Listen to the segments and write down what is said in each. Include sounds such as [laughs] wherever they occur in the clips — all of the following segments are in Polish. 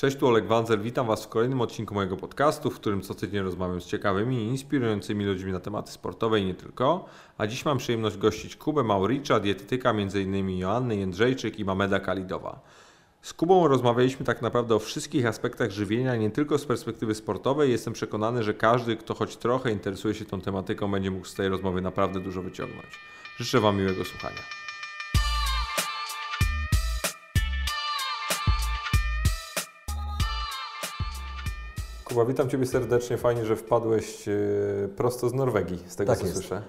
Cześć, tu Oleg Wanzer, witam Was w kolejnym odcinku mojego podcastu, w którym co tydzień rozmawiam z ciekawymi i inspirującymi ludźmi na tematy sportowe i nie tylko. A dziś mam przyjemność gościć Kubę Mauricza, dietetyka m.in. Joanny Jędrzejczyk i Mameda Kalidowa. Z Kubą rozmawialiśmy tak naprawdę o wszystkich aspektach żywienia, nie tylko z perspektywy sportowej. Jestem przekonany, że każdy, kto choć trochę interesuje się tą tematyką, będzie mógł z tej rozmowy naprawdę dużo wyciągnąć. Życzę Wam miłego słuchania. Kuba, witam Ciebie serdecznie. Fajnie, że wpadłeś e, prosto z Norwegii, z tego Tak co jest. słyszę.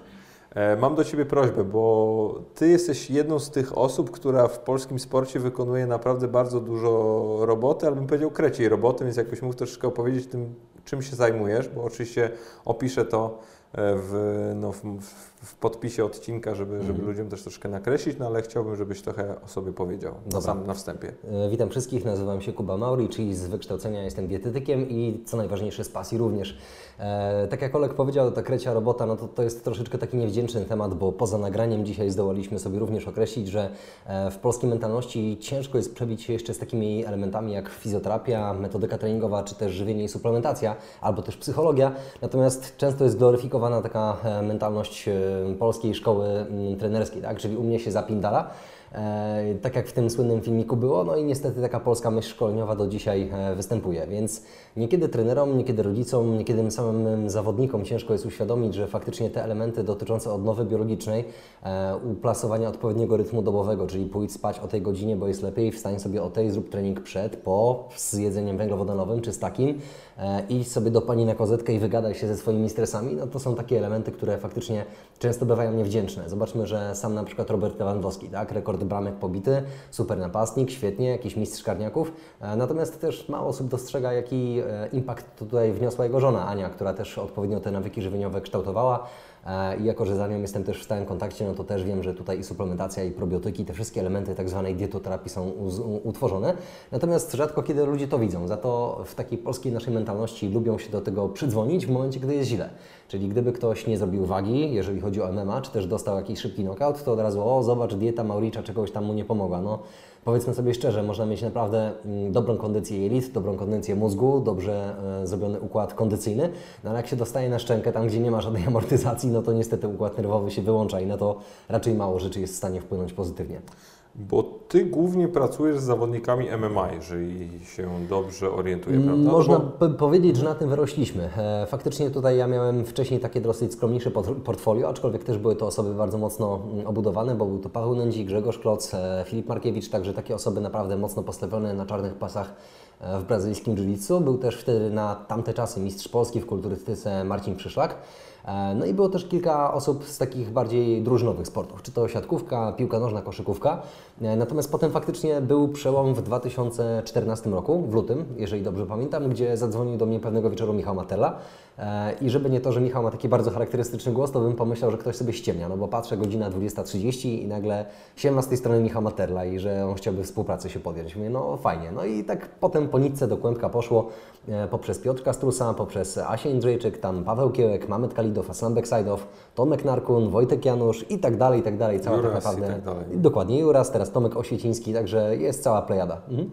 E, Mam do Ciebie prośbę, bo Ty jesteś jedną z tych osób, która w polskim sporcie wykonuje naprawdę bardzo dużo roboty, albo bym powiedział kreciej roboty, więc jakbyś mógł troszeczkę opowiedzieć tym, czym się zajmujesz, bo oczywiście opiszę to e, w, no, w, w podpisie odcinka, żeby, żeby Mhm. ludziom też troszkę nakreślić, no ale chciałbym, żebyś trochę o sobie powiedział na, sam, na wstępie. E, Witam wszystkich, nazywam się Kuba Mauri, czyli z wykształcenia jestem dietetykiem i co najważniejsze z pasji również. E, tak jak Olek powiedział, ta krecia robota, no to, to jest troszeczkę taki niewdzięczny temat, bo poza nagraniem dzisiaj zdołaliśmy sobie również określić, że e, w polskiej mentalności ciężko jest przebić się jeszcze z takimi elementami jak fizjoterapia, metodyka treningowa, czy też żywienie i suplementacja, albo też psychologia. Natomiast często jest gloryfikowana taka e, mentalność polskiej szkoły mm, trenerskiej, tak? czyli u mnie się zapindala. E, tak jak w tym słynnym filmiku było, no i niestety taka polska myśl szkoleniowa do dzisiaj e, występuje, więc niekiedy trenerom, niekiedy rodzicom, niekiedy samym zawodnikom ciężko jest uświadomić, że faktycznie te elementy dotyczące odnowy biologicznej, e, uplasowania odpowiedniego rytmu dobowego, czyli pójdź spać o tej godzinie, bo jest lepiej, wstań sobie o tej, zrób trening przed, po, z jedzeniem węglowodanowym czy z takim, idź sobie do pani na kozetkę i wygadaj się ze swoimi stresami, no to są takie elementy, które faktycznie często bywają niewdzięczne. Zobaczmy, że sam na przykład Robert Lewandowski, tak, rekord bramek pobity, super napastnik, świetnie, jakiś mistrz karniaków, e, natomiast też mało osób dostrzega, jaki e, impact tutaj wniosła jego żona Ania, która też odpowiednio te nawyki żywieniowe kształtowała. E, I jako, że za nią jestem też w stałym kontakcie, no to też wiem, że tutaj i suplementacja, i probiotyki, te wszystkie elementy tak zwanej dietoterapii są utworzone. Natomiast rzadko kiedy ludzie to widzą. Za to w takiej polskiej naszej mentalności lubią się do tego przydzwonić w momencie, gdy jest źle. Czyli gdyby ktoś nie zrobił wagi, jeżeli chodzi o MMA, czy też dostał jakiś szybki knockout, to od razu, o zobacz, dieta Mauricza czegoś tam mu nie pomogła. No, powiedzmy sobie szczerze, można mieć naprawdę mm, dobrą kondycję jelit, dobrą kondycję mózgu, dobrze e, zrobiony układ kondycyjny, no ale jak się dostaje na szczękę, tam gdzie nie ma żadnej [laughs] amortyzacji, no to niestety układ nerwowy się wyłącza i na to raczej mało rzeczy jest w stanie wpłynąć pozytywnie. Bo ty głównie pracujesz z zawodnikami MMA, jeżeli się dobrze orientuję, prawda? No Mm, Można bo- powiedzieć, że na tym wyrośliśmy. E, Faktycznie tutaj ja miałem wcześniej takie dosyć skromniejsze portfolio, aczkolwiek też były to osoby bardzo mocno mm, obudowane, bo był to Paweł Nędzik, Grzegorz Kloc, e, Filip Markiewicz, także takie osoby naprawdę mocno postawione na czarnych pasach e, w brazylijskim jiu-jitsu. Był też wtedy na tamte czasy mistrz Polski w kulturystyce Marcin Przyszlak. E, No i było też kilka osób z takich bardziej drużynowych sportów, czy to siatkówka, piłka nożna, koszykówka. E, Natomiast potem faktycznie był przełom w 2014 roku, w lutym, jeżeli dobrze pamiętam, gdzie zadzwonił do mnie pewnego wieczoru Michał Materla. E, I żeby nie to, że Michał ma taki bardzo charakterystyczny głos, to bym pomyślał, że ktoś sobie ściemnia, no bo patrzę godzina 20.30 i nagle siema z tej strony Michał Materla i że on chciałby współpracy się podjąć. Mówię, no fajnie. No i tak potem po nitce do kłębka poszło e, poprzez Piotrka Strusa, poprzez Asię Jędrzejczyk, tam Paweł Kiełek, Mamet Kalidow, Aslan Beksajdow, Tomek Narkun, Wojtek Janusz i tak dalej, i tak dalej. Cała Juras tak naprawdę. tak dalej. Dokładnie, Juras, teraz Tomek Osieciński, także jest cała plejada. Mhm.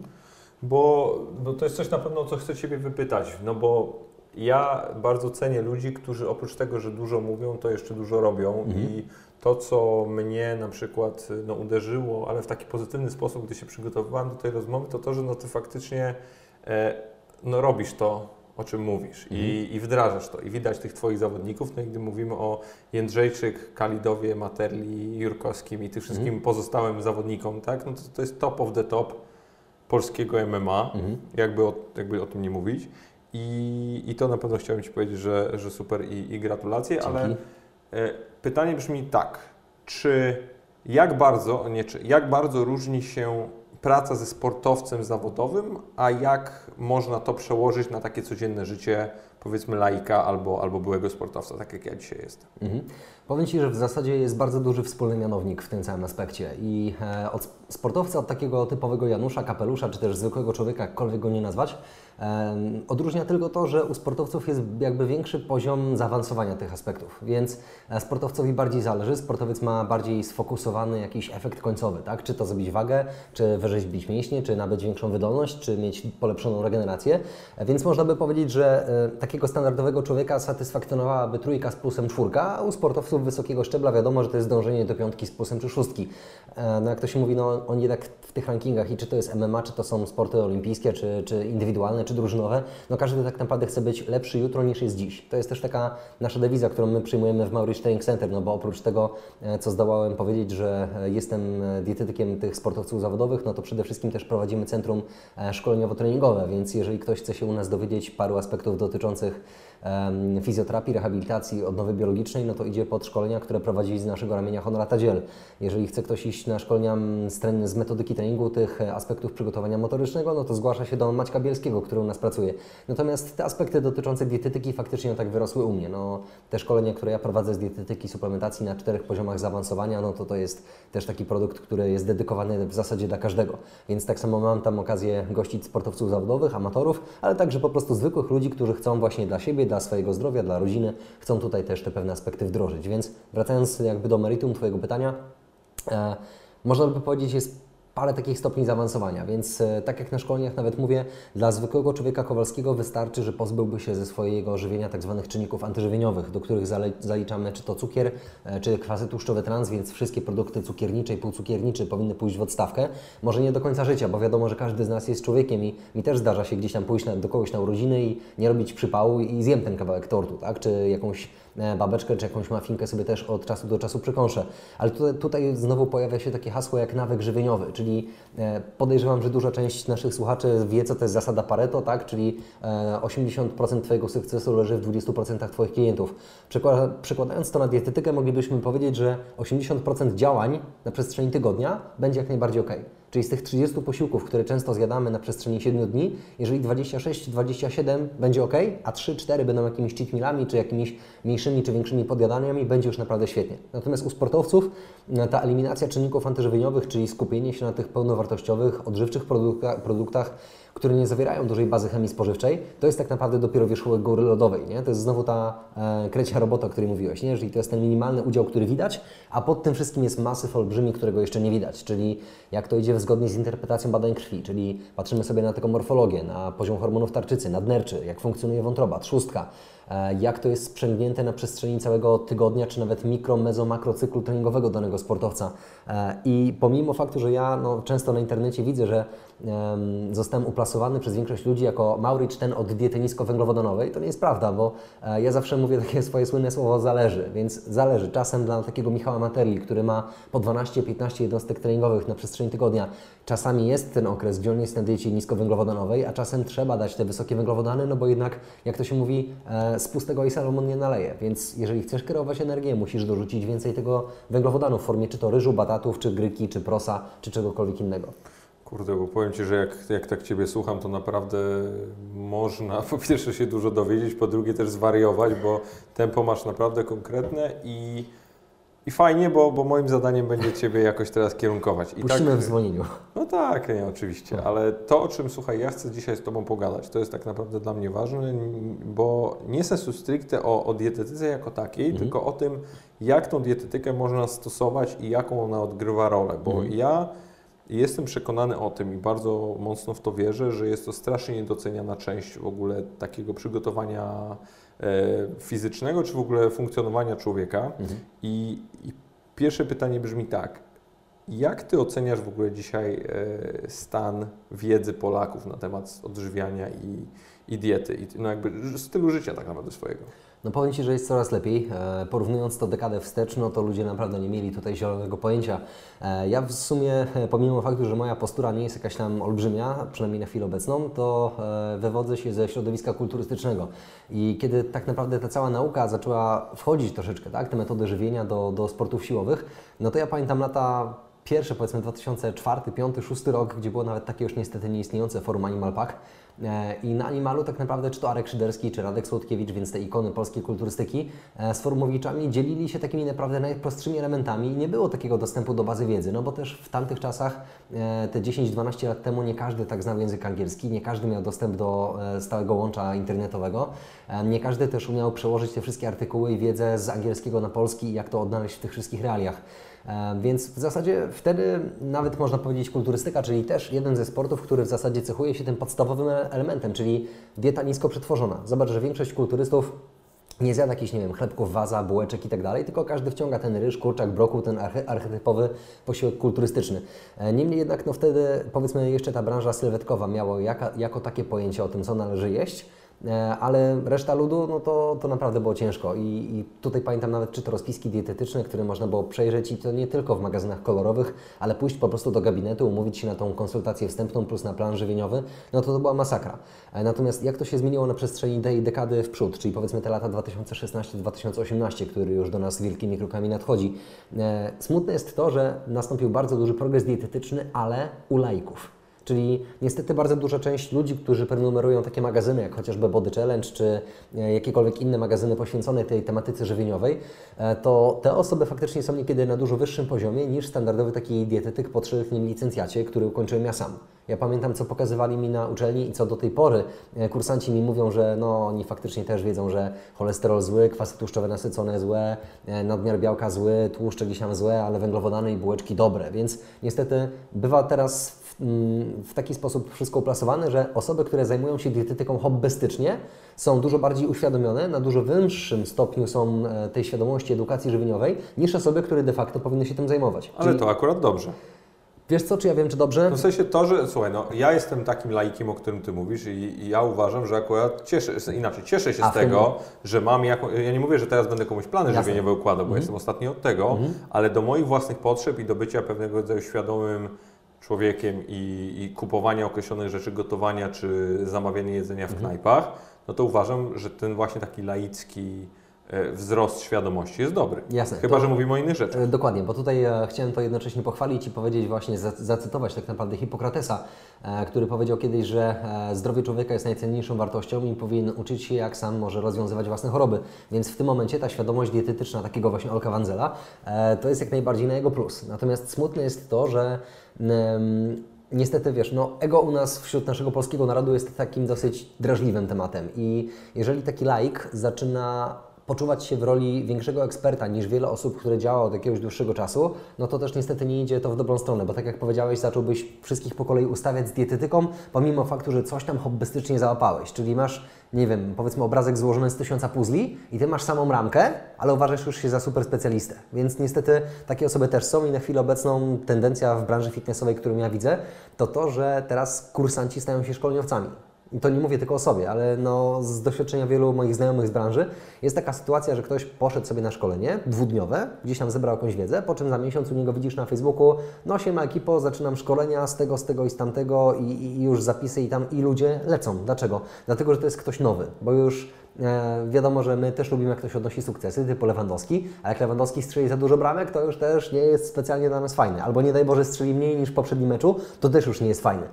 Bo, bo to jest coś na pewno, co chcę Ciebie wypytać. No bo ja bardzo cenię ludzi, którzy oprócz tego, że dużo mówią, to jeszcze dużo robią. Mhm. I to, co mnie na przykład no, uderzyło, ale w taki pozytywny sposób, gdy się przygotowywałem do tej rozmowy, to to, że no, Ty faktycznie e, no, robisz to, o czym mówisz i, i wdrażasz to. I widać tych Twoich zawodników. No i gdy mówimy o Jędrzejczyk, Kalidowie, Materli, Jurkowskim i tych wszystkim pozostałym zawodnikom, tak? no to, to jest top of the top polskiego MMA, Mhm. jakby, o, jakby o tym nie mówić. I, I to na pewno chciałem Ci powiedzieć, że, że super i, i gratulacje, Dzięki. ale e, pytanie brzmi tak, czy jak bardzo, nie czy, jak bardzo różni się praca ze sportowcem zawodowym, a jak można to przełożyć na takie codzienne życie, powiedzmy laika albo, albo byłego sportowca, tak jak ja dzisiaj jestem. Mhm. Powiem Ci, że w zasadzie jest bardzo duży wspólny mianownik w tym całym aspekcie i e, od sportowca, od takiego typowego Janusza, kapelusza, czy też zwykłego człowieka, jakkolwiek go nie nazwać, e, odróżnia tylko to, że u sportowców jest jakby większy poziom zaawansowania tych aspektów, więc e, sportowcowi bardziej zależy, sportowiec ma bardziej sfokusowany jakiś efekt końcowy, tak? czy to zrobić wagę, czy wyrzeźbić mięśnie, czy nabyć większą wydolność, czy mieć polepszoną regenerację. Więc można by powiedzieć, że e, takiego standardowego człowieka satysfakcjonowałaby trójka z plusem czwórka, a u sportowców wysokiego szczebla wiadomo, że to jest dążenie do piątki z plusem czy szóstki. E, no jak to się mówi, no oni jednak w tych rankingach i czy to jest MMA, czy to są sporty olimpijskie, czy, czy indywidualne, czy drużynowe, no każdy tak naprawdę chce być lepszy jutro niż jest dziś. To jest też taka nasza dewiza, którą my przyjmujemy w Mauritius Training Center, no bo oprócz tego, e, co zdołałem powiedzieć, że jestem dietetykiem tych sportowców zawodowych, no to przede wszystkim też prowadzimy centrum szkoleniowo-treningowe, więc jeżeli ktoś chce się u nas dowiedzieć paru aspektów dotyczących pracujących fizjoterapii, rehabilitacji, odnowy biologicznej, no to idzie pod szkolenia, które prowadzi z naszego ramienia Honorata Dziel. Jeżeli chce ktoś iść na szkolenia z, z metodyki treningu, tych e, aspektów przygotowania motorycznego, no to zgłasza się do Maćka Bielskiego, który u nas pracuje. Natomiast te aspekty dotyczące dietetyki faktycznie tak wyrosły u mnie. No, te szkolenia, które ja prowadzę z dietetyki, suplementacji na czterech poziomach zaawansowania, no to to jest też taki produkt, który jest dedykowany w zasadzie dla każdego. Więc tak samo mam tam okazję gościć sportowców zawodowych, amatorów, ale także po prostu zwykłych ludzi, którzy chcą właśnie dla siebie, dla swojego zdrowia, dla rodziny, chcą tutaj też te pewne aspekty wdrożyć. Więc wracając jakby do meritum Twojego pytania, e, można by powiedzieć, jest parę takich stopni zaawansowania, więc e, tak jak na szkoleniach nawet mówię, dla zwykłego człowieka Kowalskiego wystarczy, że pozbyłby się ze swojego żywienia tak zwanych czynników antyżywieniowych, do których zaliczamy czy to cukier, e, czy kwasy tłuszczowe trans, więc wszystkie produkty cukiernicze i półcukiernicze powinny pójść w odstawkę. Może nie do końca życia, bo wiadomo, że każdy z nas jest człowiekiem i mi też zdarza się gdzieś tam pójść na, do kogoś na urodziny i nie robić przypału i zjem ten kawałek tortu, tak? czy jakąś babeczkę czy jakąś mafinkę sobie też od czasu do czasu przykąszę. Ale tutaj, tutaj znowu pojawia się takie hasło jak nawyk żywieniowy, czyli e, podejrzewam, że duża część naszych słuchaczy wie, co to jest zasada Pareto, tak? czyli 80% e, Twojego sukcesu leży w 20% Twoich klientów. Przekładając to na dietetykę, moglibyśmy powiedzieć, że 80% działań na przestrzeni tygodnia będzie jak najbardziej ok. Czyli z tych 30 posiłków, które często zjadamy na przestrzeni 7 dni, jeżeli 26-27 będzie ok, a 3-4 będą jakimiś cheat mealami, czy jakimiś mniejszymi czy większymi podjadaniami, będzie już naprawdę świetnie. Natomiast u sportowców e, ta eliminacja czynników antyżywieniowych, czyli skupienie się na tych pełnowartościowych, odżywczych produktach, które nie zawierają dużej bazy chemii spożywczej, to jest tak naprawdę dopiero wierzchołek góry lodowej. Nie? To jest znowu ta e, krecia robota, o której mówiłeś. Nie? Czyli to jest ten minimalny udział, który widać, a pod tym wszystkim jest masyw olbrzymi, którego jeszcze nie widać. Czyli jak to idzie zgodnie z interpretacją badań krwi, czyli patrzymy sobie na taką morfologię, na poziom hormonów tarczycy, nadnerczy, jak funkcjonuje wątroba, trzustka, jak to jest sprzęgnięte na przestrzeni całego tygodnia, czy nawet mikro, mezo, makro cyklu treningowego danego sportowca. E, I pomimo faktu, że ja no, często na internecie widzę, że um, zostałem uplasowany przez większość ludzi jako Mauricz ten od diety niskowęglowodanowej, to nie jest prawda, bo e, ja zawsze mówię takie [laughs] swoje słynne słowo zależy, więc zależy. Czasem dla takiego Michała Materli, który ma po 12-15 jednostek treningowych na przestrzeni tygodnia, czasami jest ten okres, gdzie on jest na diecie niskowęglowodanowej, a czasem trzeba dać te wysokie węglowodany, no bo jednak, jak to się mówi, z pustego i Salomon nie naleje. Więc jeżeli chcesz kierować energię, musisz dorzucić więcej tego węglowodanu w formie czy to ryżu, batatów, czy gryki, czy prosa, czy czegokolwiek innego. Kurde, bo powiem Ci, że jak, jak tak Ciebie słucham, to naprawdę można po pierwsze się dużo dowiedzieć, po drugie też zwariować, bo tempo masz naprawdę konkretne i i fajnie, bo, bo moim zadaniem będzie Ciebie jakoś teraz kierunkować. I Puścimy tak, w zwolnieniu. No tak, nie, oczywiście, no. ale to, o czym, słuchaj, ja chcę dzisiaj z Tobą pogadać, to jest tak naprawdę dla mnie ważne, bo nie sensu stricte o, o dietetyce jako takiej, mhm. tylko o tym, jak tą dietetykę można stosować i jaką ona odgrywa rolę, bo mhm. ja jestem przekonany o tym i bardzo mocno w to wierzę, że jest to strasznie niedoceniana część w ogóle takiego przygotowania fizycznego, czy w ogóle funkcjonowania człowieka. Mhm. I, I, pierwsze pytanie brzmi tak. Jak Ty oceniasz w ogóle dzisiaj e, stan wiedzy Polaków na temat odżywiania i, i diety, i no jakby stylu życia tak naprawdę swojego? No powiem Ci, że jest coraz lepiej. E, porównując to dekadę wstecz, no to ludzie naprawdę nie mieli tutaj zielonego pojęcia. E, ja w sumie, e, pomimo faktu, że moja postura nie jest jakaś tam olbrzymia, przynajmniej na chwilę obecną, to wywodzę się ze środowiska kulturystycznego. I kiedy tak naprawdę ta cała nauka zaczęła wchodzić troszeczkę, tak, te metody żywienia do, do sportów siłowych, no to ja pamiętam lata pierwsze, powiedzmy 2004, 2005, 2006 rok, gdzie było nawet takie już niestety nieistniejące forum Animal Pack, I na Animalu tak naprawdę czy to Arek Szyderski, czy Radek Słodkiewicz, więc te ikony polskiej kulturystyki e, z forumowiczami dzielili się takimi naprawdę najprostszymi elementami i nie było takiego dostępu do bazy wiedzy, no bo też w tamtych czasach, e, te 10-12 lat temu, nie każdy tak znał język angielski, nie każdy miał dostęp do stałego łącza internetowego, nie każdy też umiał przełożyć te wszystkie artykuły i wiedzę z angielskiego na polski i jak to odnaleźć w tych wszystkich realiach. E, Więc w zasadzie wtedy nawet można powiedzieć kulturystyka, czyli też jeden ze sportów, który w zasadzie cechuje się tym podstawowym elementem, czyli dieta nisko przetworzona. Zobacz, że większość kulturystów nie zjada jakichś, nie wiem, chlebków, waza, bułeczek i tak dalej, tylko każdy wciąga ten ryż, kurczak, brokuł, ten arche- archetypowy posiłek kulturystyczny. E, Niemniej jednak, no wtedy, powiedzmy, jeszcze ta branża sylwetkowa miała jaka, jako takie pojęcie o tym, co należy jeść, ale reszta ludu, no to, to naprawdę było ciężko I, i tutaj pamiętam nawet czy to rozpiski dietetyczne, które można było przejrzeć i to nie tylko w magazynach kolorowych, ale pójść po prostu do gabinetu, umówić się na tą konsultację wstępną plus na plan żywieniowy, no to to była masakra. E, Natomiast jak to się zmieniło na przestrzeni tej dekady w przód, czyli powiedzmy te lata 2016-2018, który już do nas wielkimi krokami nadchodzi. E, Smutne jest to, że nastąpił bardzo duży progres dietetyczny, ale u laików. Czyli niestety bardzo duża część ludzi, którzy prenumerują takie magazyny, jak chociażby Body Challenge, czy e, jakiekolwiek inne magazyny poświęcone tej tematyce żywieniowej, e, to te osoby faktycznie są niekiedy na dużo wyższym poziomie niż standardowy taki dietetyk po trzyletnim licencjacie, który ukończyłem ja sam. Ja pamiętam, co pokazywali mi na uczelni i co do tej pory e, kursanci mi mówią, że no, oni faktycznie też wiedzą, że cholesterol zły, kwasy tłuszczowe nasycone złe, nadmiar białka zły, tłuszcze gdzieś tam złe, ale węglowodany i bułeczki dobre. Więc niestety bywa teraz w, mm, w taki sposób wszystko uplasowane, że osoby, które zajmują się dietetyką hobbystycznie, są dużo bardziej uświadomione, na dużo wyższym stopniu są e, tej świadomości edukacji żywieniowej, niż osoby, które de facto powinny się tym zajmować. Ale to akurat dobrze. Wiesz co, czy ja wiem, czy dobrze? No w sensie to, że słuchaj, no ja jestem takim laikiem, o którym ty mówisz i, i ja uważam, że akurat cieszę, inaczej, cieszę się A z tego, że mam jaką, ja nie mówię, że teraz będę komuś plany Jasne. żywieniowe układał, bo Mhm. jestem ostatnio od tego, ale do moich własnych potrzeb i do bycia pewnego rodzaju świadomym człowiekiem i, i kupowania określonych rzeczy, gotowania czy zamawiania jedzenia w knajpach, no to uważam, że ten właśnie taki laicki e, wzrost świadomości jest dobry. Jasne, Chyba, to- że mówimy o innych rzeczach. E, Dokładnie, bo tutaj e, chciałem to jednocześnie pochwalić i powiedzieć właśnie, za- zacytować tak naprawdę Hipokratesa, który powiedział kiedyś, że zdrowie człowieka jest najcenniejszą wartością i powinien uczyć się, jak sam może rozwiązywać własne choroby. Więc w tym momencie ta świadomość dietetyczna takiego właśnie Olka Wanzela e, to jest jak najbardziej na jego plus. Natomiast smutne jest to, że Niestety, wiesz, no ego u nas wśród naszego polskiego narodu jest takim dosyć drażliwym tematem i jeżeli taki laik zaczyna poczuwać się w roli większego eksperta niż wiele osób, które działa od jakiegoś dłuższego czasu, no to też niestety nie idzie to w dobrą stronę, bo tak jak powiedziałeś, zacząłbyś wszystkich po kolei ustawiać z dietetyką, pomimo faktu, że coś tam hobbystycznie załapałeś, czyli masz, nie wiem, powiedzmy obrazek złożony z tysiąca puzli i Ty masz samą ramkę, ale uważasz już się za super specjalistę, więc niestety takie osoby też są i na chwilę obecną tendencja w branży fitnessowej, którą ja widzę, to to, że teraz kursanci stają się szkoleniowcami. I to nie mówię tylko o sobie, ale no, z doświadczenia wielu moich znajomych z branży jest taka sytuacja, że ktoś poszedł sobie na szkolenie dwudniowe, gdzieś tam zebrał jakąś wiedzę, po czym za miesiąc u niego widzisz na Facebooku, no siema ekipo, zaczynam szkolenia z tego, z tego i z tamtego i, i już zapisy i tam i ludzie lecą. Dlaczego? Dlatego, że to jest ktoś nowy, bo już e, wiadomo, że my też lubimy jak ktoś odnosi sukcesy, typu Lewandowski, a jak Lewandowski strzeli za dużo bramek, to już też nie jest specjalnie dla nas fajny. Albo nie daj Boże strzeli mniej niż w poprzednim meczu, to też już nie jest fajny.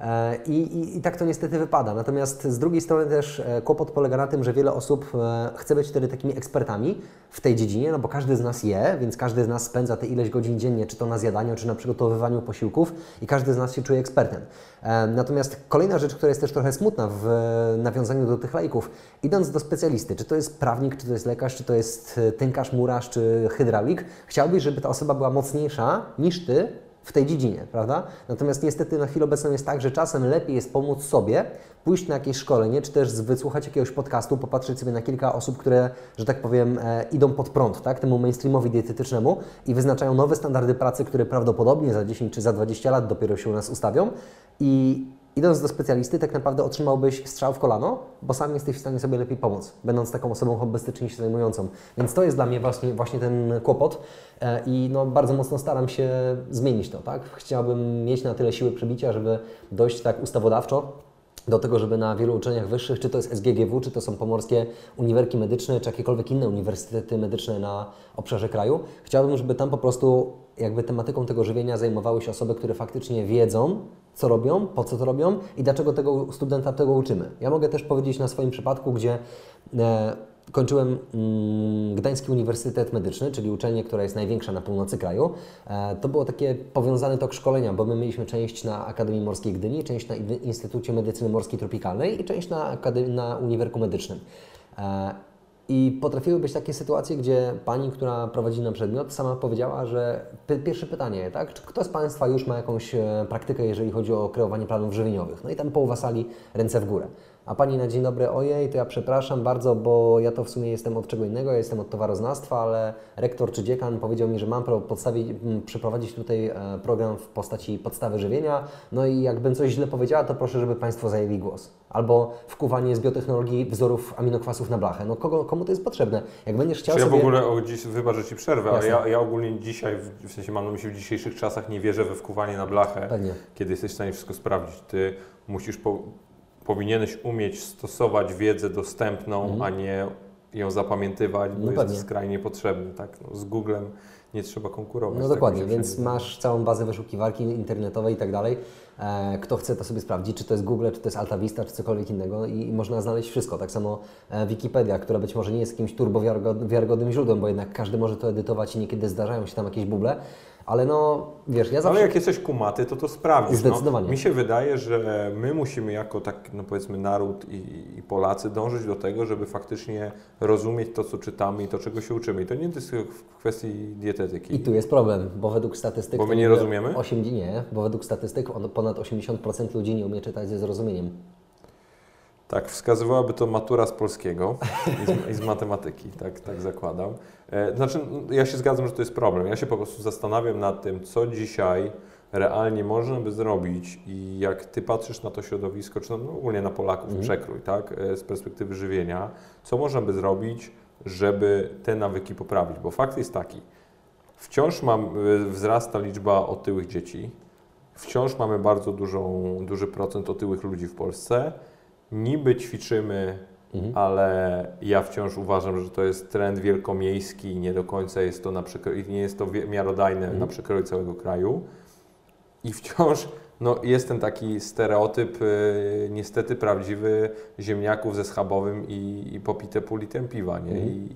E, I, i, I tak to niestety wypada. Natomiast z drugiej strony też e, kłopot polega na tym, że wiele osób e, chce być wtedy takimi ekspertami w tej dziedzinie, no bo każdy z nas je, więc każdy z nas spędza te ileś godzin dziennie, czy to na zjadaniu, czy na przygotowywaniu posiłków i każdy z nas się czuje ekspertem. Natomiast kolejna rzecz, która jest też trochę smutna w nawiązaniu do tych lajków, idąc do specjalisty, czy to jest prawnik, czy to jest lekarz, czy to jest tynkarz, murarz, czy hydraulik, chciałbyś, żeby ta osoba była mocniejsza niż Ty w tej dziedzinie, prawda? Natomiast niestety na chwilę obecną jest tak, że czasem lepiej jest pomóc sobie, pójść na jakieś szkolenie, czy też wysłuchać jakiegoś podcastu, popatrzeć sobie na kilka osób, które, że tak powiem, e, idą pod prąd, tak? Temu mainstreamowi dietetycznemu i wyznaczają nowe standardy pracy, które prawdopodobnie za 10 czy za 20 lat dopiero się u nas ustawią i idąc do specjalisty, tak naprawdę otrzymałbyś strzał w kolano, bo sam jesteś w stanie sobie lepiej pomóc, będąc taką osobą hobbystycznie się zajmującą. Więc to jest dla mnie właśnie, właśnie ten kłopot e, i no, bardzo mocno staram się zmienić to. Tak? Chciałbym mieć na tyle siły przebicia, żeby dojść tak ustawodawczo do tego, żeby na wielu uczelniach wyższych, czy to jest SGGW, czy to są pomorskie uniwerki medyczne, czy jakiekolwiek inne uniwersytety medyczne na obszarze kraju, chciałbym, żeby tam po prostu jakby tematyką tego żywienia zajmowały się osoby, które faktycznie wiedzą, co robią, po co to robią i dlaczego tego studenta tego uczymy. Ja mogę też powiedzieć na swoim przypadku, gdzie e, kończyłem mm, Gdański Uniwersytet Medyczny, czyli uczelnię, która jest największa na północy kraju. E, to było takie powiązany tok szkolenia, bo my mieliśmy część na Akademii Morskiej Gdyni, część na Instytucie Medycyny Morskiej Tropikalnej i część na, Akademii, na Uniwerku Medycznym. E, I potrafiły być takie sytuacje, gdzie pani, która prowadzi na przedmiot, sama powiedziała, że py pierwsze pytanie, tak? Czy kto z Państwa już ma jakąś e, praktykę, jeżeli chodzi o kreowanie planów żywieniowych? No i tam połowa sali ręce w górę. A pani na dzień dobry, ojej, to ja przepraszam bardzo, bo ja to w sumie jestem od czego innego, ja jestem od towaroznawstwa, ale rektor czy dziekan powiedział mi, że mam podstawić, przeprowadzić tutaj e, program w postaci podstawy żywienia, no i jakbym coś źle powiedziała, to proszę, żeby Państwo zajęli głos. Albo wkuwanie z biotechnologii wzorów aminokwasów na blachę. No kogo, komu to jest potrzebne? Jak będziesz chciał ja sobie... w ogóle, o, dziś, wybacz, że Ci przerwę, ale Jasne. ja, ja ogólnie dzisiaj, w, w sensie mam na myśli w dzisiejszych czasach, nie wierzę we wkuwanie na blachę, Pewnie. kiedy jesteś w stanie wszystko sprawdzić. Ty musisz, po, powinieneś umieć stosować wiedzę dostępną, a nie ją zapamiętywać, bo Mhm. No jest pewnie. skrajnie potrzebny. Tak? No, z Googlem nie trzeba konkurować. No tak dokładnie, się więc masz całą bazę wyszukiwarki internetowej i tak dalej. E, Kto chce to sobie sprawdzić, czy to jest Google, czy to jest AltaVista, czy cokolwiek innego i, można znaleźć wszystko. Tak samo e, Wikipedia, która być może nie jest jakimś turbo wiarygodnym źródłem, bo jednak każdy może to edytować i niekiedy zdarzają się tam jakieś buble, ale no wiesz, ja zawsze... Ale jak jesteś kumaty, to to sprawdzisz. Zdecydowanie. No, mi się wydaje, że my musimy jako tak, no powiedzmy naród i, i Polacy dążyć do tego, żeby faktycznie rozumieć to, co czytamy i to, czego się uczymy. I to nie jest w kwestii dietetyki. I tu jest problem, bo według statystyk... Bo my nie rozumiemy? 8, nie, bo według statystyk on- ponad 80% ludzi nie umie czytać ze zrozumieniem. Tak, wskazywałaby to matura z polskiego i z, i z matematyki, tak, tak zakładam. E, Znaczy, ja się zgadzam, że to jest problem. Ja się po prostu zastanawiam nad tym, co dzisiaj realnie można by zrobić i jak Ty patrzysz na to środowisko, czy no, ogólnie na Polaków, przekrój, tak, e, z perspektywy żywienia, co można by zrobić, żeby te nawyki poprawić? Bo fakt jest taki, wciąż mam, e, wzrasta liczba otyłych dzieci, wciąż mamy bardzo dużą, duży procent otyłych ludzi w Polsce. Niby ćwiczymy, ale ja wciąż uważam, że to jest trend wielkomiejski i nie do końca jest to na przekro- nie jest to miarodajne na przekroju całego kraju. I wciąż no, jest ten taki stereotyp, y, niestety prawdziwy, ziemniaków ze schabowym i, i popite pół litrem piwa. Nie? I,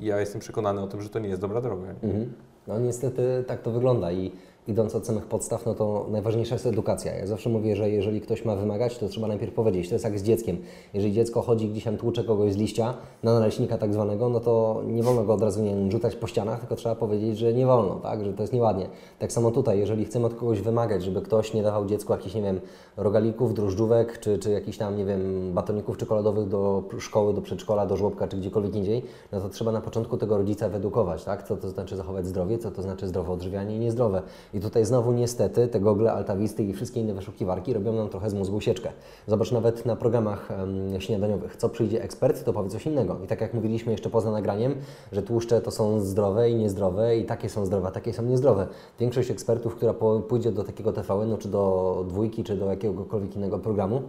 I ja jestem przekonany o tym, że to nie jest dobra droga. Nie? Mhm. No niestety tak to wygląda i idąc od samych podstaw, no to najważniejsza jest edukacja. Ja zawsze mówię, że jeżeli ktoś ma wymagać, to trzeba najpierw powiedzieć. To jest jak z dzieckiem. Jeżeli dziecko chodzi gdzieś tam tłucze kogoś z liścia, na naleśnika tak zwanego, no to nie wolno go od razu nie wiem, rzucać po ścianach, tylko trzeba powiedzieć, że nie wolno, tak? że to jest nieładnie. Tak samo tutaj, jeżeli chcemy od kogoś wymagać, żeby ktoś nie dawał dziecku jakichś, nie wiem, rogalików, drożdżówek, czy, czy jakichś tam, nie wiem, batoników czekoladowych do szkoły, do przedszkola, do żłobka, czy gdziekolwiek indziej, no to trzeba na początku tego rodzica wyedukować, tak? Co to znaczy zachować zdrowie, co to znaczy zdrowe odżywianie i niezdrowe. I tutaj znowu niestety te Google, Altawisty i wszystkie inne wyszukiwarki robią nam trochę z mózgu sieczkę. Zobacz nawet na programach em, śniadaniowych. Co przyjdzie ekspert, to powie coś innego. I tak jak mówiliśmy jeszcze poza nagraniem, że tłuszcze to są zdrowe i niezdrowe i takie są zdrowe, a takie są niezdrowe. Większość ekspertów, która pójdzie do takiego TVN-u, czy do dwójki, czy do jakiegokolwiek innego programu,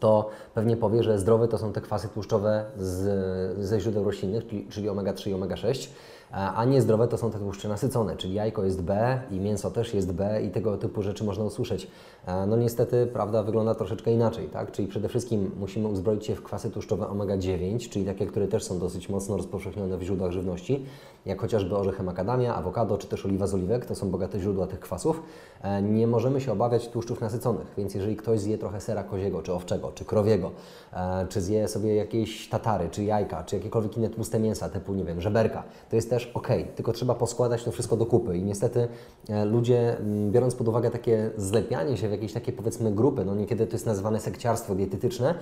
to pewnie powie, że zdrowe to są te kwasy tłuszczowe z, ze źródeł roślinnych, czyli, czyli omega-3 i omega-6, a a niezdrowe to są te tłuszcze nasycone, czyli jajko jest B i mięso też jest B i tego typu rzeczy można usłyszeć. E, No niestety prawda wygląda troszeczkę inaczej, tak? Czyli przede wszystkim musimy uzbroić się w kwasy tłuszczowe omega-9, czyli takie, które też są dosyć mocno rozpowszechnione w źródłach żywności, jak chociażby orzechy makadamia, awokado czy też oliwa z oliwek, to są bogate źródła tych kwasów. E, Nie możemy się obawiać tłuszczów nasyconych, więc jeżeli ktoś zje trochę sera koziego, czy owczego, czy krowiego, e, czy zje sobie jakieś tatary, czy jajka, czy jakiekolwiek inne tłuste mięsa, typu, nie wiem, żeberka, to jest też ok, tylko trzeba poskładać to wszystko do kupy i niestety e, ludzie, biorąc pod uwagę takie zlepianie się w jakieś takie powiedzmy grupy, no niekiedy to jest nazywane sekciarstwo dietetyczne,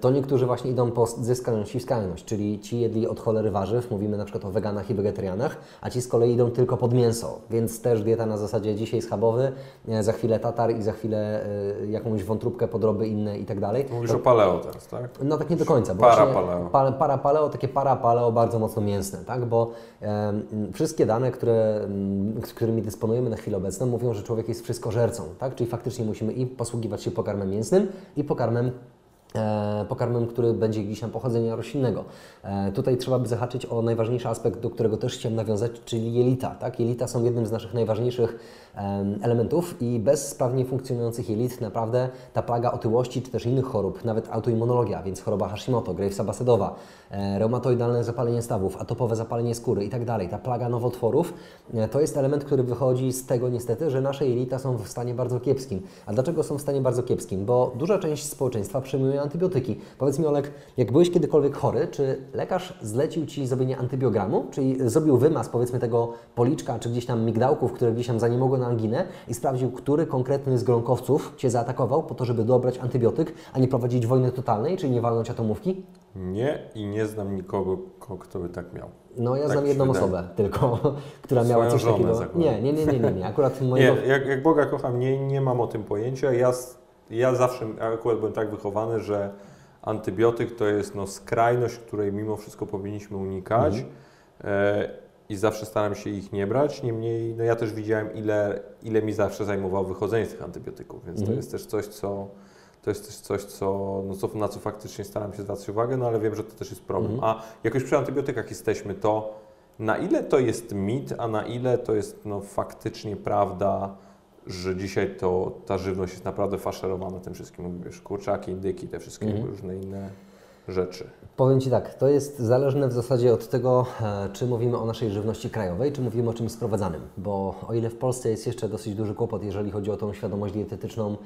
to niektórzy właśnie idą po zyskalość i skalność, czyli ci jedli od cholery warzyw, mówimy na przykład o weganach i wegetarianach, a ci z kolei idą tylko pod mięso, więc też dieta na zasadzie dzisiaj schabowy, e, za chwilę tatar i za chwilę e, jakąś wątróbkę, podroby inne i tak dalej. Mówisz o paleo teraz, tak? No tak nie do końca, bo Para paleo. Pa, para paleo, takie para paleo bardzo mocno mięsne, tak? Bo wszystkie dane, które, mm, z którymi dysponujemy na chwilę obecną mówią, że człowiek jest wszystkożercą, tak? Czyli faktycznie musimy i posługiwać się pokarmem mięsnym i pokarmem pokarmem, który będzie gdzieś tam pochodzenia roślinnego. E, tutaj trzeba by zahaczyć o najważniejszy aspekt, do którego też chciałem nawiązać, czyli jelita. Tak? Jelita są jednym z naszych najważniejszych elementów i bez sprawnie funkcjonujących jelit naprawdę ta plaga otyłości czy też innych chorób, nawet autoimmunologia, więc choroba Hashimoto, Gravesa basedowa, e, reumatoidalne zapalenie stawów, atopowe zapalenie skóry i tak dalej, ta plaga nowotworów, e, to jest element, który wychodzi z tego niestety, że nasze jelita są w stanie bardzo kiepskim. A dlaczego są w stanie bardzo kiepskim? Bo duża część społeczeństwa przyjmująca mają antybiotyki. Powiedz mi Olek, jak byłeś kiedykolwiek chory, czy lekarz zlecił Ci zrobienie antybiogramu, czyli zrobił wymaz powiedzmy tego policzka, czy gdzieś tam migdałków, które gdzieś tam zaniemogły na anginę i sprawdził, który konkretny z gronkowców Cię zaatakował po to, żeby dobrać antybiotyk, a nie prowadzić wojny totalnej, czyli nie walnąć atomówki? Nie i nie znam nikogo, ko- kto by tak miał. No ja Tak znam jedną wydaje. osobę tylko, [laughs] która miała Swoją coś żonę takiego. Nie, nie, nie, nie, nie, nie. Akurat Nie, mojego... jak, jak Boga kocham, nie, nie mam o tym pojęcia. Ja, ja zawsze akurat byłem tak wychowany, że antybiotyk to jest no, skrajność, której mimo wszystko powinniśmy unikać Mhm. e, i zawsze staram się ich nie brać. Niemniej no, ja też widziałem, ile, ile mi zawsze zajmowało wychodzenie z tych antybiotyków, więc to Mhm. jest też coś, co to jest też coś, co, no, co, na co faktycznie staram się zwracać uwagę, no ale wiem, że to też jest problem. Mhm. A jak już przy antybiotykach jesteśmy, to na ile to jest mit, a na ile to jest no, faktycznie prawda, że dzisiaj to ta żywność jest naprawdę faszerowana tym wszystkim, mówię, wiesz, kurczaki, indyki, te wszystkie Mhm. różne inne rzeczy. Powiem Ci tak, to jest zależne w zasadzie od tego, e, czy mówimy o naszej żywności krajowej, czy mówimy o czymś sprowadzanym. Bo o ile w Polsce jest jeszcze dosyć duży kłopot, jeżeli chodzi o tą świadomość dietetyczną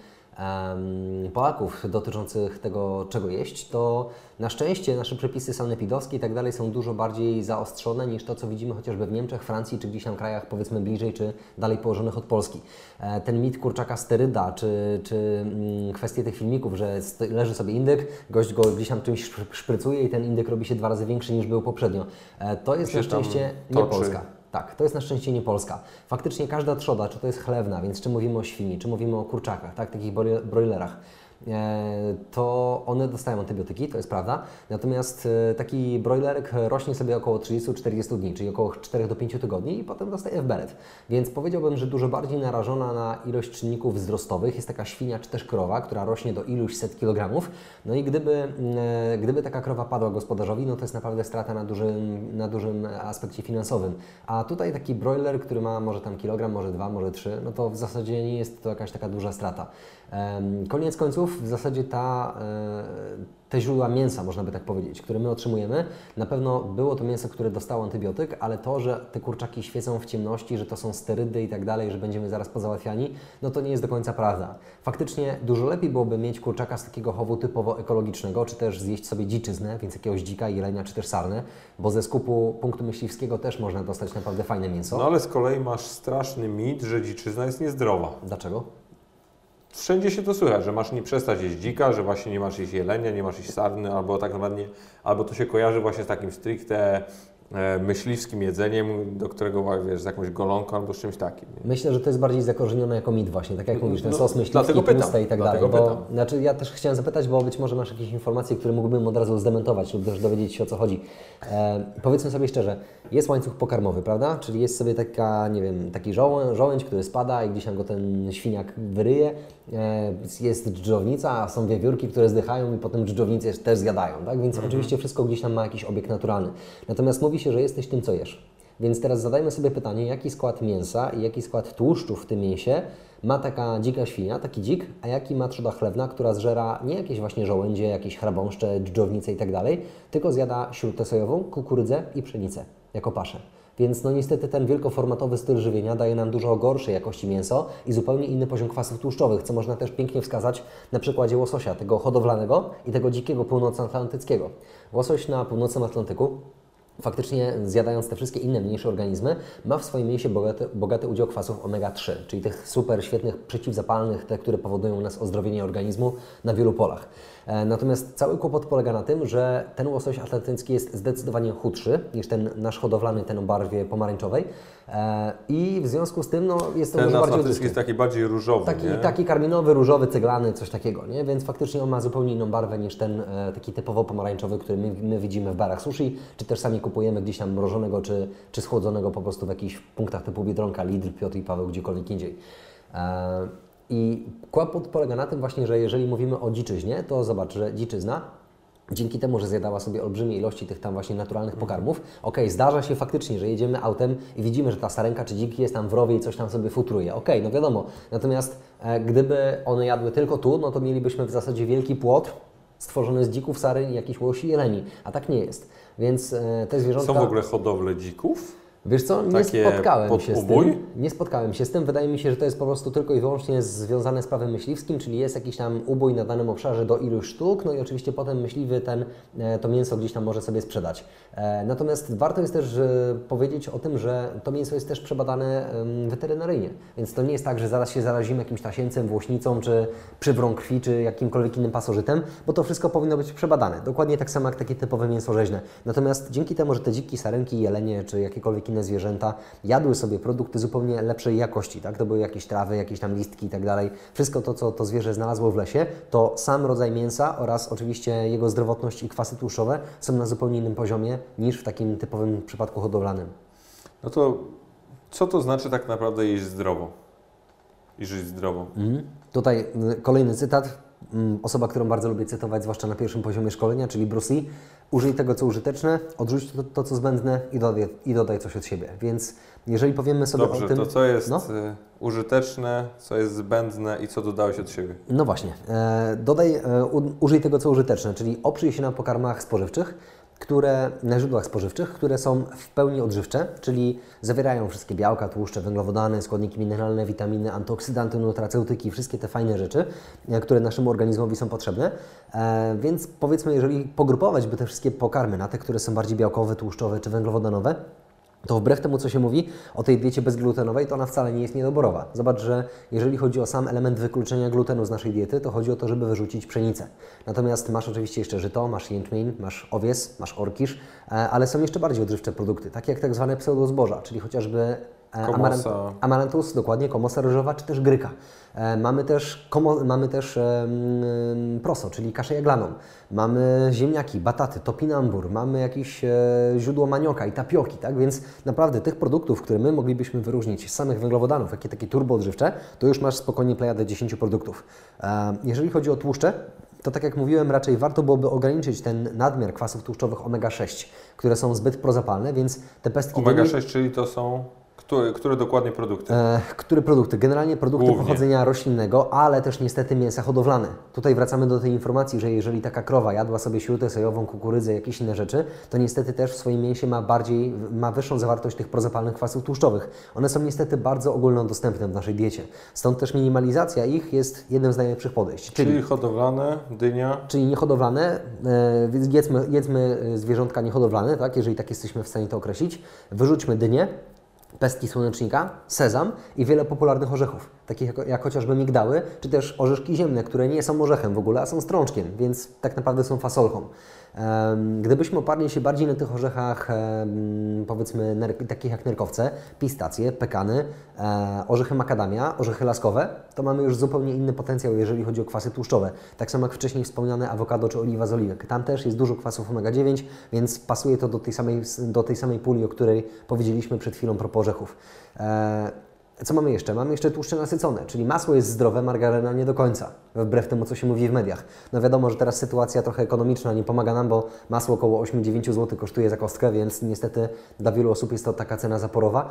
Polaków dotyczących tego, czego jeść, to na szczęście nasze przepisy sanepidowskie i tak dalej są dużo bardziej zaostrzone niż to, co widzimy chociażby w Niemczech, Francji, czy gdzieś tam krajach powiedzmy bliżej, czy dalej położonych od Polski. E, Ten mit kurczaka steryda, czy, czy mm, kwestie tych filmików, że leży sobie indyk, gość go gdzieś tam czymś szpr- szprycuje i ten indyk robi się dwa razy większy niż był poprzednio. E, To jest na szczęście nie. Polska. Tak, to jest na szczęście nie Polska. Faktycznie każda trzoda, czy to jest chlewna, więc czy mówimy o świni, czy mówimy o kurczakach, tak, takich broi- broilerach, to one dostają antybiotyki, to jest prawda. Natomiast e, taki broilerek rośnie sobie około 30-40 dni, czyli około 4 do 5 tygodni i potem dostaje w beret. Więc powiedziałbym, że dużo bardziej narażona na ilość czynników wzrostowych jest taka świnia czy też krowa, która rośnie do iluś set kilogramów. No i gdyby, e, gdyby taka krowa padła gospodarzowi, no to jest naprawdę strata na dużym, na dużym aspekcie finansowym. A tutaj taki broiler, który ma może tam kilogram, może dwa, może trzy, no to w zasadzie nie jest to jakaś taka duża strata. Koniec końców, w zasadzie ta, e, te źródła mięsa, można by tak powiedzieć, które my otrzymujemy, na pewno było to mięso, które dostało antybiotyk, ale to, że te kurczaki świecą w ciemności, że to są sterydy i tak dalej, że będziemy zaraz pozałatwiani, no to nie jest do końca prawda. Faktycznie dużo lepiej byłoby mieć kurczaka z takiego chowu typowo ekologicznego, czy też zjeść sobie dziczyznę, więc jakiegoś dzika, jelenia, czy też sarnę, bo ze skupu punktu myśliwskiego też można dostać naprawdę fajne mięso. No ale z kolei masz straszny mit, że dziczyzna jest niezdrowa. Dlaczego? Wszędzie się to słychać, że masz nie przestać jeść dzika, że właśnie nie masz jeść jelenia, nie masz jeść sarny, albo tak naprawdę albo to się kojarzy właśnie z takim stricte myśliwskim jedzeniem, do którego wiesz, z jakąś golonką albo z czymś takim. Nie? Myślę, że to jest bardziej zakorzenione jako mit właśnie, tak jak mówisz, ten no, sos myśliwski, tłuste i tak dalej. Bo, pytam. znaczy ja też chciałem zapytać, bo być może masz jakieś informacje, które mógłbym od razu zdementować lub też dowiedzieć się o co chodzi. E, powiedzmy sobie szczerze, jest łańcuch pokarmowy, prawda? Czyli jest sobie taka, nie wiem, taki żołę, żołędź, który spada i gdzieś tam go ten świniak wyryje. E, jest dżdżownica, są wiewiórki, które zdychają i potem dżdżownice też zjadają, tak? Więc Mhm. oczywiście wszystko gdzieś tam ma jakiś obieg naturalny. Natomiast mówi się, że jesteś tym, co jesz. Więc teraz zadajmy sobie pytanie, jaki skład mięsa i jaki skład tłuszczu w tym mięsie ma taka dzika świnia, taki dzik, a jaki ma trzoda chlewna, która zżera nie jakieś właśnie żołędzie, jakieś chrabąszcze, dżdżownice i tak dalej, tylko zjada śrutę sojową, kukurydzę i pszenicę jako paszę. Więc no niestety ten wielkoformatowy styl żywienia daje nam dużo gorszej jakości mięso i zupełnie inny poziom kwasów tłuszczowych, co można też pięknie wskazać na przykładzie łososia, tego hodowlanego i tego dzikiego północnoatlantyckiego. Łosoś na północnym Atlantyku faktycznie zjadając te wszystkie inne mniejsze organizmy, ma w swoim mięsie bogaty, bogaty udział kwasów omega-3, czyli tych super świetnych przeciwzapalnych, te, które powodują u nas ozdrowienie organizmu na wielu polach. E, natomiast cały kłopot polega na tym, że ten łosoś atlantycki jest zdecydowanie chudszy niż ten nasz hodowlany, ten o barwie pomarańczowej e, i w związku z tym no, jest to Ten może bardziej atlantycki odżywczy. jest taki bardziej różowy, Taki, nie? taki karminowy, różowy, ceglany, coś takiego, nie? Więc faktycznie on ma zupełnie inną barwę niż ten e, taki typowo pomarańczowy, który my, my widzimy w barach sushi, czy też sami kupujemy gdzieś tam mrożonego, czy, czy schłodzonego po prostu w jakichś punktach typu Biedronka, Lidl, Piotr i Paweł, gdziekolwiek indziej. I kłopot polega na tym właśnie, że jeżeli mówimy o dziczyźnie, to zobacz, że dziczyzna Dzięki temu, że zjadała sobie olbrzymie ilości tych tam właśnie naturalnych pokarmów, okej, zdarza się faktycznie, że jedziemy autem i widzimy, że ta sarenka czy dziki jest tam w rowie i coś tam sobie futruje. Okej, no wiadomo. Natomiast e, gdyby one jadły tylko tu, no to mielibyśmy w zasadzie wielki płot stworzony z dzików, sary i jakichś łosi jeleni. A tak nie jest. Więc e, te zwierzątka... Są w ogóle hodowle dzików? Wiesz co, nie Takie spotkałem pod się z tym. Nie spotkałem się z tym. Wydaje mi się, że to jest po prostu tylko i wyłącznie związane z prawem myśliwskim, czyli jest jakiś tam ubój na danym obszarze do iluś sztuk, no i oczywiście potem myśliwy ten, e, to mięso gdzieś tam może sobie sprzedać. E, Natomiast warto jest też e, powiedzieć o tym, że to mięso jest też przebadane weterynaryjnie, więc to nie jest tak, że zaraz się zarazimy jakimś tasiemcem, włośnicą, czy przywrą krwi, czy jakimkolwiek innym pasożytem, bo to wszystko powinno być przebadane. Dokładnie tak samo jak takie typowe mięso rzeźne. Natomiast dzięki temu, że te dziki, sarenki, jelenie, czy jakiekolwiek inne zwierzęta jadły sobie produkty zupełnie lepszej jakości, tak? To były jakieś trawy, jakieś tam listki i tak dalej. Wszystko to, co to zwierzę znalazło w lesie, to sam rodzaj mięsa oraz oczywiście jego zdrowotność i kwasy tłuszczowe są na zupełnie innym poziomie niż w takim typowym przypadku hodowlanym. No to co to znaczy tak naprawdę jeść zdrowo? I żyć zdrowo? Mhm. Tutaj y, kolejny cytat. Mm, Osoba, którą bardzo lubię cytować, zwłaszcza na pierwszym poziomie szkolenia, czyli Bruce Lee. Użyj tego, co użyteczne, odrzuć to, to co zbędne i dodaj, i dodaj coś od siebie. Więc jeżeli powiemy sobie Dobrze, o tym... to co jest No. y, użyteczne, co jest zbędne i co dodałeś od siebie? No właśnie. E, dodaj, e, użyj tego, co użyteczne, czyli oprzyj się na pokarmach spożywczych, które, na źródłach spożywczych, które są w pełni odżywcze, czyli zawierają wszystkie białka, tłuszcze, węglowodany, składniki mineralne, witaminy, antyoksydanty, nutraceutyki, wszystkie te fajne rzeczy, e, które naszemu organizmowi są potrzebne. E, więc powiedzmy, jeżeli pogrupować by te wszystkie pokarmy na te, które są bardziej białkowe, tłuszczowe czy węglowodanowe, to wbrew temu, co się mówi o tej diecie bezglutenowej, to ona wcale nie jest niedoborowa. Zobacz, że jeżeli chodzi o sam element wykluczenia glutenu z naszej diety, to chodzi o to, żeby wyrzucić pszenicę. Natomiast masz oczywiście jeszcze żyto, masz jęczmień, masz owies, masz orkisz, e, ale są jeszcze bardziej odżywcze produkty, takie jak tak zwane pseudozboża, czyli chociażby Komosa. amarant- amarantus, dokładnie, komosa ryżowa, czy też gryka. E, Mamy też, komo, mamy też e, mm, proso, czyli kaszę jaglaną. Mamy ziemniaki, bataty, topinambur, mamy jakieś e, źródło manioka i tapioki, tak? Więc naprawdę tych produktów, które my moglibyśmy wyróżnić z samych węglowodanów, jakie takie turboodżywcze, to już masz spokojnie plejadę 10 produktów. E, Jeżeli chodzi o tłuszcze, to tak jak mówiłem, raczej warto byłoby ograniczyć ten nadmiar kwasów tłuszczowych omega-6, które są zbyt prozapalne, więc te pestki dyni- Omega-6, czyli to są które, które dokładnie produkty? E, które produkty? Generalnie produkty Głównie. pochodzenia roślinnego, ale też niestety mięsa hodowlane. Tutaj wracamy do tej informacji, że jeżeli taka krowa jadła sobie śrutę sojową, kukurydzę, jakieś inne rzeczy, to niestety też w swoim mięsie ma bardziej, ma wyższą zawartość tych prozapalnych kwasów tłuszczowych. One są niestety bardzo ogólnodostępne w naszej diecie. Stąd też minimalizacja ich jest jednym z najlepszych podejść. Czyli hodowlane, dynia. Czyli niehodowlane, e, więc jedzmy, jedzmy e, zwierzątka niehodowlane, tak, jeżeli tak jesteśmy w stanie to określić. Wyrzućmy dynię, pestki słonecznika, sezam i wiele popularnych orzechów, takich jak, jak chociażby migdały, czy też orzeszki ziemne, które nie są orzechem w ogóle, a są strączkiem, więc tak naprawdę są fasolką. Gdybyśmy oparli się bardziej na tych orzechach, powiedzmy, takich jak nerkowce, pistacje, pekany, e, orzechy makadamia, orzechy laskowe, to mamy już zupełnie inny potencjał, jeżeli chodzi o kwasy tłuszczowe. Tak samo jak wcześniej wspomniane awokado czy oliwa z oliwek. Tam też jest dużo kwasów omega-9, więc pasuje to do tej samej, do tej samej puli, o której powiedzieliśmy przed chwilą propos orzechów. Co mamy jeszcze? Mamy jeszcze tłuszcze nasycone, czyli masło jest zdrowe, margaryna nie do końca, wbrew temu, co się mówi w mediach. No wiadomo, że teraz sytuacja trochę ekonomiczna nie pomaga nam, bo masło około 8-9 zł kosztuje za kostkę, więc niestety dla wielu osób jest to taka cena zaporowa,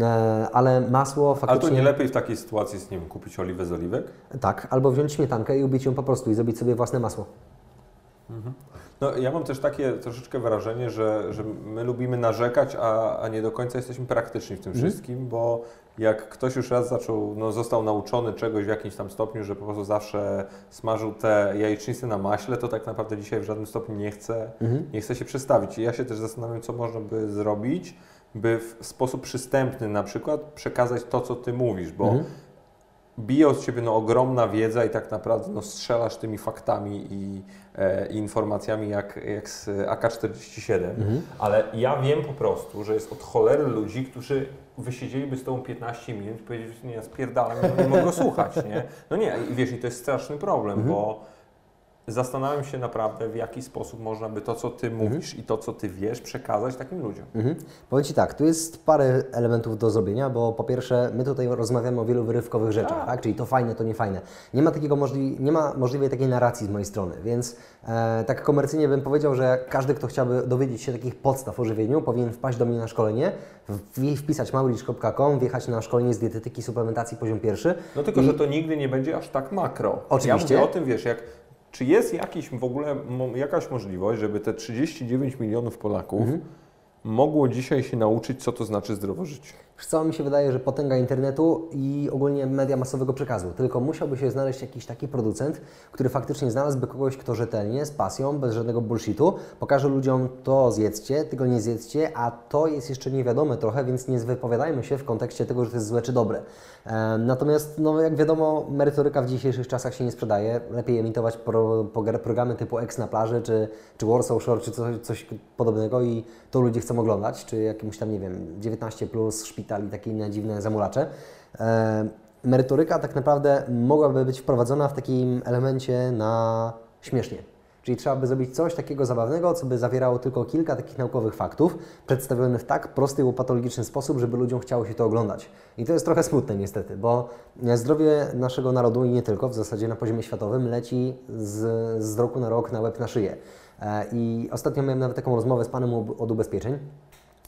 e, ale masło Ale faktycznie... to nie lepiej w takiej sytuacji jest, nie wiem, kupić oliwę z oliwek? Tak, albo wziąć śmietankę i ubić ją po prostu i zrobić sobie własne masło. No, ja mam też takie troszeczkę wrażenie, że, że my lubimy narzekać, a, a nie do końca jesteśmy praktyczni w tym Mhm. wszystkim, bo jak ktoś już raz zaczął, no, został nauczony czegoś w jakimś tam stopniu, że po prostu zawsze smażył te jajecznice na maśle, to tak naprawdę dzisiaj w żadnym stopniu nie chce, Mhm. nie chce się przestawić. I ja się też zastanawiam, co można by zrobić, by w sposób przystępny na przykład przekazać to, co Ty mówisz, bo Mhm. Bije od Ciebie no, ogromna wiedza i tak naprawdę no, strzelasz tymi faktami i, e, i informacjami jak, jak z AK-47, Mhm. ale ja wiem po prostu, że jest od cholery ludzi, którzy wysiedzieliby z Tobą 15 minut i powiedzieli, że nie, spierdalam, no, nie mogę słuchać, nie? No nie, i wiesz, i to jest straszny problem, Mhm. bo zastanawiam się naprawdę, w jaki sposób można by to, co Ty mówisz i to, co Ty wiesz, przekazać takim ludziom. Mhm. Powiem Ci tak, tu jest parę elementów do zrobienia, bo po pierwsze, my tutaj rozmawiamy o wielu wyrywkowych rzeczach, tak? czyli to fajne, to nie fajne. Nie ma takiego możli- nie ma możliwej takiej narracji z mojej strony, więc e, tak komercyjnie bym powiedział, że każdy, kto chciałby dowiedzieć się takich podstaw o żywieniu, powinien wpaść do mnie na szkolenie, wpisać mauricz.com, wjechać na szkolenie z dietetyki, suplementacji poziom pierwszy. No tylko, I- że to nigdy nie będzie aż tak makro. Oczywiście. Ja mówię o tym, wiesz, jak, czy jest jakiś w ogóle jakaś możliwość, żeby te 39 milionów Polaków Mhm. mogło dzisiaj się nauczyć, co to znaczy zdrowo żyć? Wiesz co, mi się wydaje, że potęga internetu i ogólnie media masowego przekazu. Tylko musiałby się znaleźć jakiś taki producent, który faktycznie znalazłby kogoś, kto rzetelnie, z pasją, bez żadnego bullshitu, pokaże ludziom to zjedzcie, tego nie zjedzcie, a to jest jeszcze niewiadome trochę, więc nie wypowiadajmy się w kontekście tego, że to jest złe czy dobre. E, natomiast, no jak wiadomo, merytoryka w dzisiejszych czasach się nie sprzedaje. Lepiej emitować pro, programy typu X na plaży, czy, czy Warsaw Shore, czy coś, coś podobnego i to ludzie chcą oglądać, czy jakimś tam, nie wiem, 19 plus, szpitali, takie inne dziwne zamulacze. E, merytoryka tak naprawdę mogłaby być wprowadzona w takim elemencie na śmiesznie. Czyli trzeba by zrobić coś takiego zabawnego, co by zawierało tylko kilka takich naukowych faktów, przedstawionych w tak prosty i łopatologiczny sposób, żeby ludziom chciało się to oglądać. I to jest trochę smutne niestety, bo zdrowie naszego narodu i nie tylko, w zasadzie na poziomie światowym, leci z, z roku na rok na łeb na szyję. E, I ostatnio miałem nawet taką rozmowę z panem od ubezpieczeń,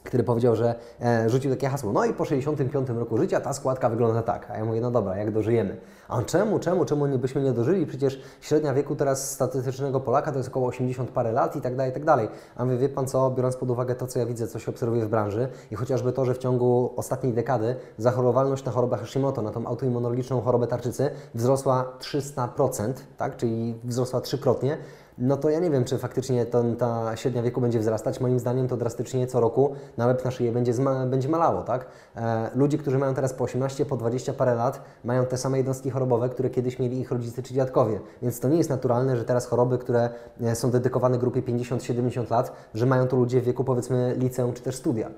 który powiedział, że e, rzucił takie hasło, no i po 65 roku życia ta składka wygląda tak. A ja mówię, no dobra, jak dożyjemy? A czemu, czemu, czemu byśmy nie dożyli? Przecież średnia wieku teraz statystycznego Polaka to jest około 80 parę lat i tak dalej, i tak dalej. A mówię, wie Pan co, biorąc pod uwagę to, co ja widzę, co się obserwuje w branży i chociażby to, że w ciągu ostatniej dekady zachorowalność na chorobę Hashimoto, na tą autoimmunologiczną chorobę tarczycy wzrosła 300%, tak? czyli wzrosła trzykrotnie, no to ja nie wiem, czy faktycznie ten, ta średnia wieku będzie wzrastać. Moim zdaniem to drastycznie co roku na łeb na szyję będzie, będzie malało, tak? E, ludzi, którzy mają teraz po 18, po 20 parę lat, mają te same jednostki chorobowe, które kiedyś mieli ich rodzice czy dziadkowie. Więc to nie jest naturalne, że teraz choroby, które e, są dedykowane grupie 50-70 lat, że mają to ludzie w wieku powiedzmy liceum czy też studia.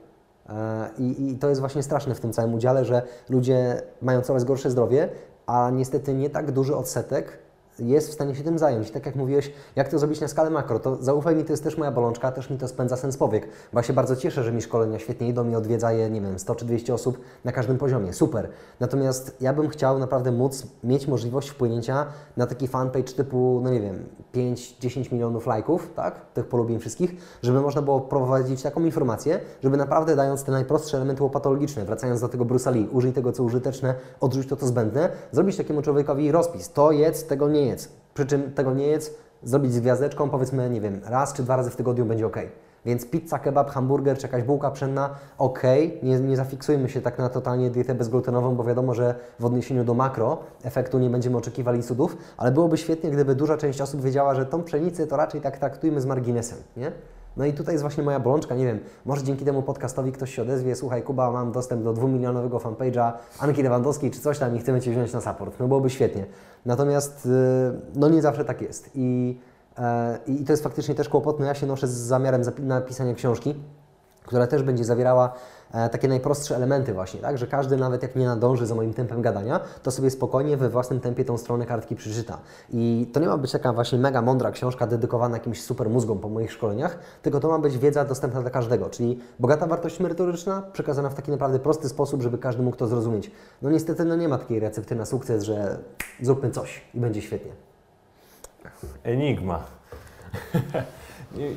E, I, I to jest właśnie straszne w tym całym udziale, że ludzie mają coraz gorsze zdrowie, a niestety nie tak duży odsetek jest w stanie się tym zająć. Tak jak mówiłeś, jak to zrobić na skalę makro, to zaufaj mi, to jest też moja bolączka, też mi to spędza sens powiek, bo ja się bardzo cieszę, że mi szkolenia świetnie idą i odwiedza je, nie wiem, 100 czy 200 osób na każdym poziomie, super. Natomiast ja bym chciał naprawdę móc mieć możliwość wpłynięcia na taki fanpage typu, no nie wiem, 5-10 milionów lajków, tak, tych polubień wszystkich, żeby można było prowadzić taką informację, żeby naprawdę dając te najprostsze elementy łopatologiczne, wracając do tego Bruce'a Lee, użyj tego, co użyteczne, odrzuć to, co zbędne, zrobić takiemu człowiekowi rozpis, to jedz, tego nie jedz. Przy czym tego nie jedz, zrobić z gwiazdeczką, powiedzmy, nie wiem, raz czy dwa razy w tygodniu będzie ok. Więc pizza, kebab, hamburger czy jakaś bułka pszenna, ok, nie, nie zafiksujmy się tak na totalnie dietę bezglutenową, bo wiadomo, że w odniesieniu do makro efektu nie będziemy oczekiwali cudów, ale byłoby świetnie, gdyby duża część osób wiedziała, że tą pszenicę to raczej tak traktujmy z marginesem, nie? No i tutaj jest właśnie moja bolączka, nie wiem, może dzięki temu podcastowi ktoś się odezwie, słuchaj Kuba, mam dostęp do dwumilionowego fanpage'a Anki Lewandowskiej czy coś tam i chcemy Cię wziąć na support, no byłoby świetnie. Natomiast y, no nie zawsze tak jest. I, e, i to jest faktycznie też kłopotne, ja się noszę z zamiarem napisania książki, która też będzie zawierała E, takie najprostsze elementy właśnie, tak? Że każdy nawet jak nie nadąży za moim tempem gadania, to sobie spokojnie we własnym tempie tą stronę kartki przeczyta. I to nie ma być taka właśnie mega mądra książka dedykowana jakimś super mózgom po moich szkoleniach, tylko to ma być wiedza dostępna dla każdego, czyli bogata wartość merytoryczna, przekazana w taki naprawdę prosty sposób, żeby każdy mógł to zrozumieć. No niestety no nie ma takiej recepty na sukces, że zróbmy coś i będzie świetnie. Enigma. [laughs]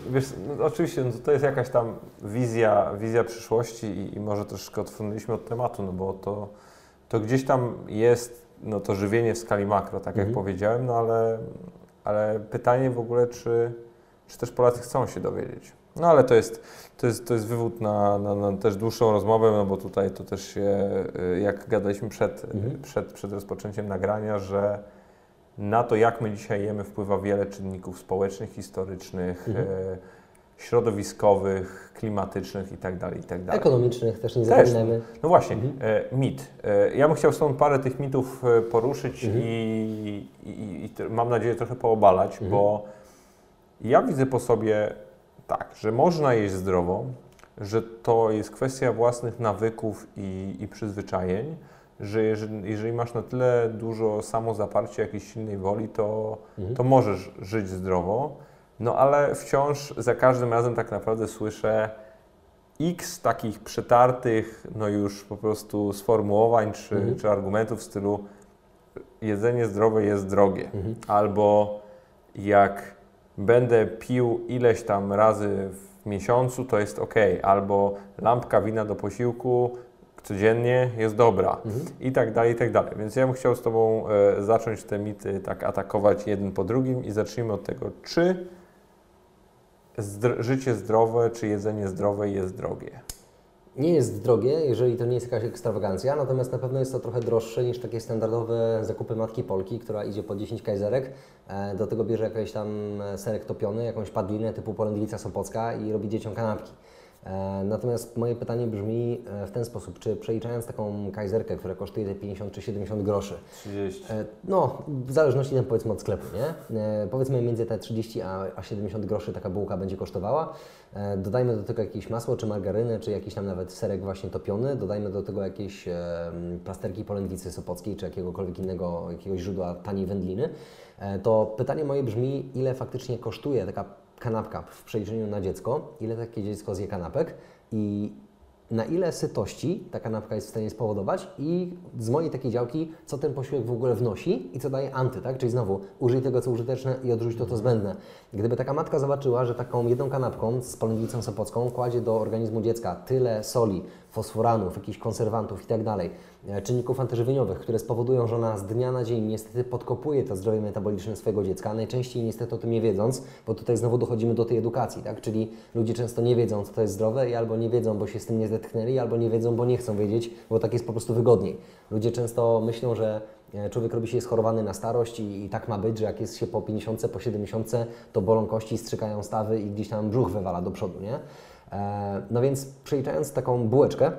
Wiesz, no oczywiście no to jest jakaś tam wizja, wizja przyszłości i, i, może troszkę odsunęliśmy od tematu, no bo to, to gdzieś tam jest no to żywienie w skali makro, tak jak mhm. powiedziałem, no ale, ale pytanie w ogóle, czy, czy też Polacy chcą się dowiedzieć. No ale to jest, to jest, to jest wywód na, na, na też dłuższą rozmowę, no bo tutaj to też się, y, jak gadaliśmy przed, mhm. przed, przed rozpoczęciem nagrania, że na to, jak my dzisiaj jemy, wpływa wiele czynników społecznych, historycznych, mhm. e, środowiskowych, klimatycznych itd., tak itd. Tak Ekonomicznych też nie zapominajmy. No właśnie, mhm. e, mit. E, ja bym chciał stąd parę tych mitów e, poruszyć mhm. i, i, i, mam nadzieję trochę poobalać, mhm. bo ja widzę po sobie tak, że można jeść zdrowo, że to jest kwestia własnych nawyków i, i przyzwyczajeń, że jeżeli, jeżeli, masz na tyle dużo samozaparcia, jakiejś silnej woli, to, mhm. to możesz żyć zdrowo. No ale wciąż za każdym razem tak naprawdę słyszę x takich przetartych, no już po prostu sformułowań czy, mhm. czy argumentów w stylu jedzenie zdrowe jest drogie. Mhm. Albo jak będę pił ileś tam razy w miesiącu, to jest ok. Albo lampka wina do posiłku codziennie jest dobra mhm. i tak dalej, i tak dalej. Więc ja bym chciał z Tobą e, zacząć te mity tak atakować jeden po drugim i zacznijmy od tego, czy zdr- życie zdrowe czy jedzenie zdrowe jest drogie? Nie jest drogie, jeżeli to nie jest jakaś ekstrawagancja, natomiast na pewno jest to trochę droższe niż takie standardowe zakupy matki Polki, która idzie po 10 kajzerek, e, do tego bierze jakiś tam e, serek topiony, jakąś padlinę typu polędwica sopocka i robi dzieciom kanapki. E, Natomiast moje pytanie brzmi e, w ten sposób, czy przeliczając taką kajzerkę, która kosztuje te 50 czy 70 groszy, 30. E, No, w zależności tam powiedzmy od sklepu, nie? Powiedzmy między te 30 a, a 70 groszy taka bułka będzie kosztowała. Dodajmy do tego jakieś masło, czy margarynę, czy jakiś tam nawet serek właśnie topiony. Dodajmy do tego jakieś plasterki polędwicy sopockiej, czy jakiegokolwiek innego, jakiegoś źródła taniej wędliny. To pytanie moje brzmi, ile faktycznie kosztuje taka kanapka w przeliczeniu na dziecko? Ile takie dziecko zje kanapek? I na ile sytości ta kanapka jest w stanie spowodować i z mojej takiej działki, co ten posiłek w ogóle wnosi i co daje anty, tak? Czyli znowu użyj tego, co użyteczne i odrzuć to, co zbędne. Gdyby taka matka zobaczyła, że taką jedną kanapką z polędwicą sopocką kładzie do organizmu dziecka tyle soli, fosforanów, jakichś konserwantów i tak czynników antyżywieniowych, które spowodują, że ona z dnia na dzień niestety podkopuje to zdrowie metaboliczne swojego dziecka, najczęściej niestety o tym nie wiedząc, bo tutaj znowu dochodzimy do tej edukacji, tak? Czyli ludzie często nie wiedzą, co to jest zdrowe i albo nie wiedzą, bo się z tym nie zetknęli, albo nie wiedzą, bo nie chcą wiedzieć, bo tak jest po prostu wygodniej. Ludzie często myślą, że e, człowiek robi się schorowany na starość i, i tak ma być, że jak jest się po 50, po 70, to bolą kości, strzykają stawy i gdzieś tam brzuch wywala do przodu, nie? E, No więc przeliczając taką bułeczkę,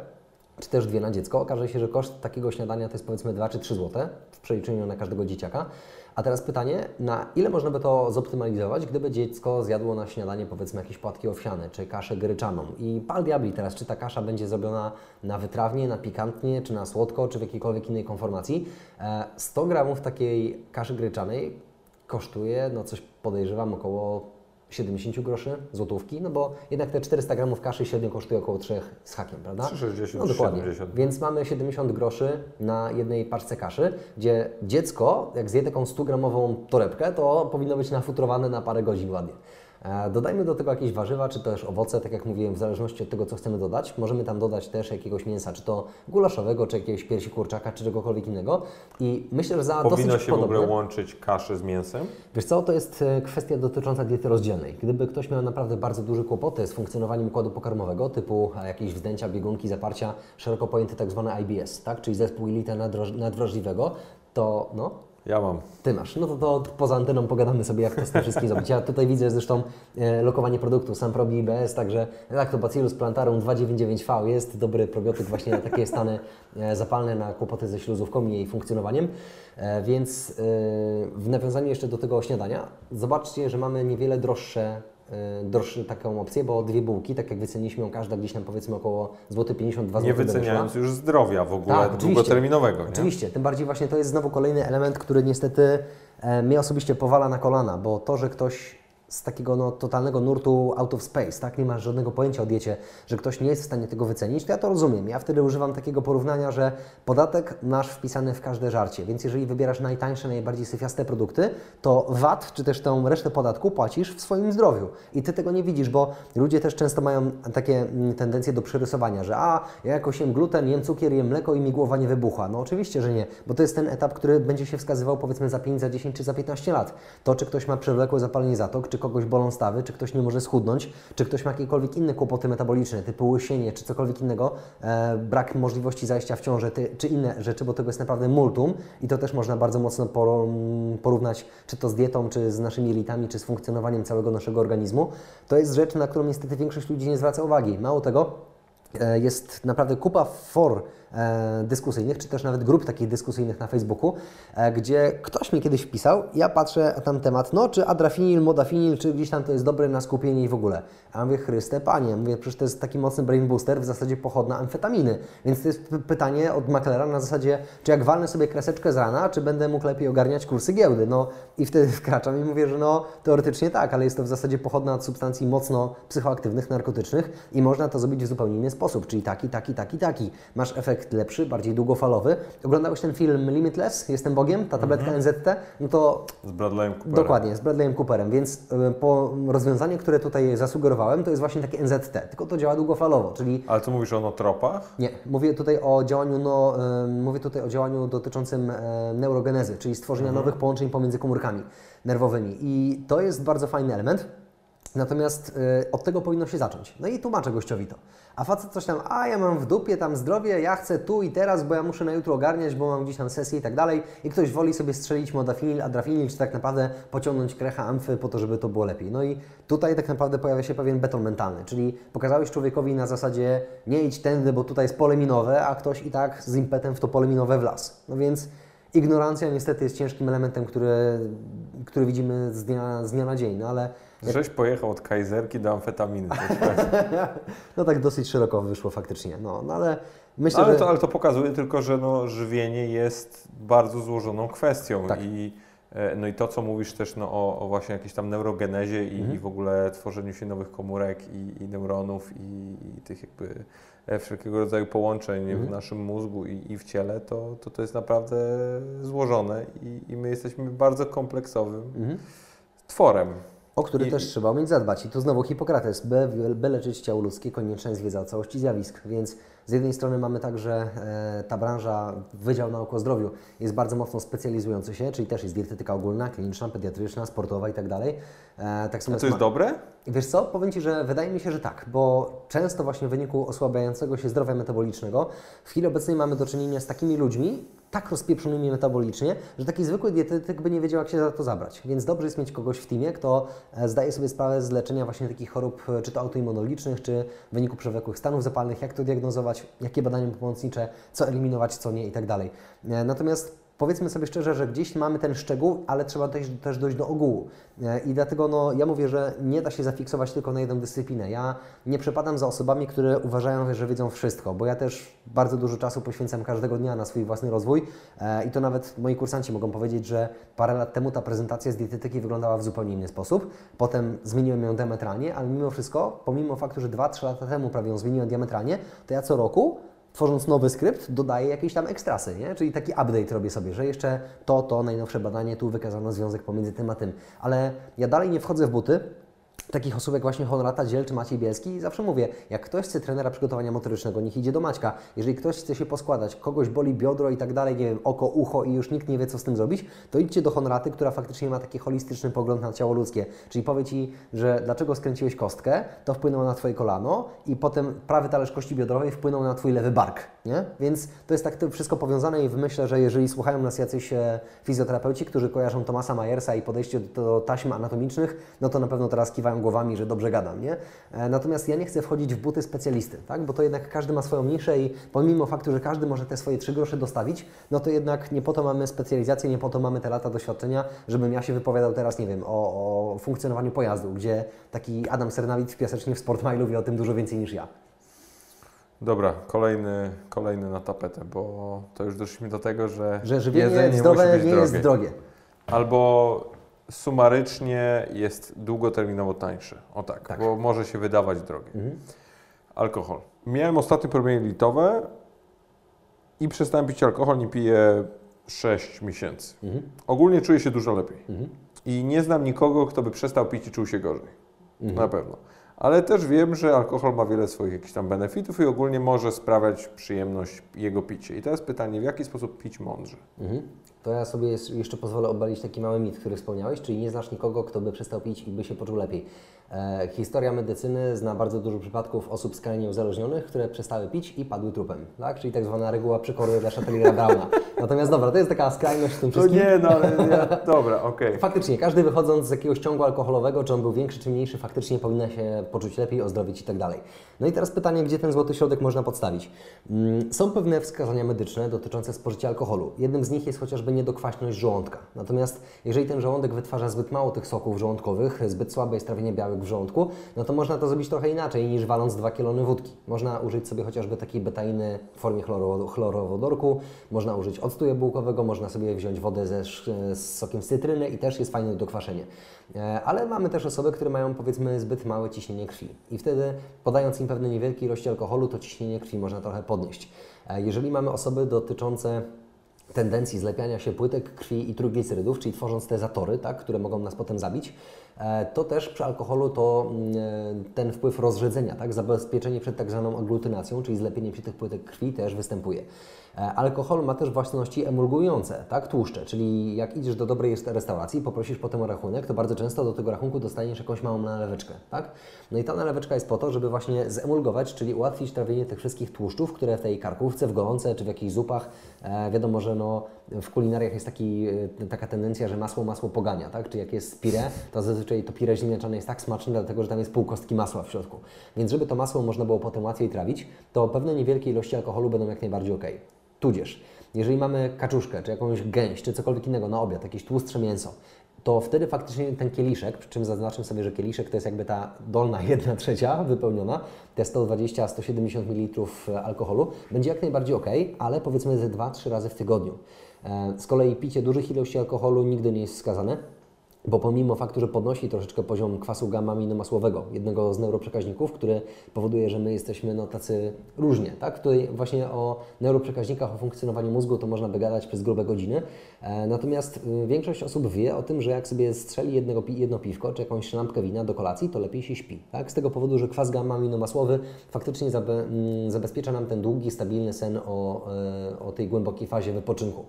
czy też dwie na dziecko, okaże się, że koszt takiego śniadania to jest powiedzmy 2 czy 3 zł w przeliczeniu na każdego dzieciaka. A teraz pytanie, na ile można by to zoptymalizować, gdyby dziecko zjadło na śniadanie powiedzmy jakieś płatki owsiane, czy kaszę gryczaną. I pal diabli teraz, czy ta kasza będzie zrobiona na wytrawnie, na pikantnie, czy na słodko, czy w jakiejkolwiek innej konformacji. E, 100 gramów takiej kaszy gryczanej kosztuje, no coś podejrzewam, około 70 groszy, złotówki, no bo jednak te 400 gramów kaszy średnio kosztuje około 3 z hakiem, prawda? 3,60, No dokładnie. 70. Więc mamy 70 groszy na jednej paczce kaszy, gdzie dziecko, jak zje taką 100-gramową torebkę, to powinno być nafutrowane na parę godzin ładnie. Dodajmy do tego jakieś warzywa, czy też owoce, tak jak mówiłem, w zależności od tego, co chcemy dodać. Możemy tam dodać też jakiegoś mięsa, czy to gulaszowego, czy jakiegoś piersi kurczaka, czy czegokolwiek innego. I myślę, że za Powinno dosyć się w podobne... ogóle łączyć kaszę z mięsem? Wiesz co, to jest e, kwestia dotycząca diety rozdzielnej. Gdyby ktoś miał naprawdę bardzo duże kłopoty z funkcjonowaniem układu pokarmowego, typu e, jakieś wzdęcia, biegunki, zaparcia, szeroko pojęty tak zwany IBS, tak? czyli zespół jelita nadwraż- nadwrażliwego, to no, Ja mam. ty masz. No to, to poza anteną pogadamy sobie, jak to z tym wszystkim zrobić. Ja tutaj widzę zresztą e, lokowanie produktu, sam robi IBS, także Lactobacillus plantarum 299V jest dobry probiotyk właśnie na takie stany e, zapalne, na kłopoty ze śluzówką i jej funkcjonowaniem. E, więc e, w nawiązaniu jeszcze do tego śniadania, zobaczcie, że mamy niewiele droższe e, droższe taką opcję, bo dwie bułki, tak jak wyceniliśmy ją każda gdzieś tam powiedzmy około złoty 52 Nie zł. wyceniając już zdrowia w ogóle Tak, długoterminowego. Nie? Oczywiście, tym bardziej właśnie to jest znowu kolejny element, który niestety e, mnie osobiście powala na kolana, bo to, że ktoś z takiego no, totalnego nurtu out of space, tak, nie ma żadnego pojęcia o diecie, że ktoś nie jest w stanie tego wycenić, to ja to rozumiem. Ja wtedy używam takiego porównania, że podatek masz wpisany w każde żarcie, więc jeżeli wybierasz najtańsze, najbardziej syfiaste produkty, to VAT, czy też tą resztę podatku płacisz w swoim zdrowiu. I Ty tego nie widzisz, bo ludzie też często mają takie mm, tendencje do przerysowania, że a, ja jakoś jem gluten, jem cukier, jem mleko i mi głowa nie wybucha. No oczywiście, że nie, bo to jest ten etap, który będzie się wskazywał powiedzmy za 5, za 10 czy za 15 lat. To, czy ktoś ma przewlekłe zapalenie zatok, czy kogoś bolą stawy, czy ktoś nie może schudnąć, czy ktoś ma jakiekolwiek inne kłopoty metaboliczne, typu łysienie, czy cokolwiek innego, e, brak możliwości zajścia w ciążę, ty, czy inne rzeczy, bo tego jest naprawdę multum i to też można bardzo mocno porównać, czy to z dietą, czy z naszymi jelitami, czy z funkcjonowaniem całego naszego organizmu. To jest rzecz, na którą niestety większość ludzi nie zwraca uwagi. Mało tego, e, jest naprawdę kupa for dyskusyjnych, czy też nawet grup takich dyskusyjnych na Facebooku, e, gdzie ktoś mi kiedyś wpisał, ja patrzę tam temat, no czy adrafinil, modafinil, czy gdzieś tam to jest dobre na skupienie i w ogóle. A ja mówię, Chryste Panie, mówię, przecież to jest taki mocny brain booster, w zasadzie pochodna amfetaminy. Więc to jest pytanie od maklera na zasadzie, czy jak walnę sobie kreseczkę z rana, czy będę mógł lepiej ogarniać kursy giełdy. No i wtedy [laughs] wkraczam i mówię, że no teoretycznie tak, ale jest to w zasadzie pochodna od substancji mocno psychoaktywnych, narkotycznych i można to zrobić w zupełnie inny sposób, czyli taki, taki, taki, taki. Masz efekt lepszy, bardziej długofalowy. Oglądałeś ten film Limitless, Jestem Bogiem, ta tabletka NZT, no to Z Bradleyem Cooperem. Dokładnie, z Bradleyem Cooperem, więc y, po rozwiązanie, które tutaj zasugerowałem, to jest właśnie takie NZT, tylko to działa długofalowo, czyli Ale tu mówisz o notropach? nie, mówię tutaj o działaniu, no, y, mówię tutaj o działaniu dotyczącym e, neurogenezy, czyli stworzenia nowych połączeń pomiędzy komórkami nerwowymi i to jest bardzo fajny element. Natomiast y, od tego powinno się zacząć. No i tłumaczę gościowi to. A facet coś tam, a ja mam w dupie tam zdrowie, ja chcę tu i teraz, bo ja muszę na jutro ogarniać, bo mam gdzieś tam sesję i tak dalej. I ktoś woli sobie strzelić modafinil, adrafinil, czy tak naprawdę pociągnąć krecha amfy po to, żeby to było lepiej. No i tutaj tak naprawdę pojawia się pewien beton mentalny, czyli pokazałeś człowiekowi na zasadzie nie idź tędy, bo tutaj jest pole minowe, a ktoś i tak z impetem w to pole minowe wlazł. No więc ignorancja niestety jest ciężkim elementem, który, który widzimy z dnia, z dnia na dzień, no ale Żeś pojechał od kajzerki do amfetaminy. [laughs] no tak dosyć szeroko wyszło faktycznie, no, no ale myślę, ale, że... to, ale to pokazuje tylko, że no, żywienie jest bardzo złożoną kwestią Tak. i e, no i to, co mówisz też no, o, o właśnie jakiejś tam neurogenezie i, Mhm. i w ogóle tworzeniu się nowych komórek i, i neuronów i, i tych jakby wszelkiego rodzaju połączeń Mhm. w naszym mózgu i, i w ciele, to, to to jest naprawdę złożone i, i my jesteśmy bardzo kompleksowym Mhm. tworem. O który I- też trzeba umieć zadbać. I tu znowu Hipokrates, by, by leczyć ciało ludzkie, konieczna jest wiedza o całości zjawisk. Więc z jednej strony mamy tak, że e, ta branża, Wydział Nauk o Zdrowiu jest bardzo mocno specjalizujący się, czyli też jest dietetyka ogólna, kliniczna, pediatryczna, sportowa i tak dalej. E, tak A to jest dobre? Wiesz co, powiem Ci, że wydaje mi się, że tak, bo często właśnie w wyniku osłabiającego się zdrowia metabolicznego w chwili obecnej mamy do czynienia z takimi ludźmi, tak rozpieprzonymi metabolicznie, że taki zwykły dietetyk by nie wiedział, jak się za to zabrać. Więc dobrze jest mieć kogoś w teamie, kto e, zdaje sobie sprawę z leczenia właśnie takich chorób, e, czy to autoimmunologicznych, czy w wyniku przewlekłych stanów zapalnych, jak to diagnozować, jakie badania pomocnicze, co eliminować, co nie i tak dalej. E, Natomiast Powiedzmy sobie szczerze, że gdzieś mamy ten szczegół, ale trzeba też, też dojść do ogółu. E, I dlatego no, ja mówię, że nie da się zafiksować tylko na jedną dyscyplinę. Ja nie przepadam za osobami, które uważają, że wiedzą wszystko, bo ja też bardzo dużo czasu poświęcam każdego dnia na swój własny rozwój E, i to nawet moi kursanci mogą powiedzieć, że parę lat temu ta prezentacja z dietetyki wyglądała w zupełnie inny sposób. Potem zmieniłem ją diametralnie, ale mimo wszystko, pomimo faktu, że 2-3 lata temu prawie ją zmieniłem diametralnie, to ja co roku tworząc nowy skrypt, dodaję jakieś tam ekstrasy, nie? czyli taki update robię sobie, że jeszcze to, to, najnowsze badanie, tu wykazano związek pomiędzy tym a tym. Ale ja dalej nie wchodzę w buty takich osób jak właśnie Honorata Dziel czy Maciej Bielski i zawsze mówię, jak ktoś chce trenera przygotowania motorycznego, niech idzie do Maćka. Jeżeli ktoś chce się poskładać, kogoś boli biodro i tak dalej, nie wiem, oko, ucho i już nikt nie wie, co z tym zrobić, to idźcie do Honoraty, która faktycznie ma taki holistyczny pogląd na ciało ludzkie. Czyli powie Ci, że dlaczego skręciłeś kostkę, to wpłynęło na Twoje kolano i potem prawy talerz kości biodrowej wpłynął na Twój lewy bark, nie? Więc to jest tak to wszystko powiązane i myślę, że jeżeli słuchają nas jacyś e, fizjoterapeuci, którzy kojarzą Tomasa Myersa i podejście do, taśm anatomicznych, no to na pewno teraz kiwają głowami, że dobrze gadam, nie? E, Natomiast ja nie chcę wchodzić w buty specjalisty, tak? Bo to jednak każdy ma swoją niszę i pomimo faktu, że każdy może te swoje trzy grosze dostawić, no to jednak nie po to mamy specjalizację, nie po to mamy te lata doświadczenia, żebym ja się wypowiadał teraz, nie wiem, o, o funkcjonowaniu pojazdu, gdzie taki Adam Sernawit w Piasecznie w Sportmailu wie o tym dużo więcej niż ja. Dobra, kolejny, kolejny na tapetę, bo to już doszliśmy do tego, że, Że żywienie jedzenie zdrowe musi być nie drogie. jest drogie. Albo sumarycznie jest długoterminowo tańsze. O tak, Tak. bo może się wydawać drogie. Mhm. Alkohol. Miałem ostatnio problemy litowe i przestałem pić alkohol, nie piję 6 miesięcy. Mhm. Ogólnie czuję się dużo lepiej. Mhm. I nie znam nikogo, kto by przestał pić i czuł się gorzej. Mhm. Na pewno. Ale też wiem, że alkohol ma wiele swoich jakichś tam benefitów i ogólnie może sprawiać przyjemność jego picie. I teraz pytanie, w jaki sposób pić mądrze? To ja sobie jeszcze pozwolę obalić taki mały mit, który wspomniałeś, czyli nie znasz nikogo, kto by przestał pić i by się poczuł lepiej. E, historia medycyny zna bardzo dużo przypadków osób skrajnie uzależnionych, które przestały pić i padły trupem, tak? czyli tak zwana reguła przykory dla Chateliera Brauna. Natomiast dobra, to jest taka skrajność w tym wszystkim. no ale nie, dobra, okej. Faktycznie, każdy wychodząc z jakiegoś ciągu alkoholowego, czy on był większy czy mniejszy, faktycznie powinien się poczuć lepiej, ozdrowić i tak dalej. No i teraz pytanie, gdzie ten złoty środek można podstawić? Mm, Są pewne wskazania medyczne dotyczące spożycia alkoholu. Jednym z nich jest chociażby niedokwaśność żołądka. Natomiast jeżeli ten żołądek wytwarza zbyt mało tych soków żołądkowych, zbyt słabe jest trawienie białek w żołądku, no to można to zrobić trochę inaczej niż waląc dwa kielony wódki. Można użyć sobie chociażby takiej betainy w formie chloro- chlorowodorku, można użyć octu jabłkowego, można sobie wziąć wodę ze, z sokiem z cytryny i też jest fajne do kwaszenia. E, Ale mamy też osoby, które mają powiedzmy zbyt małe ciśnienie krwi i wtedy podając im pewne niewielkie ilości alkoholu, to ciśnienie krwi można trochę podnieść. E, Jeżeli mamy osoby dotyczące tendencji zlepiania się płytek krwi i trójglicerydów, czyli tworząc te zatory, tak, które mogą nas potem zabić, e, to też przy alkoholu to mm, e, ten wpływ rozrzedzenia, tak? zabezpieczenie przed tak zwaną aglutynacją, czyli zlepieniem się tych płytek krwi też występuje. E, Alkohol ma też własności emulgujące, tak, tłuszcze, czyli jak idziesz do dobrej restauracji, poprosisz potem o rachunek, to bardzo często do tego rachunku dostaniesz jakąś małą naleweczkę, tak? No i ta naleweczka jest po to, żeby właśnie zemulgować, czyli ułatwić trawienie tych wszystkich tłuszczów, które w tej karkówce, w golonce czy w jakichś zupach, e, wiadomo, że no, w kulinariach jest taki, e, taka tendencja, że masło masło pogania, tak? Czy jak jest pire, to zazwyczaj to pire ziemniaczane jest tak smaczne, dlatego że tam jest pół kostki masła w środku. Więc żeby to masło można było potem łatwiej trawić, to pewne niewielkie ilości alkoholu będą jak najbardziej ok. Tudzież, jeżeli mamy kaczuszkę, czy jakąś gęś, czy cokolwiek innego na obiad, jakieś tłustsze mięso, to wtedy faktycznie ten kieliszek, przy czym zaznaczę sobie, że kieliszek to jest jakby ta dolna [laughs] jedna trzecia wypełniona, te 120-170 ml alkoholu, będzie jak najbardziej ok, ale powiedzmy ze 2-3 razy w tygodniu. E, Z kolei picie dużych ilości alkoholu nigdy nie jest wskazane, bo pomimo faktu, że podnosi troszeczkę poziom kwasu gamma-aminomasłowego, jednego z neuroprzekaźników, który powoduje, że my jesteśmy no, tacy różnie. Tak? Tutaj właśnie o neuroprzekaźnikach, o funkcjonowaniu mózgu to można by gadać przez grube godziny. E, natomiast y, większość osób wie o tym, że jak sobie strzeli jednego, jedno piwko czy jakąś szlampkę wina do kolacji, to lepiej się śpi. Tak? Z tego powodu, że kwas gamma-aminomasłowy faktycznie zabe, mm, zabezpiecza nam ten długi, stabilny sen o, e, o tej głębokiej fazie wypoczynku.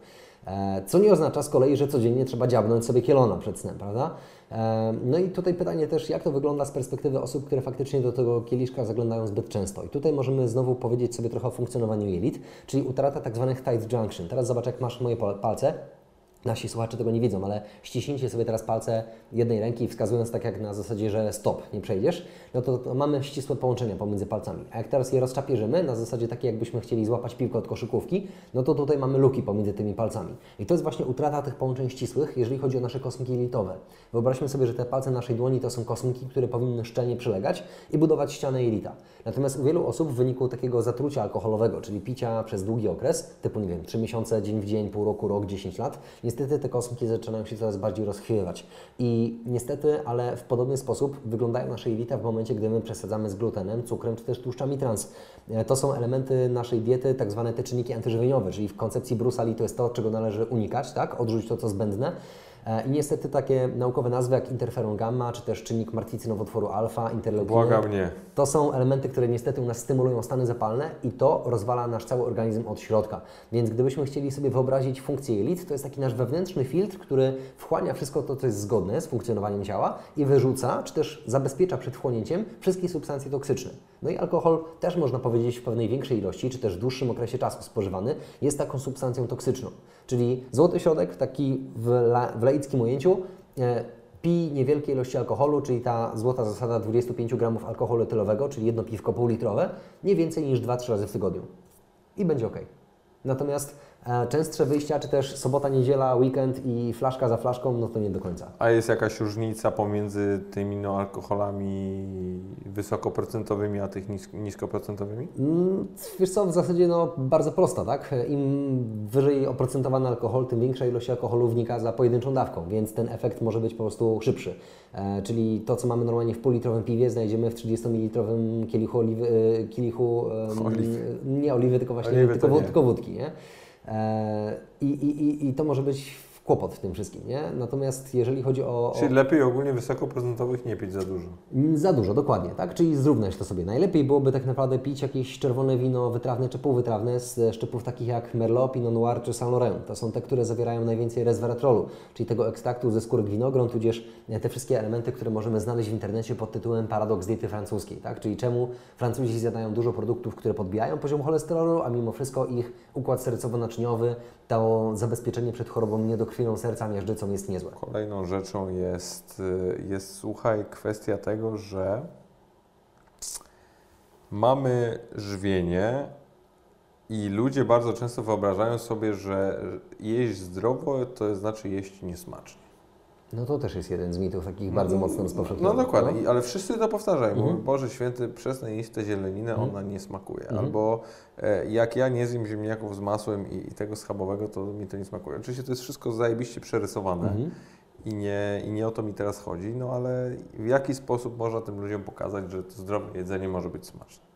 E, Co nie oznacza z kolei, że codziennie trzeba dziabnąć sobie kielona przed snem, prawda? E, No i tutaj pytanie też, jak to wygląda z perspektywy osób, które faktycznie do tego kieliszka zaglądają zbyt często. I tutaj możemy znowu powiedzieć sobie trochę o funkcjonowaniu jelit, czyli utrata tak zwanych tight junction. Teraz zobacz, jak masz moje pal- palce. Nasi słuchacze tego nie widzą, ale ściśnijcie sobie teraz palce jednej ręki, wskazując tak jak na zasadzie, że stop, nie przejdziesz, no to, to mamy ścisłe połączenia pomiędzy palcami. A jak teraz je rozczapierzymy, na zasadzie takiej jakbyśmy chcieli złapać piłkę od koszykówki, no to tutaj mamy luki pomiędzy tymi palcami. I to jest właśnie utrata tych połączeń ścisłych, jeżeli chodzi o nasze kosmiki jelitowe. Wyobraźmy sobie, że te palce naszej dłoni to są kosmiki, które powinny szczelnie przylegać i budować ścianę jelita. Natomiast u wielu osób w wyniku takiego zatrucia alkoholowego, czyli picia przez długi okres, typu nie wiem, 3 miesiące, dzień w dzień, pół roku, rok, 10 lat, niestety te kosmiki zaczynają się coraz bardziej rozchwiewać. I niestety, ale w podobny sposób wyglądają nasze jelita w momencie, gdy my przesadzamy z glutenem, cukrem czy też tłuszczami trans. E, To są elementy naszej diety, tak zwane te czynniki antyżywieniowe, czyli w koncepcji Bruce'a Lee to jest to, czego należy unikać, tak? Odrzucić to, co zbędne. E, I niestety takie naukowe nazwy jak interferon gamma, czy też czynnik martwicy nowotworu alfa, interleukiny. To są elementy, które niestety u nas stymulują stany zapalne i to rozwala nasz cały organizm od środka. Więc gdybyśmy chcieli sobie wyobrazić funkcję jelit, to jest taki nasz wewnętrzny filtr, który wchłania wszystko to, co jest zgodne z funkcjonowaniem ciała i wyrzuca, czy też zabezpiecza przed wchłonięciem wszystkie substancje toksyczne. No i alkohol też można powiedzieć w pewnej większej ilości, czy też dłuższym okresie czasu spożywany, jest taką substancją toksyczną. Czyli złoty środek, taki w, la, w laickim ujęciu, e, pij niewielkie ilości alkoholu, czyli ta złota zasada 25 gramów alkoholu etylowego, czyli jedno piwko półlitrowe, nie więcej niż 2-3 razy w tygodniu. I będzie ok. Natomiast częstsze wyjścia, czy też sobota, niedziela, weekend i flaszka za flaszką, no to nie do końca. A jest jakaś różnica pomiędzy tymi no, alkoholami wysokoprocentowymi, a tych nis- niskoprocentowymi? Mm, Wiesz co, w zasadzie no, bardzo prosta, tak? Im wyżej oprocentowany alkohol, tym większa ilość alkoholu wnika za pojedynczą dawką, więc ten efekt może być po prostu szybszy. E, czyli to, co mamy normalnie w półlitrowym piwie, znajdziemy w 30-mililitrowym kielichu, oliwy, e, kielichu Oliwy. nie oliwy, tylko właśnie Oliwy tylko, tylko wódki, nie? E, i, i, i, I to może być kłopot w tym wszystkim, nie? Natomiast jeżeli chodzi o... o... Czyli lepiej ogólnie wysokoprocentowych nie pić za dużo. Mm, Za dużo, dokładnie, tak? Czyli zrównać to sobie. Najlepiej byłoby tak naprawdę pić jakieś czerwone wino wytrawne czy półwytrawne z szczypów takich jak Merlot, Pinot Noir czy Saint Laurent. To są te, które zawierają najwięcej resveratrolu, czyli tego ekstraktu ze skórek winogron, tudzież e, te wszystkie elementy, które możemy znaleźć w internecie pod tytułem paradoks diety francuskiej, tak? Czyli czemu Francuzi zjadają dużo produktów, które podbijają poziom cholesterolu, a mimo wszystko ich układ sercowo-naczyniowy, to zabezpieczenie przed chorobą niedokrwiną serca, miażdżycą jest niezłe. Kolejną rzeczą jest, y, jest, słuchaj, kwestia tego, że mamy żywienie i ludzie bardzo często wyobrażają sobie, że jeść zdrowo to znaczy jeść niesmacznie. No to też jest jeden z mitów takich bardzo mocno No rozpowszechnionych. dokładnie, I- ale wszyscy to powtarzają. Mhm. Mówią, Boże Święty, przestań jeść tę zieleninę, Mhm. ona nie smakuje. Mhm. Albo e, jak ja nie zjem ziemniaków z masłem i, i tego schabowego, to mi to nie smakuje. Oczywiście to jest wszystko zajebiście przerysowane Mhm. i, nie, i nie o to mi teraz chodzi, no ale w jaki sposób można tym ludziom pokazać, że to zdrowe jedzenie może być smaczne?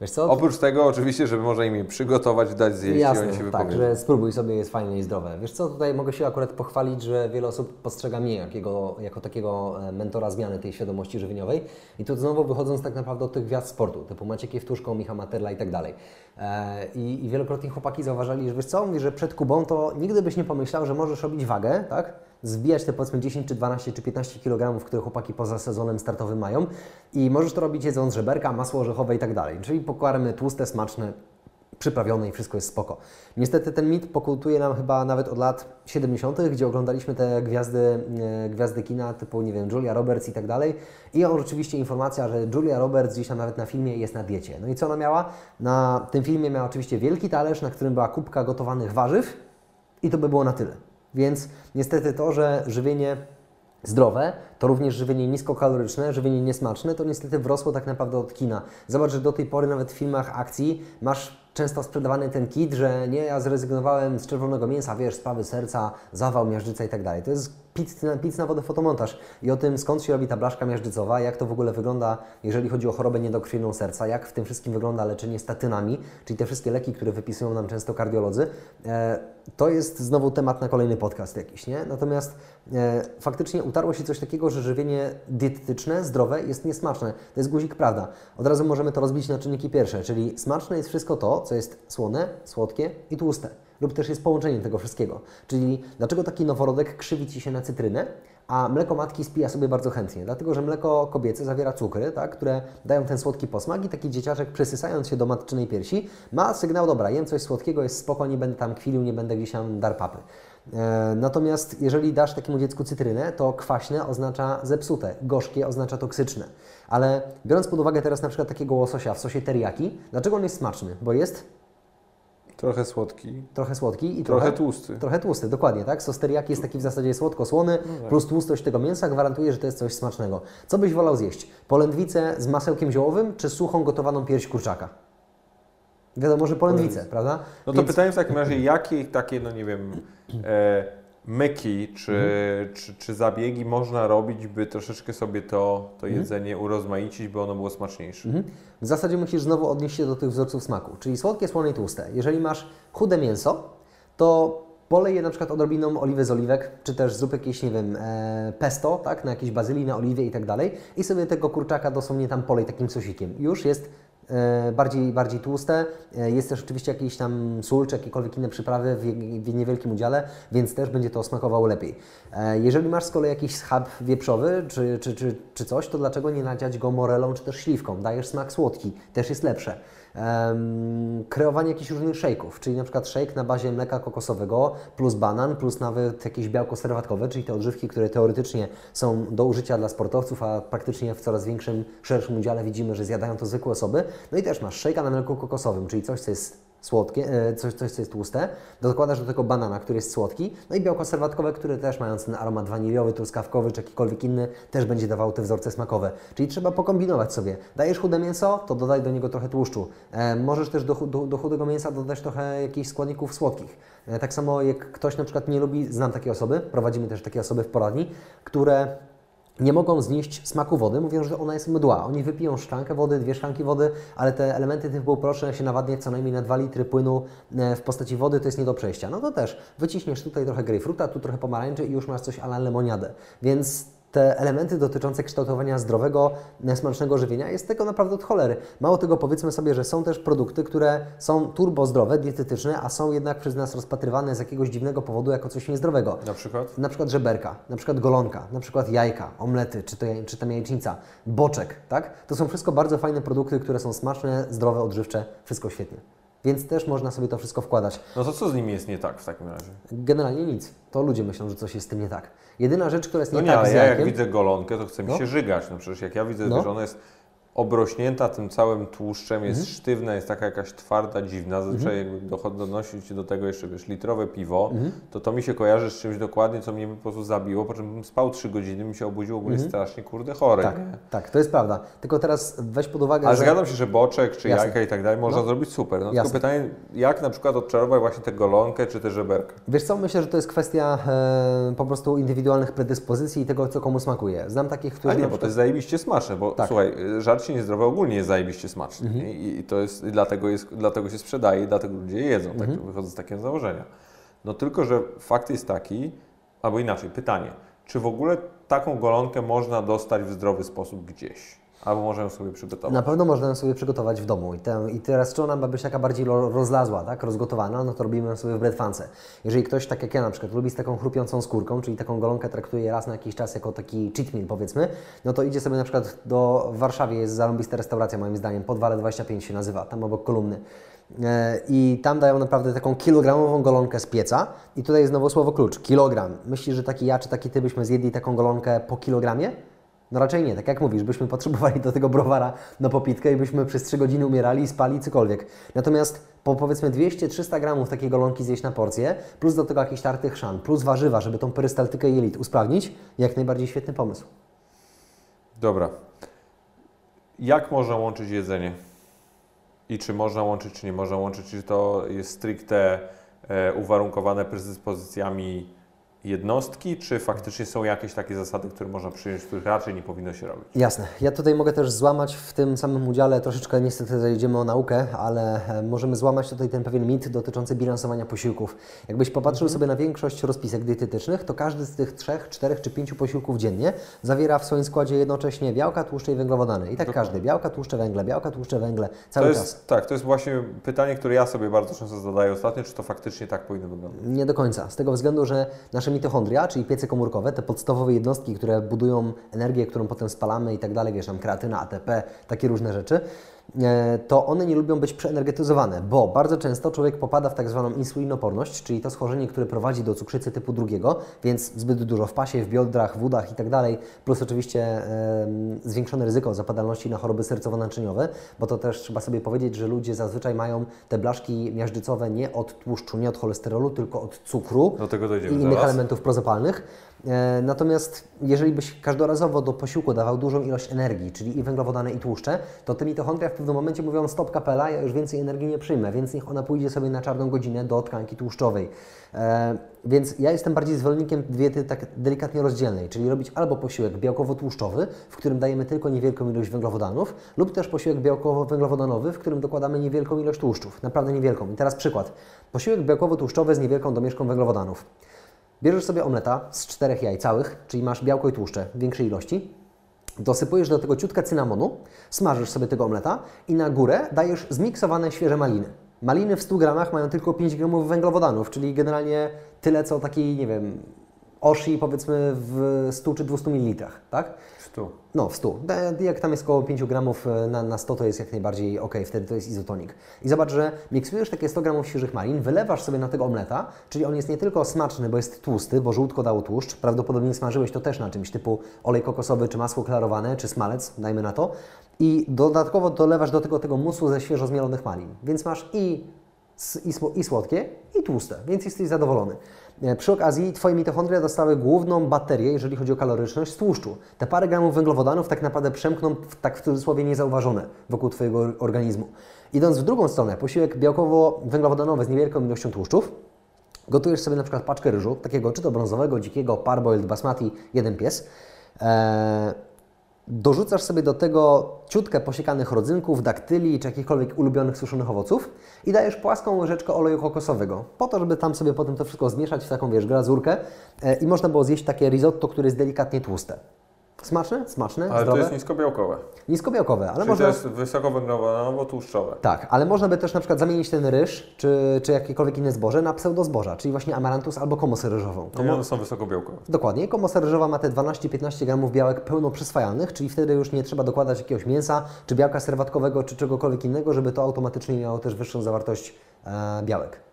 Wiesz co? Oprócz tego oczywiście, żeby można im je przygotować, dać zjeść i oni się Jasne, tak, wypowiedzą. i oni się tak, wypowiedzą. że spróbuj sobie, jest fajne i zdrowe. Wiesz co, tutaj mogę się akurat pochwalić, że wiele osób postrzega mnie jakiego, jako takiego e, mentora zmiany tej świadomości żywieniowej. I tu znowu wychodząc tak naprawdę od tych gwiazd sportu, typu Maciek Jewtuszko, Michał Materla i tak dalej. E, I, I wielokrotnie chłopaki zauważali, że wiesz co, mówi, że przed Kubą to nigdy byś nie pomyślał, że możesz robić wagę, tak? Zbijać te powiedzmy 10 czy 12 czy 15 kg, które chłopaki poza sezonem startowym mają i możesz to robić jedząc żeberka, masło orzechowe i tak dalej. Czyli pokarmy tłuste, smaczne, przyprawione i wszystko jest spoko. Niestety ten mit pokutuje nam chyba nawet od lat 70., gdzie oglądaliśmy te gwiazdy, e, gwiazdy kina typu, nie wiem, Julia Roberts i tak dalej. I on oczywiście informacja, że Julia Roberts gdzieś tam nawet na filmie jest na diecie. No i co ona miała? Na tym filmie miała oczywiście wielki talerz, na którym była kubka gotowanych warzyw i to by było na tyle. Więc niestety to, że żywienie zdrowe, to również żywienie niskokaloryczne, żywienie niesmaczne, to niestety wrosło tak naprawdę od kina. Zobacz, że do tej pory nawet w filmach akcji masz często sprzedawany ten kit, że nie, ja zrezygnowałem z czerwonego mięsa, wiesz, sprawy serca, zawał, miażdżyca i tak dalej. To jest pic pic na wodę fotomontaż i o tym, skąd się robi ta blaszka miażdżycowa, jak to w ogóle wygląda, jeżeli chodzi o chorobę niedokrwienną serca, jak w tym wszystkim wygląda leczenie statynami, czyli te wszystkie leki, które wypisują nam często kardiolodzy. E, to jest znowu temat na kolejny podcast jakiś, nie? Natomiast e, faktycznie utarło się coś takiego, że żywienie dietetyczne, zdrowe jest niesmaczne. To jest guzik prawda. Od razu możemy to rozbić na czynniki pierwsze, czyli smaczne jest wszystko to, co jest słone, słodkie i tłuste. Lub też jest połączeniem tego wszystkiego. Czyli dlaczego taki noworodek krzywi Ci się na cytrynę, a mleko matki spija sobie bardzo chętnie? Dlatego, że mleko kobiece zawiera cukry, tak, które dają ten słodki posmak i taki dzieciaczek przysysając się do matczynej piersi ma sygnał, dobra, jem coś słodkiego, jest spoko, nie będę tam kwilił, nie będę gdzieś tam dar papy. E, natomiast jeżeli dasz takiemu dziecku cytrynę, to kwaśne oznacza zepsute, gorzkie oznacza toksyczne. Ale biorąc pod uwagę teraz na przykład takiego łososia w sosie teriyaki, dlaczego on jest smaczny? Bo jest Trochę słodki, trochę słodki i trochę trochę, tłusty. trochę tłusty, dokładnie, tak? Sos teriyaki jest taki w zasadzie słodko-słony, plus tłustość tego mięsa gwarantuje, że to jest coś smacznego. Co byś wolał zjeść? Polędwicę z masełkiem ziołowym, czy suchą gotowaną pierś kurczaka? Wiadomo, że polędwicę, prawda? No to Więc- pytanie w takim razie, jakie takie, no nie wiem, e, myki czy, Mhm. czy, czy zabiegi można robić, by troszeczkę sobie to, to Mhm. jedzenie urozmaicić, by ono było smaczniejsze? Mhm. W zasadzie musisz znowu odnieść się do tych wzorców smaku, czyli słodkie, słone i tłuste. Jeżeli masz chude mięso, to polej je na przykład odrobiną oliwy z oliwek, czy też zrób jakieś, nie wiem, e, pesto, tak, na jakieś bazylii, na oliwie i tak dalej i sobie tego kurczaka dosłownie tam polej takim sosikiem. Już jest bardziej, bardziej tłuste, e, jest też oczywiście jakiś tam sól, czy jakiekolwiek inne przyprawy w niewielkim udziale, więc też będzie to smakowało lepiej. E, jeżeli masz z kolei jakiś schab wieprzowy, czy, czy, czy, czy coś, to dlaczego nie nadziać go morelą, czy też śliwką? Dajesz smak słodki, też jest lepsze. Kreowanie jakichś różnych szejków, czyli na przykład szejk na bazie mleka kokosowego plus banan, plus nawet jakieś białko serwatkowe, czyli te odżywki, które teoretycznie są do użycia dla sportowców, a praktycznie w coraz większym, szerszym udziale widzimy, że zjadają to zwykłe osoby. No i też masz szejka na mleku kokosowym, czyli coś, co jest słodkie, e, coś, coś, co jest tłuste, dokładasz do tego banana, który jest słodki, no i białko serwatkowe, które też mając ten aromat waniliowy, truskawkowy czy jakikolwiek inny, też będzie dawało te wzorce smakowe. Czyli trzeba pokombinować sobie. Dajesz chude mięso, to dodaj do niego trochę tłuszczu. E, możesz też do, do, do chudego mięsa dodać trochę jakichś składników słodkich. E, tak samo jak ktoś na przykład nie lubi, znam takie osoby, prowadzimy też takie osoby w poradni, które nie mogą znieść smaku wody, mówią, że ona jest mdła. Oni wypiją szklankę wody, dwie szklanki wody, ale te elementy typu proszę się nawadniać co najmniej na 2 litry płynu e, w postaci wody, to jest nie do przejścia. No to też wyciśniesz tutaj trochę grejpfruta, tu trochę pomarańczy i już masz coś ala lemoniadę. Więc te elementy dotyczące kształtowania zdrowego, smacznego żywienia jest tego naprawdę od cholery. Mało tego powiedzmy sobie, że są też produkty, które są turbo zdrowe, dietetyczne, a są jednak przez nas rozpatrywane z jakiegoś dziwnego powodu jako coś niezdrowego. Na przykład? Na przykład żeberka, na przykład golonka, na przykład jajka, omlety, czy, to, czy tam jajecznica, boczek, tak? To są wszystko bardzo fajne produkty, które są smaczne, zdrowe, odżywcze, wszystko świetnie. Więc też można sobie to wszystko wkładać. No to co z nimi jest nie tak w takim razie? Generalnie nic. To ludzie myślą, że coś jest z tym nie tak. Jedyna rzecz, która jest nie No nie, tak ale ja jak widzę golonkę, to chce mi No. się żygać. No przecież jak ja widzę, No. że ona jest obrośnięta tym całym tłuszczem, jest Mhm. sztywna, jest taka jakaś twarda, dziwna. Zazwyczaj jakby dochod- donosić do tego jeszcze, wiesz, litrowe piwo, Mhm. to to mi się kojarzy z czymś dokładnie, co mnie po prostu zabiło, po czym bym spał 3 godziny, mi się obudził, ogólnie strasznie, kurde, chory. Mhm. Tak, nie? tak, to jest prawda. Tylko teraz weź pod uwagę, Ale że... zgadzam się, że boczek, czy Jasne. jajka i tak dalej można No. zrobić super. No tylko Jasne. pytanie, jak na przykład odczarować właśnie tę golonkę, czy tę żeberkę? Wiesz co, myślę, że to jest kwestia e, po prostu indywidualnych predyspozycji i tego, co komu smakuje. Znam takich, A którzy nie, na bo to przykład... jest zajebiście smaczne, bo Tak. słuchaj, żart starcie niezdrowe ogólnie jest zajebiście smaczne. Mhm. I, I to jest, i dlatego, jest, dlatego się sprzedaje i dlatego ludzie je jedzą. Tak Mhm. wychodzę z takiego założenia. No tylko, że fakt jest taki, albo inaczej, pytanie, czy w ogóle taką golonkę można dostać w zdrowy sposób gdzieś? Albo można ją sobie przygotować? Na pewno można ją sobie przygotować w domu. I, I teraz, czy ona ma być taka bardziej ro- rozlazła, tak, rozgotowana, no to robimy ją sobie w bretwance. Jeżeli ktoś, tak jak ja na przykład, lubi z taką chrupiącą skórką, czyli taką golonkę traktuje raz na jakiś czas jako taki cheat meal, powiedzmy, no to idzie sobie na przykład do w Warszawie, jest zarąbista restauracja moim zdaniem, Podwale 25 się nazywa, tam obok kolumny. E, I tam dają naprawdę taką kilogramową golonkę z pieca. I tutaj jest znowu słowo klucz, kilogram. Myślisz, że taki ja czy taki ty byśmy zjedli taką golonkę po kilogramie? No raczej nie, tak jak mówisz, byśmy potrzebowali do tego browara na popitkę i byśmy przez 3 godziny umierali i spali cokolwiek. Natomiast po powiedzmy 200-300 gramów takiej golonki zjeść na porcję, plus do tego jakiś tarty chrzan, plus warzywa, żeby tą perystaltykę jelit usprawnić, jak najbardziej świetny pomysł. Dobra. Jak można łączyć jedzenie? I czy można łączyć, czy nie można łączyć? Czy to jest stricte e, uwarunkowane predyspozycjami jednostki, czy faktycznie są jakieś takie zasady, które można przyjąć, których raczej nie powinno się robić? Jasne. Ja tutaj mogę też złamać w tym samym udziale, troszeczkę niestety zajdziemy o naukę, ale e, możemy złamać tutaj ten pewien mit dotyczący bilansowania posiłków. Jakbyś popatrzył sobie na większość rozpisek dietetycznych, to każdy z tych trzech, czterech czy pięciu posiłków dziennie zawiera w swoim składzie jednocześnie białka, tłuszcze i węglowodany. I tak każdy. Białka, tłuszcze, węgle, białka, tłuszcze, węgle, cały to czas. jest, Tak, to jest właśnie pytanie, które ja sobie bardzo często zadaję ostatnio, czy to faktycznie tak powinno wyglądać. Nie do końca. Z tego względu, że nasze mitochondria, czyli piece komórkowe, te podstawowe jednostki, które budują energię, którą potem spalamy i tak dalej, wiesz, tam kreatyna, ATP, takie różne rzeczy, to one nie lubią być przeenergetyzowane, bo bardzo często człowiek popada w tak zwaną insulinoporność, czyli to schorzenie, które prowadzi do cukrzycy typu drugiego, więc zbyt dużo w pasie, w biodrach, w udach i tak plus oczywiście zwiększone ryzyko zapadalności na choroby sercowo-naczyniowe, bo to też trzeba sobie powiedzieć, że ludzie zazwyczaj mają te blaszki miażdżycowe nie od tłuszczu, nie od cholesterolu, tylko od cukru i innych zaraz. elementów prozapalnych. E, Natomiast jeżeli byś każdorazowo do posiłku dawał dużą ilość energii, czyli i węglowodany, i tłuszcze, to te mitochondria w pewnym momencie mówią stop kapela, ja już więcej energii nie przyjmę, więc niech ona pójdzie sobie na czarną godzinę do tkanki tłuszczowej. E, Więc ja jestem bardziej zwolennikiem diety tak delikatnie rozdzielnej, czyli robić albo posiłek białkowo-tłuszczowy, w którym dajemy tylko niewielką ilość węglowodanów, lub też posiłek białkowo-węglowodanowy, w którym dokładamy niewielką ilość tłuszczów, naprawdę niewielką. I teraz przykład. Posiłek białkowo-tłuszczowy z niewielką domieszką węglowodanów. Bierzesz sobie omleta z czterech jaj całych, czyli masz białko i tłuszcze w większej ilości. Dosypujesz do tego ciutkę cynamonu, smażysz sobie tego omleta i na górę dajesz zmiksowane świeże maliny. Maliny w 100 gramach mają tylko 5 gramów węglowodanów, czyli generalnie tyle co taki, nie wiem, oshi powiedzmy w 100 czy 200 ml, tak? Stu. No, w 100. Da- Jak tam jest około 5 gramów e, na, na 100, to jest jak najbardziej ok, wtedy to jest izotonik. I zobacz, że miksujesz takie 100 gramów świeżych malin, wylewasz sobie na tego omleta, czyli on jest nie tylko smaczny, bo jest tłusty, bo żółtko dało tłuszcz, prawdopodobnie smażyłeś to też na czymś typu olej kokosowy, czy masło klarowane, czy smalec, dajmy na to. I dodatkowo dolewasz do tego tego musu ze świeżo zmielonych malin. Więc masz i, i, i słodkie, i tłuste, więc jesteś zadowolony. E, Przy okazji Twoje mitochondria dostały główną baterię, jeżeli chodzi o kaloryczność, z tłuszczu. Te parę gramów węglowodanów tak naprawdę przemkną, tak w cudzysłowie, niezauważone wokół Twojego or- organizmu. Idąc w drugą stronę, posiłek białkowo-węglowodanowy z niewielką ilością tłuszczów, Gotujesz sobie na przykład paczkę ryżu, takiego czy to brązowego, dzikiego, parboiled basmati, jeden pies. Eee, dorzucasz sobie do tego ciutkę posiekanych rodzynków, daktyli czy jakichkolwiek ulubionych suszonych owoców i dajesz płaską łyżeczkę oleju kokosowego, po to, żeby tam sobie potem to wszystko zmieszać w taką, wiesz, glazurkę e, i można było zjeść takie risotto, które jest delikatnie tłuste. Smaczne? Smaczne? Ale zdrowe? to jest niskobiałkowe. Niskobiałkowe, ale Czyli można... to jest wysokowęglowodanowo-tłuszczowe. Tak, ale można by też na przykład zamienić ten ryż, czy, czy jakiekolwiek inne zboże na pseudozboża, czyli właśnie amarantus albo komosę ryżową. I one są wysokobiałkowe. Dokładnie. Komosa ryżowa ma te 12-15 gramów białek pełno przyswajalnych, czyli wtedy już nie trzeba dokładać jakiegoś mięsa, czy białka serwatkowego, czy czegokolwiek innego, żeby to automatycznie miało też wyższą zawartość e, białek.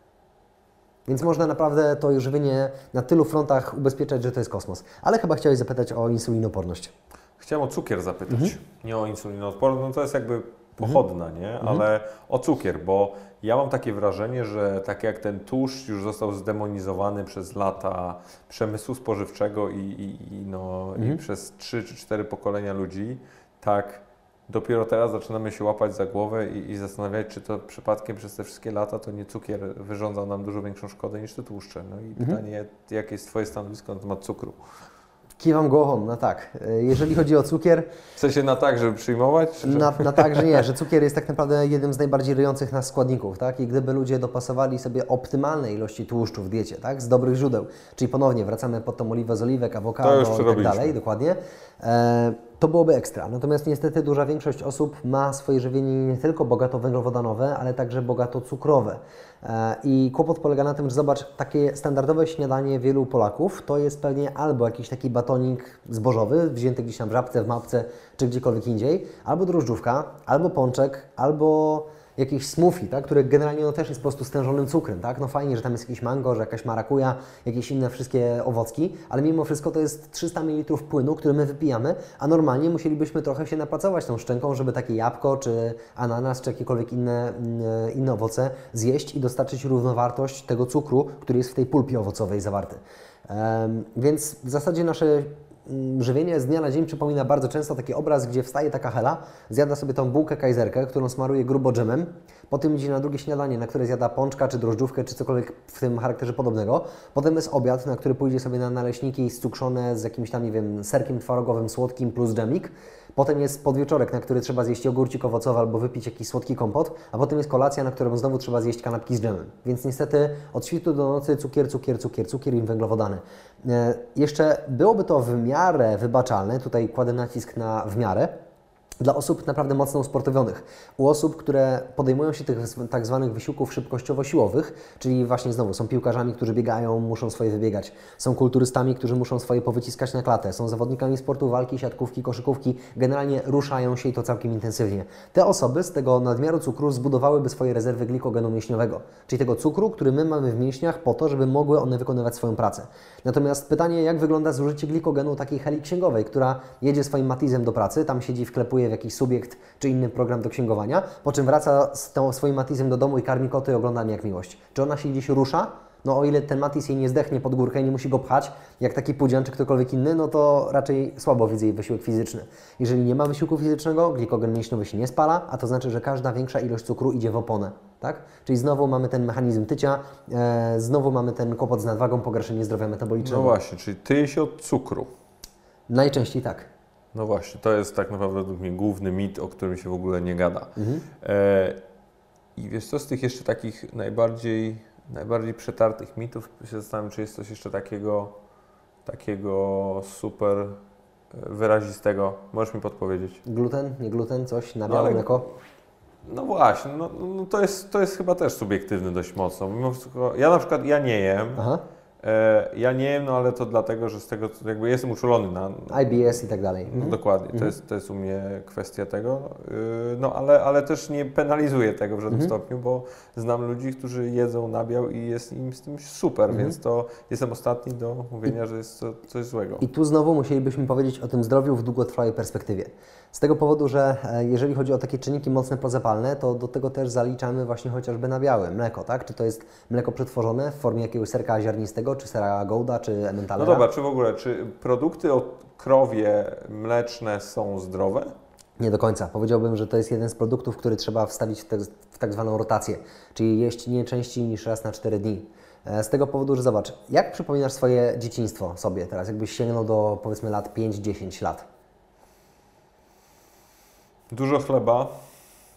Więc można naprawdę to żywienie na tylu frontach ubezpieczać, że to jest kosmos. Ale chyba chciałeś zapytać o insulinoporność. Chciałem o cukier zapytać, Mhm. nie o insulinoodporność, no to jest jakby pochodna, nie? Ale o cukier, bo ja mam takie wrażenie, że tak jak ten tłuszcz już został zdemonizowany przez lata przemysłu spożywczego i, i, i, no, Mhm. i przez trzy czy cztery pokolenia ludzi, tak dopiero teraz zaczynamy się łapać za głowę i, i zastanawiać, czy to przypadkiem przez te wszystkie lata to nie cukier wyrządzał nam dużo większą szkodę niż te tłuszcze. No i Mhm. pytanie, jakie jest Twoje stanowisko na temat cukru? Kiwam głową, no tak. E, Jeżeli chodzi o cukier, W sensie na tak, żeby przyjmować? Czy... na, na tak, że nie, że cukier jest tak naprawdę jednym z najbardziej ryjących nas składników, tak? I gdyby ludzie dopasowali sobie optymalne ilości tłuszczu w diecie, tak? Z dobrych źródeł, czyli ponownie wracamy pod tą oliwę z oliwek, awokado i tak dalej, dokładnie, e, to byłoby ekstra. Natomiast niestety duża większość osób ma swoje żywienie nie tylko bogato węglowodanowe, ale także bogato cukrowe. E, I kłopot polega na tym, że zobacz, takie standardowe śniadanie wielu Polaków to jest pewnie albo jakiś taki batonik zbożowy, wzięty gdzieś tam w żabce, w mapce, czy gdziekolwiek indziej, albo drożdżówka, albo pączek, albo jakiś smoothie, tak, który generalnie no, też jest po prostu stężonym cukrem, tak? No fajnie, że tam jest jakiś mango, że jakaś marakuja, jakieś inne wszystkie owocki, ale mimo wszystko to jest 300 ml płynu, który my wypijamy, a normalnie musielibyśmy trochę się napracować tą szczęką, żeby takie jabłko, czy ananas, czy jakiekolwiek inne, mm, inne owoce zjeść i dostarczyć równowartość tego cukru, który jest w tej pulpie owocowej zawarty. Em, więc w zasadzie nasze żywienie z dnia na dzień przypomina bardzo często taki obraz, gdzie wstaje taka hela, zjada sobie tą bułkę kajzerkę, którą smaruje grubo dżemem, potem idzie na drugie śniadanie, na które zjada pączka, czy drożdżówkę, czy cokolwiek w tym charakterze podobnego. Potem jest obiad, na który pójdzie sobie na naleśniki scukrzone z jakimś tam, nie wiem, serkiem twarogowym słodkim plus dżemik. Potem jest podwieczorek, na który trzeba zjeść jogurcik owocowy albo wypić jakiś słodki kompot, a potem jest kolacja, na którą znowu trzeba zjeść kanapki z dżemem. Więc niestety od świtu do nocy cukier, cukier, cukier, cukier i węglowodany. E, jeszcze byłoby to w miarę wybaczalne, tutaj kładę nacisk na w miarę, dla osób naprawdę mocno usportowionych. U osób, które podejmują się tych tak zwanych wysiłków szybkościowo-siłowych, czyli właśnie znowu są piłkarzami, którzy biegają, muszą swoje wybiegać, są kulturystami, którzy muszą swoje powyciskać na klatę, są zawodnikami sportu walki, siatkówki, koszykówki, generalnie ruszają się i to całkiem intensywnie. Te osoby z tego nadmiaru cukru zbudowałyby swoje rezerwy glikogenu mięśniowego, czyli tego cukru, który my mamy w mięśniach po to, żeby mogły one wykonywać swoją pracę. Natomiast pytanie, jak wygląda zużycie glikogenu takiej heli księgowej, która jedzie swoim matizem do pracy, tam siedzi, wklepuje w jakiś subiekt czy inny program do księgowania, po czym wraca z tą swoim matizem do domu i karmi koty i ogląda mnie jak miłość. Czy ona się gdzieś rusza? No o ile ten Matis jej nie zdechnie pod górkę i nie musi go pchać, jak taki pudzian czy ktokolwiek inny, no to raczej słabo widzę jej wysiłek fizyczny. Jeżeli nie ma wysiłku fizycznego, glikogen mięśniowy się nie spala, a to znaczy, że każda większa ilość cukru idzie w oponę. Tak? Czyli znowu mamy ten mechanizm tycia, e, znowu mamy ten kłopot z nadwagą, pogarszenie zdrowia metabolicznego. No właśnie, czyli tyje się od cukru. Najczęściej tak. No właśnie, to jest tak naprawdę według mnie główny mit, o którym się w ogóle nie gada. E, I wiesz co, z tych jeszcze takich najbardziej, najbardziej przetartych mitów, się zastanawiam, czy jest coś jeszcze takiego, takiego super e, wyrazistego. Możesz mi podpowiedzieć? Gluten, nie gluten, coś, nabiał, ale- mleko. No właśnie, no, no to, jest, to jest chyba też subiektywny dość mocno. Mimo wszystko, ja na przykład, ja nie jem, Aha. E, ja nie jem, no ale to dlatego, że z tego, jakby jestem uczulony na, IBS i tak dalej. No dokładnie, to, jest, to jest u mnie kwestia tego. Yy, No ale, ale też nie penalizuję tego w żadnym stopniu, bo znam ludzi, którzy jedzą nabiał i jest im z tym super, więc to jestem ostatni do mówienia, że jest to coś złego. I tu znowu musielibyśmy powiedzieć o tym zdrowiu w długotrwałej perspektywie. Z tego powodu, że e, jeżeli chodzi o takie czynniki mocne prozapalne, to do tego też zaliczamy właśnie chociażby nabiałe, mleko, tak? Czy to jest mleko przetworzone w formie jakiegoś serka ziarnistego, czy sera Gouda, czy No Emmentaler? dobra, czy w ogóle, czy produkty od krowie mleczne są zdrowe? Nie do końca. Powiedziałbym, że to jest jeden z produktów, który trzeba wstawić w, te, w tak zwaną rotację, czyli jeść nie częściej niż raz na 4 dni. E, Z tego powodu, że zobacz, jak przypominasz swoje dzieciństwo sobie teraz, jakbyś sięgnął do powiedzmy lat 5-10 lat? Dużo chleba,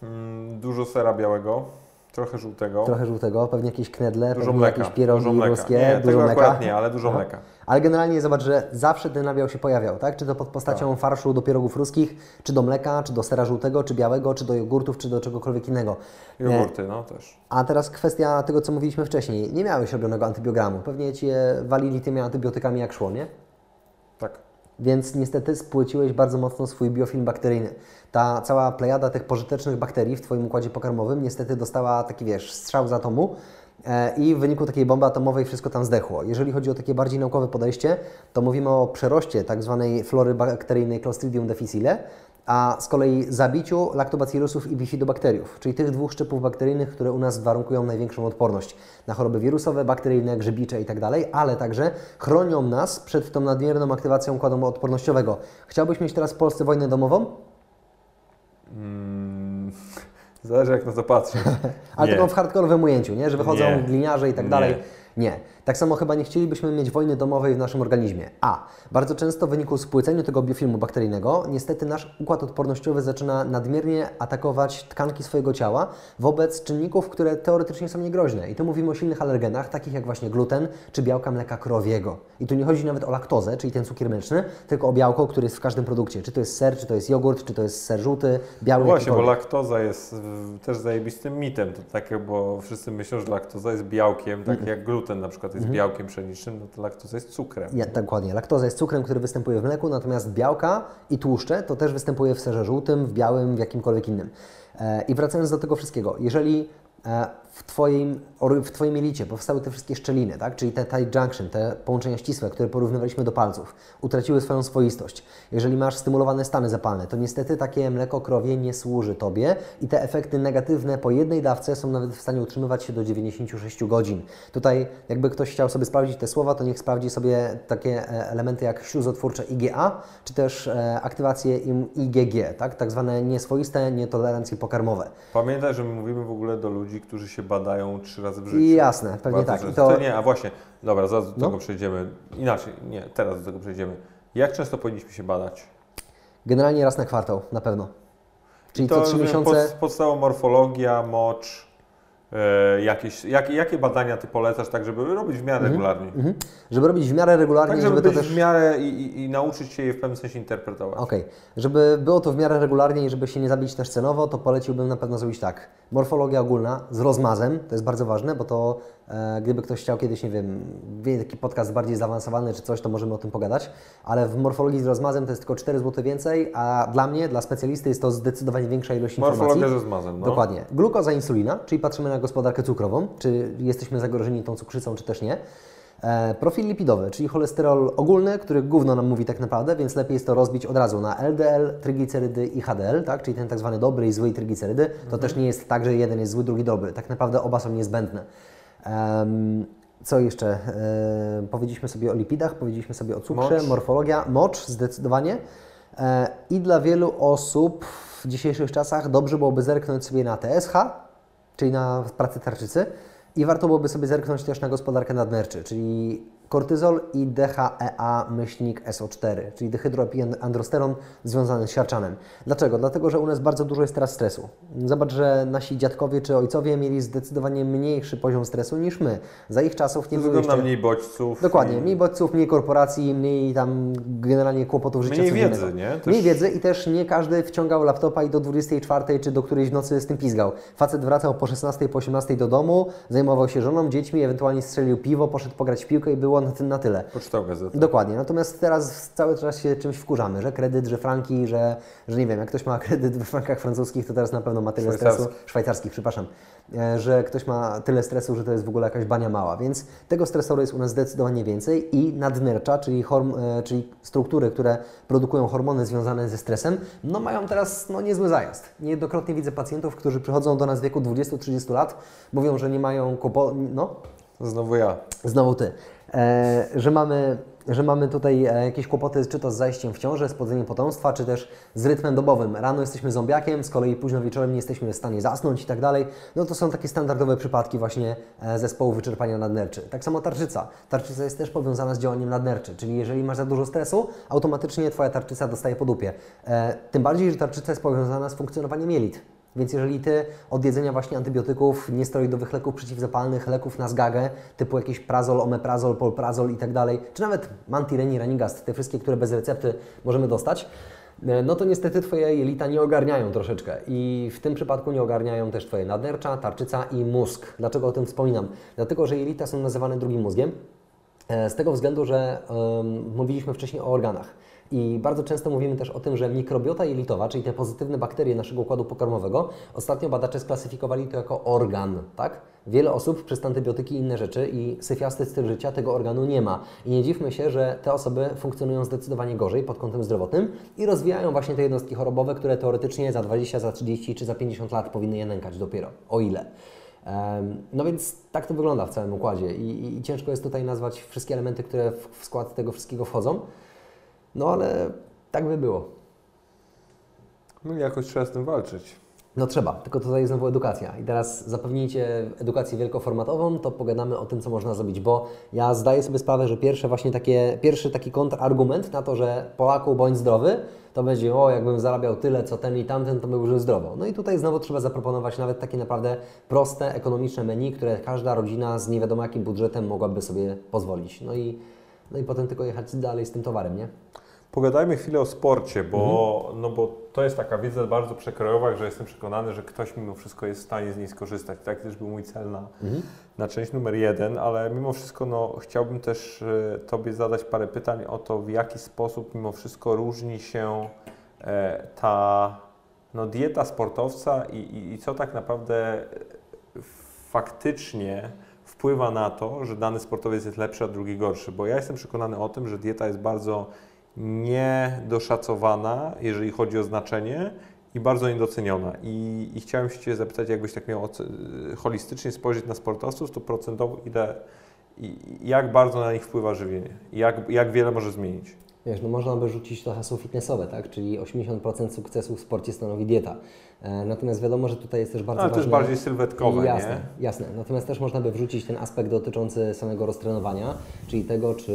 mm, dużo sera białego, trochę żółtego, Trochę żółtego, pewnie jakieś knedle, dużo pewnie mleka, jakieś pierogi dużo mleka. ruskie, nie, dużo tego mleka. akurat nie, ale dużo Aha. mleka. Ale generalnie zobacz, że zawsze ten nabiał się pojawiał, tak? Czy to pod postacią Tak. farszu do pierogów ruskich, czy do mleka, czy do sera żółtego, czy białego, czy do jogurtów, czy do czegokolwiek innego. Jogurty, no też. A teraz kwestia tego, co mówiliśmy wcześniej. Nie miałeś robionego antybiogramu. Pewnie Cię walili tymi antybiotykami jak szło, nie? Tak. Więc niestety spłyciłeś bardzo mocno swój biofilm bakteryjny. Ta cała plejada tych pożytecznych bakterii w Twoim układzie pokarmowym niestety dostała taki, wiesz, strzał z atomu e, i w wyniku takiej bomby atomowej wszystko tam zdechło. Jeżeli chodzi o takie bardziej naukowe podejście, to mówimy o przeroście tak zwanej flory bakteryjnej Clostridium difficile, a z kolei zabiciu laktobacillusów i bifidobakteriów, czyli tych dwóch szczepów bakteryjnych, które u nas warunkują największą odporność na choroby wirusowe, bakteryjne, grzybicze itd., ale także chronią nas przed tą nadmierną aktywacją układu odpornościowego. Chciałbyś mieć teraz w Polsce wojnę domową? Mm, [laughs] zależy jak na to patrzeć. [laughs] Ale Nie. tylko w hardkorowym ujęciu, nie? że wychodzą Nie. gliniarze i tak dalej Nie. Tak samo chyba nie chcielibyśmy mieć wojny domowej w naszym organizmie. A. Bardzo często w wyniku spłycenia tego biofilmu bakteryjnego, niestety nasz układ odpornościowy zaczyna nadmiernie atakować tkanki swojego ciała wobec czynników, które teoretycznie są niegroźne. I tu mówimy o silnych alergenach, takich jak właśnie gluten czy białka mleka krowiego. I tu nie chodzi nawet o laktozę, czyli ten cukier mleczny, tylko o białko, który jest w każdym produkcie. Czy to jest ser, czy to jest jogurt, czy to jest ser żółty, biały, No właśnie, bo laktoza jest też zajebistym mitem. To takie, bo wszyscy myślą, że laktoza jest białkiem, tak Mhm. jak gluten na przykład jest białkiem pszenicznym, no to laktoza jest cukrem. Ja, dokładnie. Laktoza jest cukrem, który występuje w mleku, natomiast białka i tłuszcze to też występuje w serze żółtym, w białym, w jakimkolwiek innym. E, I wracając do tego wszystkiego, jeżeli e, w twoim, w twoim jelicie powstały te wszystkie szczeliny, tak? czyli te tight junction, te połączenia ścisłe, które porównywaliśmy do palców, utraciły swoją swoistość. Jeżeli masz stymulowane stany zapalne, to niestety takie mleko krowie nie służy Tobie i te efekty negatywne po jednej dawce są nawet w stanie utrzymywać się do 96 godzin. Tutaj jakby ktoś chciał sobie sprawdzić te słowa, to niech sprawdzi sobie takie e, elementy jak śluzotwórcze IgA, czy też e, aktywację im IgG, tak? tak zwane nieswoiste nietolerancje pokarmowe. Pamiętaj, że my mówimy w ogóle do ludzi, którzy się badają trzy razy w życiu. I jasne, pewnie Bardzo tak. To- To nie, a właśnie, dobra, zaraz do No. tego przejdziemy. Inaczej, nie, teraz do tego przejdziemy. Jak często powinniśmy się badać? Generalnie raz na kwartał, na pewno. Czyli to co trzy miesiące. Pod, podstawowa morfologia, mocz, jakieś, jak, jakie badania Ty polecasz, tak żeby robić w miarę regularnie? Mhm. Żeby robić w miarę regularnie, Tak, żeby, żeby to też. w miarę i, i, i nauczyć się je w pewnym sensie interpretować. Okej, żeby było to w miarę regularnie i żeby się nie zabić też cenowo, to poleciłbym na pewno zrobić tak. Morfologia ogólna z rozmazem, to jest bardzo ważne, bo to e, gdyby ktoś chciał kiedyś, nie wiem, wie taki podcast bardziej zaawansowany czy coś, to możemy o tym pogadać, ale w morfologii z rozmazem to jest tylko 4 zł więcej, a dla mnie, dla specjalisty jest to zdecydowanie większa ilość informacji. Morfologia ze zmazem, no. Dokładnie. Glukoza, insulina, czyli patrzymy na gospodarkę cukrową, czy jesteśmy zagrożeni tą cukrzycą, czy też nie. E, profil lipidowy, czyli cholesterol ogólny, który gówno nam mówi tak naprawdę, więc lepiej jest to rozbić od razu na LDL, tryglicerydy i HDL, tak? czyli ten tak zwany dobry i zły tryglicerydy. To też nie jest tak, że jeden jest zły, drugi dobry. Tak naprawdę oba są niezbędne. Co jeszcze? E, powiedzieliśmy sobie o lipidach, powiedzieliśmy sobie o cukrze, Mocz. morfologia, mocz zdecydowanie. E, I dla wielu osób w dzisiejszych czasach dobrze byłoby zerknąć sobie na TSH, czyli na pracę tarczycy i warto byłoby sobie zerknąć też na gospodarkę nadnerczy, czyli kortyzol i DHEA myślnik SO4, czyli dehydroepiandrosteron związany z siarczanem. Dlaczego? Dlatego, że u nas bardzo dużo jest teraz stresu. Zobacz, że nasi dziadkowie czy ojcowie mieli zdecydowanie mniejszy poziom stresu niż my. Za ich czasów nie było jeszcze... mniej bodźców. Dokładnie, i- mniej bodźców, mniej korporacji, mniej tam generalnie kłopotów życia Mniej wiedzy, nie? Też- Mniej wiedzy i też nie każdy wciągał laptopa i do 24 czy do którejś nocy z tym pizgał. Facet wracał po 16, po 18 do domu, zajmował się żoną, dziećmi, ewentualnie strzelił piwo, poszedł pograć w piłkę i było na, ty- na tyle. Poczytał gazetę. Dokładnie, natomiast teraz cały czas się czymś wkurzamy, że kredyt, że franki, że, że nie wiem, jak ktoś ma [laughs] kredyt we frankach francuskich, to teraz na pewno ma tyle stresu, Szwajcarskich. szwajcarskich, przepraszam, e, że ktoś ma tyle stresu, że to jest w ogóle jakaś bania mała, więc tego stresoru jest u nas zdecydowanie więcej i nadnercza, czyli, horm, e, czyli struktury, które produkują hormony związane ze stresem, no mają teraz no, niezły zajazd. Niejednokrotnie widzę pacjentów, którzy przychodzą do nas w wieku 20-30 lat, mówią, że nie mają kłopotu, no Znowu ja. Znowu ty. E, że, mamy, że mamy tutaj e, jakieś kłopoty, czy to z zajściem w ciążę, z potomstwa, czy też z rytmem dobowym. Rano jesteśmy zombiakiem, z kolei późno wieczorem nie jesteśmy w stanie zasnąć i tak dalej. No to są takie standardowe przypadki właśnie e, zespołu wyczerpania nadnerczy. Tak samo tarczyca. Tarczyca jest też powiązana z działaniem nadnerczy, czyli jeżeli masz za dużo stresu, automatycznie Twoja tarczyca dostaje po dupie. Tym bardziej, że tarczyca jest powiązana z funkcjonowaniem jelit. Więc jeżeli Ty od jedzenia właśnie antybiotyków, niesteroidowych leków przeciwzapalnych, leków na zgagę, typu jakiś prazol, omeprazol, polprazol i tak dalej, czy nawet mantireni, ranigast, te wszystkie, które bez recepty możemy dostać, e, no to niestety Twoje jelita nie ogarniają troszeczkę i w tym przypadku nie ogarniają też Twoje nadnercza, tarczyca i mózg. Dlaczego o tym wspominam? Dlatego, że jelita są nazywane drugim mózgiem, E, Z tego względu, że em, mówiliśmy wcześniej o organach. I bardzo często mówimy też o tym, że mikrobiota jelitowa, czyli te pozytywne bakterie naszego układu pokarmowego, ostatnio badacze sklasyfikowali to jako organ, tak? Wiele osób przez antybiotyki i inne rzeczy i syfiasty styl życia tego organu nie ma. I nie dziwmy się, że te osoby funkcjonują zdecydowanie gorzej pod kątem zdrowotnym i rozwijają właśnie te jednostki chorobowe, które teoretycznie za 20, za 30 czy za 50 lat powinny je nękać dopiero. O ile? No więc tak to wygląda w całym układzie I, i, i ciężko jest tutaj nazwać wszystkie elementy, które w, w skład tego wszystkiego wchodzą, no ale tak by było. No jakoś trzeba z tym walczyć. No trzeba, tylko tutaj znowu edukacja. I teraz zapewnijcie edukację wielkoformatową, to pogadamy o tym, co można zrobić, bo ja zdaję sobie sprawę, że pierwsze właśnie takie, pierwszy taki kontrargument na to, że Polaku bądź zdrowy, to będzie, o jakbym zarabiał tyle, co ten i tamten, to by żył zdrowo. No i tutaj znowu trzeba zaproponować nawet takie naprawdę proste, ekonomiczne menu, które każda rodzina z nie wiadomo jakim budżetem mogłaby sobie pozwolić. No i, no i potem tylko jechać dalej z tym towarem, nie? Pogadajmy chwilę o sporcie, bo, mhm. no bo to jest taka wiedza bardzo przekrojowa, że jestem przekonany, że ktoś mimo wszystko jest w stanie z niej skorzystać. Tak też był mój cel na, mhm. na część numer jeden, ale mimo wszystko no, chciałbym też e, Tobie zadać parę pytań o to, w jaki sposób mimo wszystko różni się e, ta no, dieta sportowca i, i, i co tak naprawdę faktycznie wpływa na to, że dany sportowiec jest lepszy, a drugi gorszy. Bo ja jestem przekonany o tym, że dieta jest bardzo niedoszacowana, jeżeli chodzi o znaczenie i bardzo niedoceniona. I, i chciałem się Cię zapytać, jakbyś tak miał holistycznie spojrzeć na sportowców, to procentowo ile, jak bardzo na nich wpływa żywienie? Jak, jak wiele może zmienić? Wiesz, no można by rzucić to hasło fitnessowe, tak? Czyli 80% sukcesu w sporcie stanowi dieta. E, natomiast wiadomo, że tutaj jest też bardzo Ale ważne... to jest bardziej sylwetkowe, jasne, nie? Jasne, Natomiast też można by wrzucić ten aspekt dotyczący samego roztrenowania, czyli tego, czy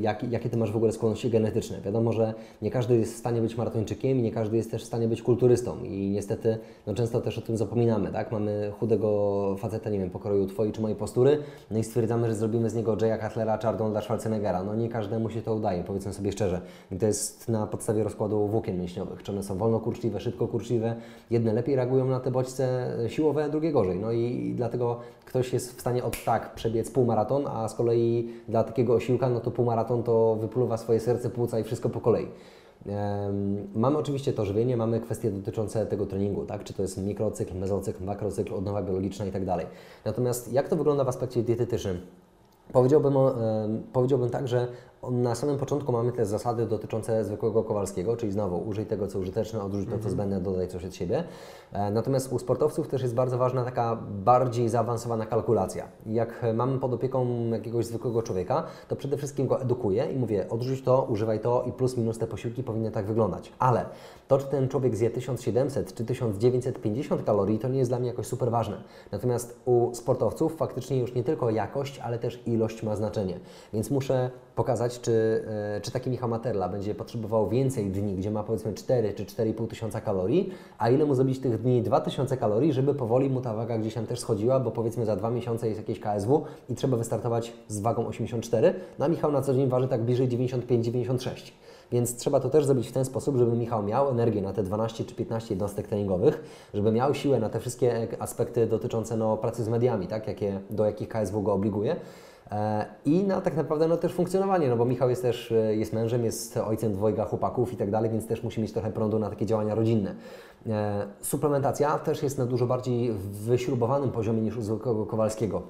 jak, jakie Ty masz w ogóle skłonności genetyczne. Wiadomo, że nie każdy jest w stanie być maratończykiem i nie każdy jest też w stanie być kulturystą i niestety no często też o tym zapominamy, tak? Mamy chudego faceta, nie wiem, pokroju Twojej czy mojej postury, no i stwierdzamy, że zrobimy z niego Jaya Cutlera czy Arnolda Schwarzeneggera. No nie każdemu się to udaje, powiedzmy sobie szczerze. I to jest na podstawie rozkładu włókien mięśniowych, czy one są wolno kurczliwe, szybko kurczliwe. Jedne lepiej reagują na te bodźce siłowe, drugie gorzej. No i dlatego ktoś jest w stanie od tak przebiec półmaraton, a z kolei dla takiego osiłka, no to półmaraton to wypluwa swoje serce, płuca i wszystko po kolei. Mamy oczywiście to żywienie, mamy kwestie dotyczące tego treningu, tak? czy to jest mikrocykl, mezocykl, makrocykl, odnowa biologiczna i tak. Natomiast jak to wygląda w aspekcie dietetycznym? Powiedziałbym, powiedziałbym tak, że na samym początku mamy te zasady dotyczące zwykłego Kowalskiego, czyli znowu użyj tego, co użyteczne, odrzuć to, co mhm. zbędne, dodaj coś od siebie. E, natomiast u sportowców też jest bardzo ważna taka bardziej zaawansowana kalkulacja. Jak mamy pod opieką jakiegoś zwykłego człowieka, to przede wszystkim go edukuję i mówię, odrzuć to, używaj to i plus minus te posiłki powinny tak wyglądać. Ale to, czy ten człowiek zje 1700 czy 1950 kalorii, to nie jest dla mnie jakoś super ważne. Natomiast u sportowców faktycznie już nie tylko jakość, ale też ilość ma znaczenie. Więc muszę pokazać, czy, e, czy taki Michał Materla będzie potrzebował więcej dni, gdzie ma powiedzmy 4 czy 4,5 tysiąca kalorii, a ile mu zrobić tych dni 2000 kalorii, żeby powoli mu ta waga gdzieś tam też schodziła, bo powiedzmy za dwa miesiące jest jakieś KSW i trzeba wystartować z wagą 84, no a Michał na co dzień waży tak bliżej 95-96. Więc trzeba to też zrobić w ten sposób, żeby Michał miał energię na te 12 czy 15 jednostek treningowych, żeby miał siłę na te wszystkie aspekty dotyczące no, pracy z mediami, tak, jakie, do jakich KSW go obliguje. E, I na tak naprawdę no, też funkcjonowanie, no bo Michał jest też e, jest mężem, jest ojcem dwojga chłopaków i tak dalej, więc też musi mieć trochę prądu na takie działania rodzinne. E, suplementacja też jest na dużo bardziej wyśrubowanym poziomie niż u zwykłego Kowalskiego.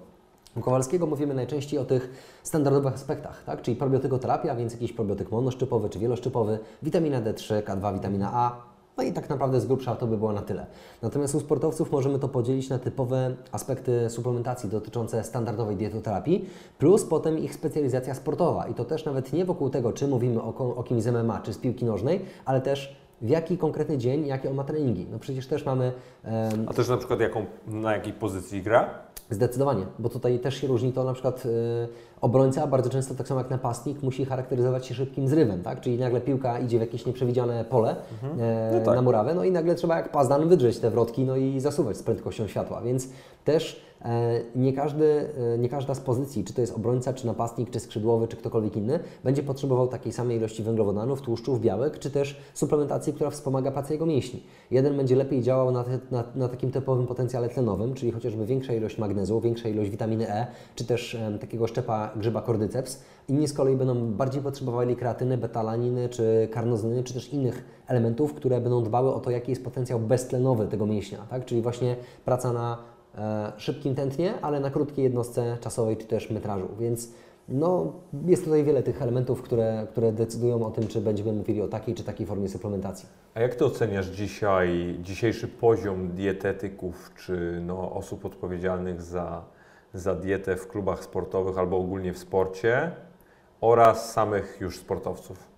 U Kowalskiego mówimy najczęściej o tych standardowych aspektach, tak? czyli probiotykoterapia, więc jakiś probiotyk monoszczypowy czy wieloszczypowy, witamina D3, K2, witamina A, no i tak naprawdę z grubsza to by było na tyle. Natomiast u sportowców możemy to podzielić na typowe aspekty suplementacji dotyczące standardowej dietoterapii, plus potem ich specjalizacja sportowa. I to też nawet nie wokół tego, czy mówimy o, o kimś z MMA, czy z piłki nożnej, ale też w jaki konkretny dzień, jakie on ma treningi. No przecież też mamy... Um, A też na przykład jaką, na jakiej pozycji gra? Zdecydowanie, bo tutaj też się różni to na przykład... Yy, obrońca bardzo często, tak samo jak napastnik, musi charakteryzować się szybkim zrywem, tak? Czyli nagle piłka idzie w jakieś nieprzewidziane pole mhm. e, no tak. na murawę, no i nagle trzeba jak pazdan wydrzeć te wrotki, no i zasuwać z prędkością światła, więc też nie, każdy, e, nie każda z pozycji, czy to jest obrońca, czy napastnik, czy skrzydłowy, czy ktokolwiek inny, będzie potrzebował takiej samej ilości węglowodanów, tłuszczów, białek, czy też suplementacji, która wspomaga pracę jego mięśni. Jeden będzie lepiej działał na, te, na, na takim typowym potencjale tlenowym, czyli chociażby większa ilość magnezu, większa ilość witaminy E, czy też e, takiego szczepa grzyba cordyceps. Inni z kolei będą bardziej potrzebowali kreatyny, betalaniny, czy karnozyny, czy też innych elementów, które będą dbały o to, jaki jest potencjał beztlenowy tego mięśnia, tak? czyli właśnie praca na e, szybkim tętnie, ale na krótkiej jednostce czasowej, czy też metrażu. Więc no, jest tutaj wiele tych elementów, które, które decydują o tym, czy będziemy mówili o takiej czy takiej formie suplementacji. A jak Ty oceniasz dzisiaj, dzisiejszy poziom dietetyków, czy no, osób odpowiedzialnych za za dietę w klubach sportowych albo ogólnie w sporcie oraz samych już sportowców?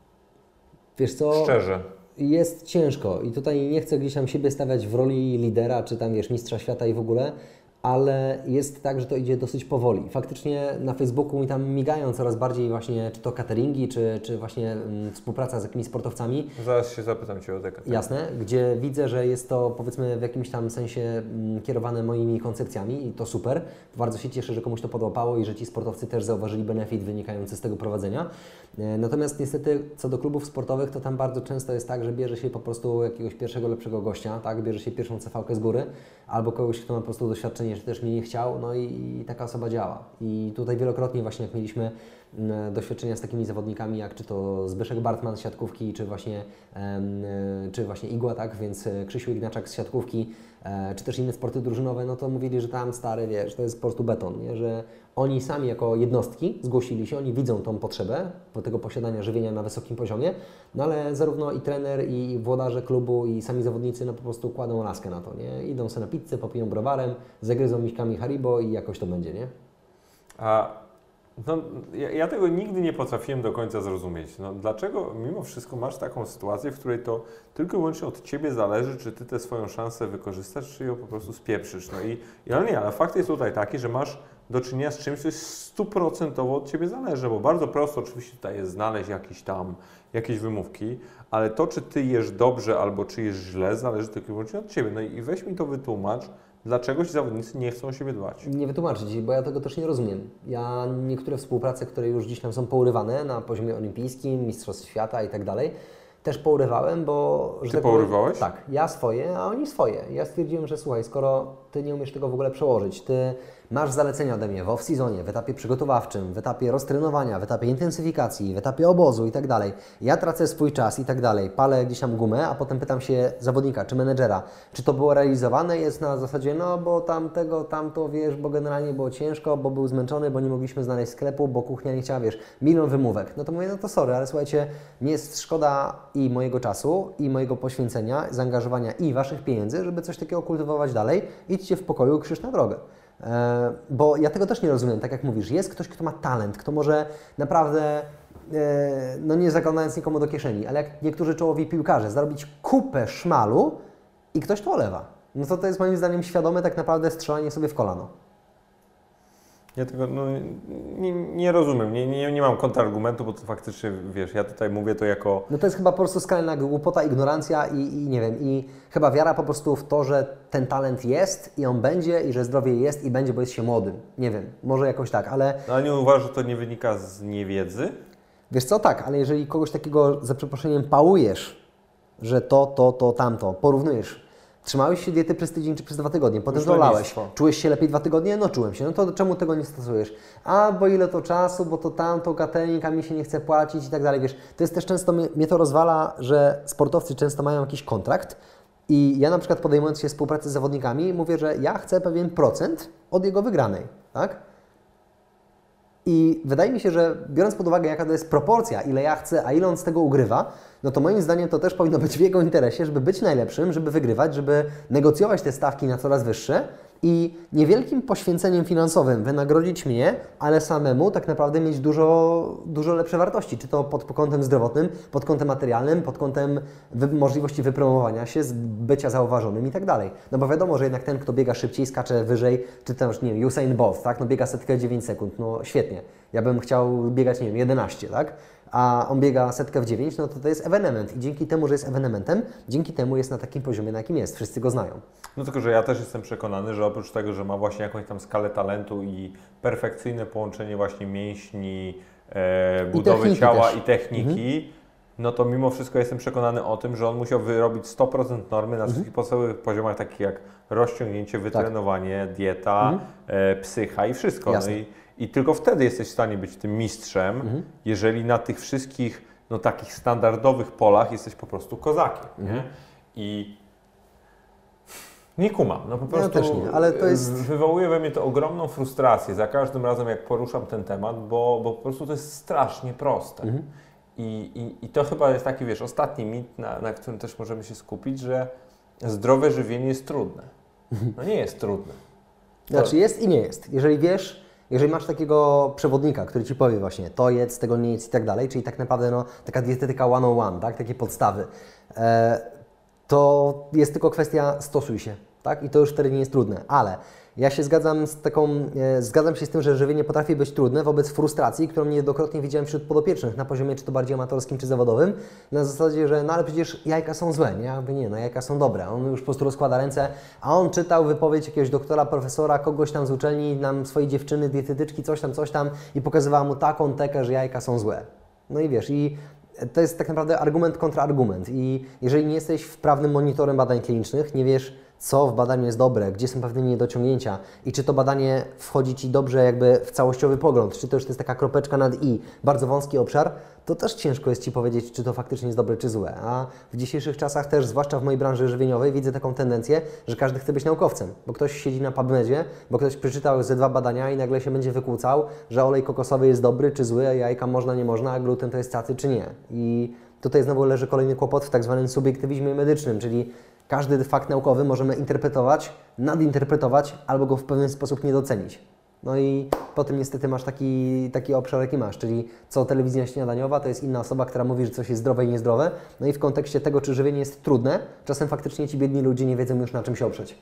Wiesz co? Szczerze. Jest ciężko i tutaj nie chcę gdzieś tam siebie stawiać w roli lidera, czy tam wiesz, mistrza świata i w ogóle, ale jest tak, że to idzie dosyć powoli. Faktycznie na Facebooku mi tam migają coraz bardziej właśnie, czy to cateringi, czy, czy właśnie mm, współpraca z jakimiś sportowcami, Zaraz się zapytam Cię o te kategorie. Jasne, gdzie widzę, że jest to powiedzmy w jakimś tam sensie mm, kierowane moimi koncepcjami i to super. Bardzo się cieszę, że komuś to podłapało i że ci sportowcy też zauważyli benefit wynikający z tego prowadzenia. E, Natomiast niestety co do klubów sportowych, to tam bardzo często jest tak, że bierze się po prostu jakiegoś pierwszego lepszego gościa, tak? Bierze się pierwszą CV z góry albo kogoś, kto ma po prostu doświadczenie, czy też mnie nie chciał, no i, taka osoba działa. I tutaj wielokrotnie właśnie jak mieliśmy mm, doświadczenia z takimi zawodnikami, jak czy to Zbyszek Bartman z siatkówki, czy właśnie, e, czy właśnie Igła, tak, więc e, Krzysiu Ignaczak z siatkówki, e, czy też inne sporty drużynowe, no to mówili, że tam stary, wiesz, to jest po prostu beton, nie? że oni sami jako jednostki zgłosili się, oni widzą tą potrzebę tego posiadania żywienia na wysokim poziomie, no ale zarówno i trener, i włodarze klubu, i sami zawodnicy, no po prostu kładą laskę na to, nie? Idą sobie na pizzę, popiją browarem, zagryzą miśkami Haribo i jakoś to będzie, nie? A no, ja, ja tego nigdy nie potrafiłem do końca zrozumieć. No, dlaczego mimo wszystko masz taką sytuację, w której to tylko i wyłącznie od Ciebie zależy, czy Ty tę swoją szansę wykorzystasz, czy ją po prostu spieprzysz. No i, i ale nie, ale fakt jest tutaj taki, że masz do czynienia z czymś, co jest stuprocentowo od Ciebie zależy, bo bardzo prosto oczywiście tutaj jest znaleźć jakieś tam, jakieś wymówki, ale to, czy Ty jesz dobrze albo czy jesz źle, zależy tylko i wyłącznie od Ciebie. No i weź mi to wytłumacz, dlaczego ci zawodnicy nie chcą o siebie dbać. Nie wytłumaczyć, bo ja tego też nie rozumiem. Ja niektóre współprace, które już gdzieś tam są pourywane na poziomie olimpijskim, Mistrzostw Świata i tak dalej, też pourywałem, bo... Że Ty tak pourywałeś? Tak, ja swoje, a oni swoje. Ja stwierdziłem, że słuchaj, skoro Ty nie umiesz tego w ogóle przełożyć, Ty masz zalecenia ode mnie w off-seasonie, w etapie przygotowawczym, w etapie roztrenowania, w etapie intensyfikacji, w etapie obozu i tak dalej. Ja tracę swój czas i tak dalej, palę gdzieś tam gumę, a potem pytam się zawodnika czy menedżera, czy to było realizowane, jest na zasadzie, no bo tamtego, tamto, wiesz, bo generalnie było ciężko, bo był zmęczony, bo nie mogliśmy znaleźć sklepu, bo kuchnia nie chciała, wiesz, milion wymówek. No to mówię, no to sorry, ale słuchajcie, mnie jest szkoda i mojego czasu, i mojego poświęcenia, zaangażowania i Waszych pieniędzy, żeby coś takiego kultywować dalej. Idźcie w pokoju, krzyż na drogę. E, bo ja tego też nie rozumiem, tak jak mówisz, jest ktoś, kto ma talent, kto może naprawdę, e, no nie zaglądając nikomu do kieszeni, ale jak niektórzy czołowi piłkarze, zarobić kupę szmalu i ktoś to olewa. No to to jest moim zdaniem świadome tak naprawdę strzelanie sobie w kolano. Ja tego no, nie, nie rozumiem, nie, nie, nie mam kontrargumentu, bo to faktycznie, wiesz, ja tutaj mówię to jako... No to jest chyba po prostu skalna głupota, ignorancja i, i nie wiem, i chyba wiara po prostu w to, że ten talent jest i on będzie i że zdrowie jest i będzie, bo jest się młodym. Nie wiem, może jakoś tak, ale No ale nie uważasz, że to nie wynika z niewiedzy? Wiesz co, tak, ale jeżeli kogoś takiego za przeproszeniem pałujesz, że to, to, to, tamto, porównujesz, trzymałeś się diety przez tydzień czy przez dwa tygodnie, potem nictwo. czułeś się lepiej dwa tygodnie? No czułem się, no to czemu tego nie stosujesz? A, bo ile to czasu, bo to tamto, a mi się nie chce płacić i tak dalej, wiesz, to jest też często, mnie, mnie to rozwala, że sportowcy często mają jakiś kontrakt i ja na przykład podejmując się współpracy z zawodnikami mówię, że ja chcę pewien procent od jego wygranej, tak? I wydaje mi się, że biorąc pod uwagę, jaka to jest proporcja, ile ja chcę, a ile on z tego ugrywa, no to moim zdaniem to też powinno być w jego interesie, żeby być najlepszym, żeby wygrywać, żeby negocjować te stawki na coraz wyższe i niewielkim poświęceniem finansowym wynagrodzić mnie, ale samemu tak naprawdę mieć dużo, dużo lepsze wartości, czy to pod kątem zdrowotnym, pod kątem materialnym, pod kątem wy możliwości wypromowania się, bycia zauważonym i tak dalej. No bo wiadomo, że jednak ten, kto biega szybciej, skacze wyżej, czy też, nie wiem, Usain Bolt, tak, no biega setkę 9 sekund, no świetnie. Ja bym chciał biegać, nie wiem, 11, tak? A on biega setkę w 9, no to to jest ewenement. I dzięki temu, że jest ewenementem, dzięki temu jest na takim poziomie, na jakim jest. Wszyscy go znają. No tylko, że ja też jestem przekonany, że oprócz tego, że ma właśnie jakąś tam skalę talentu i perfekcyjne połączenie właśnie mięśni, e, budowy techniki ciała też. Mhm. i techniki, no to mimo wszystko jestem przekonany o tym, że on musiał wyrobić 100% normy Mhm. na wszystkich podstawowych poziomach, takich jak rozciągnięcie, wytrenowanie, dieta, e, psycha i wszystko. No Tak. Mhm. Jasne. i, I tylko wtedy jesteś w stanie być tym mistrzem, Mhm. jeżeli na tych wszystkich no, takich standardowych polach jesteś po prostu kozakiem. Mhm. Nie? I nie kumam. No po prostu też nie, ale to jest- wywołuje we mnie to ogromną frustrację za każdym razem, jak poruszam ten temat, bo, bo po prostu to jest strasznie proste. Mhm. I, i, I to chyba jest taki, wiesz, ostatni mit, na, na którym też możemy się skupić, że zdrowe żywienie jest trudne. No nie jest trudne. Znaczy jest i nie jest. Jeżeli wiesz, Jeżeli masz takiego przewodnika, który Ci powie właśnie to jedz, tego nie jedz i tak dalej, czyli tak naprawdę no, taka dietetyka one-on-one, tak? takie podstawy, e, to jest tylko kwestia stosuj się, tak? I to już wtedy nie jest trudne, ale ja się zgadzam z taką, e, zgadzam się z tym, że żywienie potrafi być trudne wobec frustracji, którą niejednokrotnie widziałem wśród podopiecznych na poziomie czy to bardziej amatorskim, czy zawodowym, na zasadzie, że no ale przecież jajka są złe, nie? Ja mówię, nie, no jajka są dobre. On już po prostu rozkłada ręce, a on czytał wypowiedź jakiegoś doktora, profesora, kogoś tam z uczelni, nam swojej dziewczyny, dietetyczki, coś tam, coś tam i pokazywała mu taką tekę, że jajka są złe. No i wiesz, i to jest tak naprawdę argument kontra argument. I jeżeli nie jesteś wprawnym monitorem badań klinicznych, nie wiesz, co w badaniu jest dobre, gdzie są pewne niedociągnięcia i czy to badanie wchodzi Ci dobrze jakby w całościowy pogląd, czy to już jest taka kropeczka nad i, bardzo wąski obszar, to też ciężko jest Ci powiedzieć, czy to faktycznie jest dobre, czy złe. A w dzisiejszych czasach też, zwłaszcza w mojej branży żywieniowej, widzę taką tendencję, że każdy chce być naukowcem, bo ktoś siedzi na PubMedzie, bo ktoś przeczytał ze dwa badania i nagle się będzie wykłócał, że olej kokosowy jest dobry, czy zły, a jajka można, nie można, a gluten to jest cacy, czy nie. I tutaj znowu leży kolejny kłopot w tak zwanym subiektywizmie medycznym, czyli każdy fakt naukowy możemy interpretować, nadinterpretować albo go w pewien sposób nie docenić. No i potem niestety masz taki, taki obszar, jaki masz, czyli co telewizja śniadaniowa, to jest inna osoba, która mówi, że coś jest zdrowe i niezdrowe. No i w kontekście tego, czy żywienie jest trudne, czasem faktycznie ci biedni ludzie nie wiedzą już na czym się oprzeć.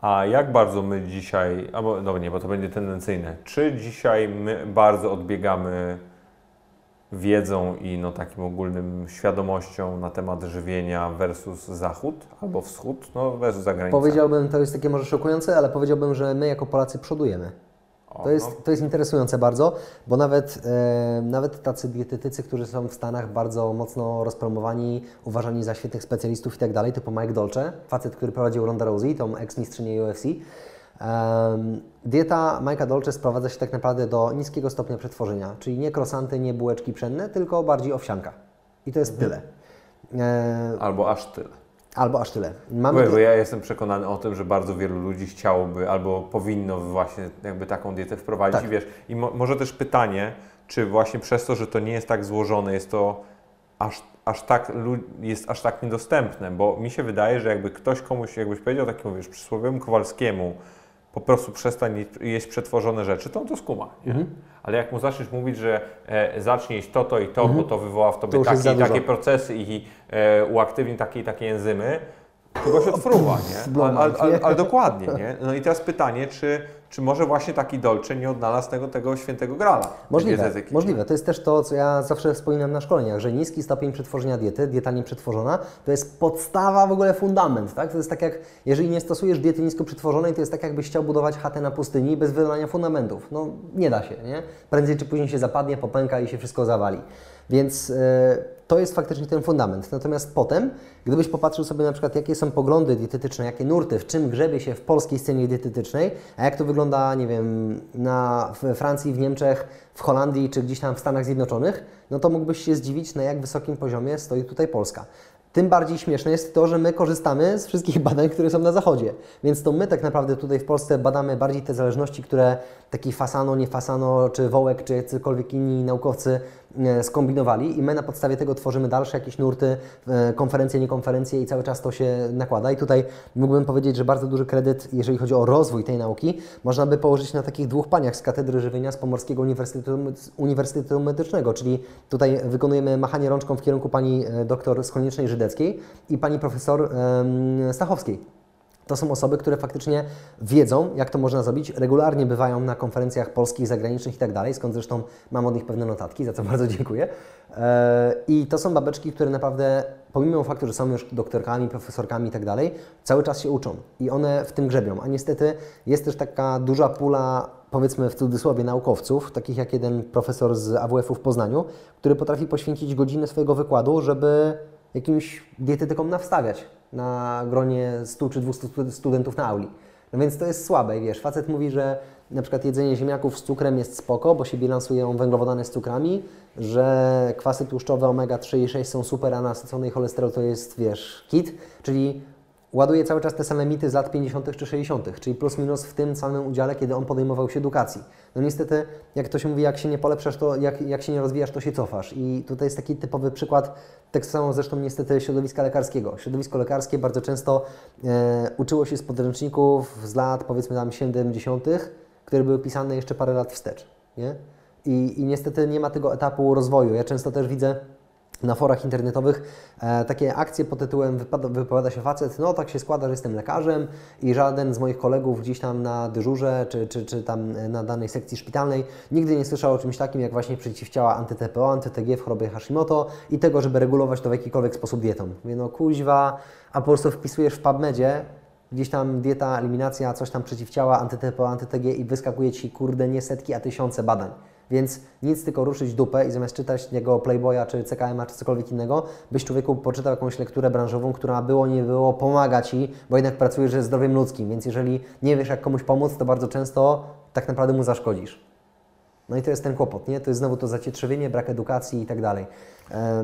A jak bardzo my dzisiaj, albo no nie, bo to będzie tendencyjne, czy dzisiaj my bardzo odbiegamy wiedzą i no, takim ogólnym świadomością na temat żywienia versus zachód albo wschód, no versus zagranica. Powiedziałbym, to jest takie może szokujące, ale powiedziałbym, że my jako Polacy przodujemy. O, To jest, no, to jest interesujące bardzo, bo nawet, e, nawet tacy dietetycy, którzy są w Stanach bardzo mocno rozpromowani, uważani za świetnych specjalistów i tak dalej, typu Mike Dolce, facet, który prowadził Ronda Rousey, tą ex-mistrzynię UFC. Dieta Mike'a Dolce sprowadza się tak naprawdę do niskiego stopnia przetworzenia, czyli nie krosanty, nie bułeczki pszenne, tylko bardziej owsianka. I to jest tyle. E, albo aż tyle. albo aż tyle. Mamy Bo, ja jestem przekonany o tym, że bardzo wielu ludzi chciałoby albo powinno właśnie jakby taką dietę wprowadzić. Tak. I wiesz, i mo, może też pytanie, czy właśnie przez to, że to nie jest tak złożone, jest to aż, aż tak jest aż tak niedostępne, bo mi się wydaje, że jakby ktoś komuś, jakbyś powiedział takiemu, wiesz, przysłowiowemu Kowalskiemu, po prostu przestań je- jeść przetworzone rzeczy, to on to skuma. Mhm. Ale jak mu zaczniesz mówić, że e, zacznij jeść to, to i to, bo to wywoła w Mhm. To tobie jest takie i takie procesy i e, uaktywni takie i takie enzymy, się odfruwa, nie? Ale, ale, nie? ale dokładnie, nie? No i teraz pytanie, czy, czy może właśnie taki Dolce nie odnalazł tego, tego świętego grala Możliwe, możliwe. To jest też to, co ja zawsze wspominam na szkoleniach, że niski stopień przetworzenia diety, dieta nieprzetworzona, to jest podstawa, w ogóle fundament, tak? To jest tak jak, jeżeli nie stosujesz diety nisko przetworzonej, to jest tak jakbyś chciał budować chatę na pustyni bez wylania fundamentów. No, nie da się, nie? Prędzej czy później się zapadnie, popęka i się wszystko zawali. Więc e, to jest faktycznie ten fundament. Natomiast potem, gdybyś popatrzył sobie na przykład, jakie są poglądy dietetyczne, jakie nurty, w czym grzebie się w polskiej scenie dietetycznej, a jak to wygląda, nie wiem, na, w Francji, w Niemczech, w Holandii czy gdzieś tam w Stanach Zjednoczonych, no to mógłbyś się zdziwić, na jak wysokim poziomie stoi tutaj Polska. Tym bardziej śmieszne jest to, że my korzystamy z wszystkich [laughs] badań, które są na Zachodzie. Więc to my tak naprawdę tutaj w Polsce badamy bardziej te zależności, które taki Fasano, nie Fasano, czy Wołek, czy jacykolwiek inni naukowcy skombinowali i my na podstawie tego tworzymy dalsze jakieś nurty, e, konferencje, niekonferencje i cały czas to się nakłada. I tutaj mógłbym powiedzieć, że bardzo duży kredyt, jeżeli chodzi o rozwój tej nauki, można by położyć na takich dwóch paniach z Katedry Żywienia z Pomorskiego Uniwersytetu, Uniwersytetu Medycznego, czyli tutaj wykonujemy machanie rączką w kierunku pani e, doktor z Żydeckiej i pani profesor Stachowskiej. To są osoby, które faktycznie wiedzą, jak to można zrobić. Regularnie bywają na konferencjach polskich, zagranicznych i tak dalej, skąd zresztą mam od nich pewne notatki, za co [laughs] bardzo dziękuję. E, I to są babeczki, które naprawdę, pomimo faktu, że są już doktorkami, profesorkami i tak dalej, cały czas się uczą i one w tym grzebią. A niestety jest też taka duża pula, powiedzmy w cudzysłowie, naukowców, takich jak jeden profesor z AWF-u w Poznaniu, który potrafi poświęcić godzinę swojego wykładu, żeby jakimś dietetykom nawstawiać na gronie 100 czy 200 stu- studentów na auli. No więc to jest słabe, wiesz, facet mówi, że na przykład jedzenie ziemniaków z cukrem jest spoko, bo się bilansują węglowodany z cukrami, że kwasy tłuszczowe omega-3 i 6 są super, a nasycony cholesterol to jest, wiesz, kit, czyli ładuje cały czas te same mity z lat 50. czy 60., czyli plus minus w tym samym udziale, kiedy on podejmował się edukacji. No niestety, jak to się mówi, jak się nie polepszasz, to jak, jak się nie rozwijasz, to się cofasz. I tutaj jest taki typowy przykład, tak samo zresztą niestety środowiska lekarskiego. Środowisko lekarskie bardzo często e, uczyło się z podręczników z lat powiedzmy tam 70., które były pisane jeszcze parę lat wstecz. Nie? I, I niestety nie ma tego etapu rozwoju. Ja często też widzę na forach internetowych e, takie akcje pod tytułem wypada, wypowiada się facet, no tak się składa, że jestem lekarzem i żaden z moich kolegów gdzieś tam na dyżurze czy, czy, czy tam na danej sekcji szpitalnej nigdy nie słyszał o czymś takim jak właśnie przeciwciała anty-TPO, anty-TG w chorobie Hashimoto i tego, żeby regulować to w jakikolwiek sposób dietą. Mówię, no kuźwa, a po prostu wpisujesz w PubMedzie gdzieś tam dieta, eliminacja, coś tam przeciwciała, anty-TPO, anty-TG i wyskakuje Ci kurde nie setki, a tysiące badań. Więc nic tylko ruszyć dupę i zamiast czytać niego Playboya, czy CKM-a, czy cokolwiek innego, byś człowieku poczytał jakąś lekturę branżową, która było, nie było, pomaga Ci, bo jednak pracujesz ze zdrowiem ludzkim, więc jeżeli nie wiesz, jak komuś pomóc, to bardzo często tak naprawdę mu zaszkodzisz. No i to jest ten kłopot, nie? To jest znowu to zacietrzewienie, brak edukacji i tak dalej.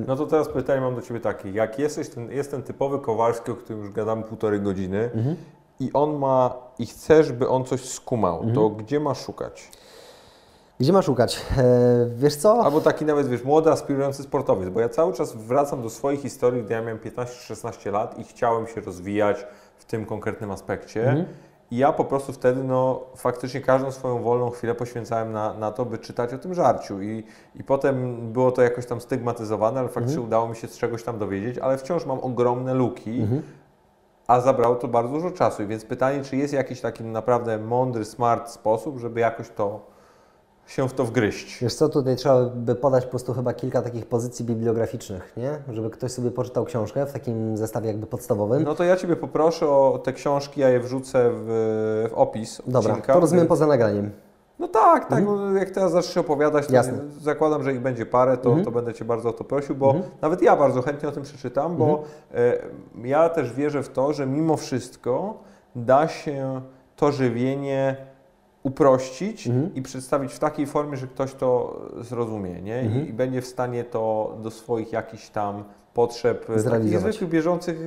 No to teraz pytanie mam do Ciebie takie. Jak jesteś ten, jest ten typowy Kowalski, o którym już gadamy półtorej godziny i on ma, i chcesz, by on coś skumał, to gdzie ma szukać? Gdzie ma szukać? E, wiesz co? Albo taki nawet, wiesz, młody, aspirujący sportowiec, bo ja cały czas wracam do swojej historii, gdy ja miałem 15-16 lat i chciałem się rozwijać w tym konkretnym aspekcie. I ja po prostu wtedy, no, faktycznie każdą swoją wolną chwilę poświęcałem na, na to, by czytać o tym żarciu. I, I potem było to jakoś tam stygmatyzowane, ale faktycznie udało mi się z czegoś tam dowiedzieć, ale wciąż mam ogromne luki, a zabrało to bardzo dużo czasu. I więc pytanie, czy jest jakiś taki naprawdę mądry, smart sposób, żeby jakoś to się w to wgryźć. Wiesz co, tutaj trzeba by podać po prostu chyba kilka takich pozycji bibliograficznych, nie? Żeby ktoś sobie poczytał książkę w takim zestawie jakby podstawowym. No to ja Ciebie poproszę o te książki, ja je wrzucę w, w opis Dobra, odcinka. to rozumiem poza nagraniem. No tak, tak. no Jak teraz zaczniesz opowiadać, to Jasne. zakładam, że ich będzie parę, to, to będę Cię bardzo o to prosił, bo Mhm. nawet ja bardzo chętnie o tym przeczytam, bo e, ja też wierzę w to, że mimo wszystko da się to żywienie uprościć Mhm. i przedstawić w takiej formie, że ktoś to zrozumie, nie? Mhm. I, I będzie w stanie to do swoich jakichś tam potrzeb e, takich zwykłych, bieżących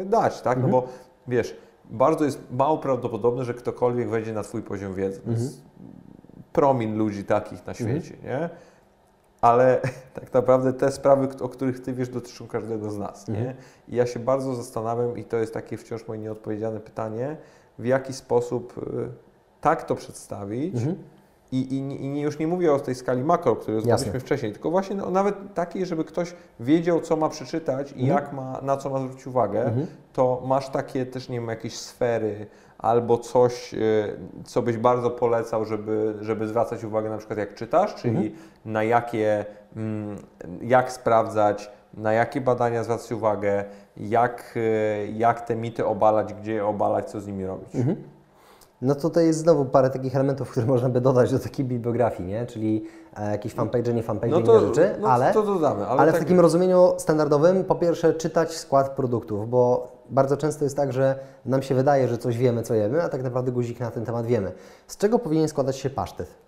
e, dać, tak? No bo wiesz, bardzo jest mało prawdopodobne, że ktokolwiek wejdzie na Twój poziom wiedzy. Jest promil ludzi takich na świecie, nie? Ale [laughs] tak naprawdę te sprawy, o których Ty wiesz, dotyczą każdego z nas, nie? I ja się bardzo zastanawiam i to jest takie wciąż moje nieodpowiedziane pytanie, w jaki sposób y, tak to przedstawić i, i, i nie, już nie mówię o tej skali makro, o której rozmawialiśmy wcześniej, tylko właśnie no, nawet takiej, żeby ktoś wiedział, co ma przeczytać i jak ma, na co ma zwrócić uwagę, to masz takie też, nie wiem, jakieś sfery albo coś, y, co byś bardzo polecał, żeby, żeby zwracać uwagę na przykład jak czytasz, czyli na jakie, mm, jak sprawdzać, na jakie badania zwracać uwagę, jak, y, jak te mity obalać, gdzie je obalać, co z nimi robić. No tutaj jest znowu parę takich elementów, które można by dodać do takiej bibliografii, nie? Czyli e, jakieś fanpage, nie fanpage, No inne to, rzeczy, no ale, to dodamy, ale, ale w tak, takim rozumieniu standardowym, po pierwsze czytać skład produktów, bo bardzo często jest tak, że nam się wydaje, że coś wiemy, co jemy, a tak naprawdę guzik na ten temat wiemy. Z czego powinien składać się pasztet?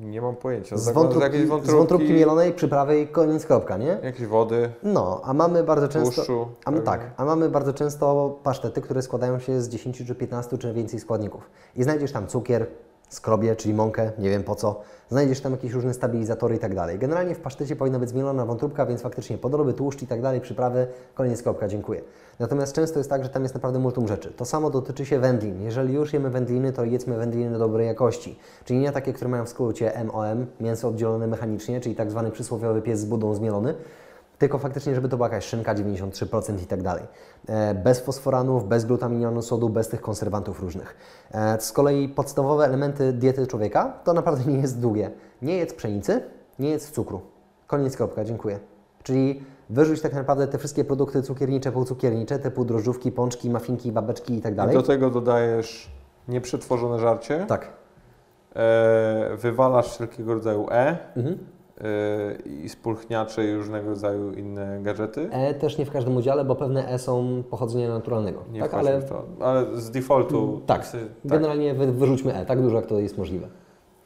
Nie mam pojęcia. Z że wątróbki, z wątróbki, mielonej, przyprawy, koniec, kropka, nie? jakieś wody, No, a mamy bardzo często. tłuszczu. A pewnie. tak, a mamy bardzo często pasztety, które składają się z 10 czy 15 czy więcej składników. I znajdziesz tam cukier, skrobie, czyli mąkę, nie wiem po co. Znajdziesz tam jakieś różne stabilizatory i tak dalej. Generalnie w pasztecie powinna być zmielona wątróbka, więc faktycznie podroby, tłuszcz i tak dalej, przyprawy, koniec, kropka, dziękuję. Natomiast często jest tak, że tam jest naprawdę multum rzeczy. To samo dotyczy się wędlin. Jeżeli już jemy wędliny, to jedzmy wędliny dobrej jakości. Czyli nie takie, które mają w skrócie MOM, mięso oddzielone mechanicznie, czyli tak zwany przysłowiowy pies z budą zmielony, tylko faktycznie, żeby to była jakaś szynka 93% i tak dalej. E, Bez fosforanów, bez glutaminianu sodu, bez tych konserwantów różnych. E, Z kolei podstawowe elementy diety człowieka to naprawdę [laughs] nie jest długie. Nie jedz pszenicy, nie jedz cukru. Koniec, kropka, dziękuję. Czyli wyrzuć tak naprawdę te wszystkie produkty cukiernicze, półcukiernicze, typu drożdżówki, pączki, mafinki, babeczki i tak I dalej. do tego dodajesz nieprzetworzone żarcie, Tak. e, wywalasz wszelkiego rodzaju E Mhm. E, i spulchniacze i różnego rodzaju inne gadżety. E też nie w każdym udziale, bo pewne E są pochodzenia naturalnego. Nie tak, ale to. Ale z defaultu. tak, sy- tak. generalnie wy, wyrzućmy E, tak dużo jak to jest możliwe.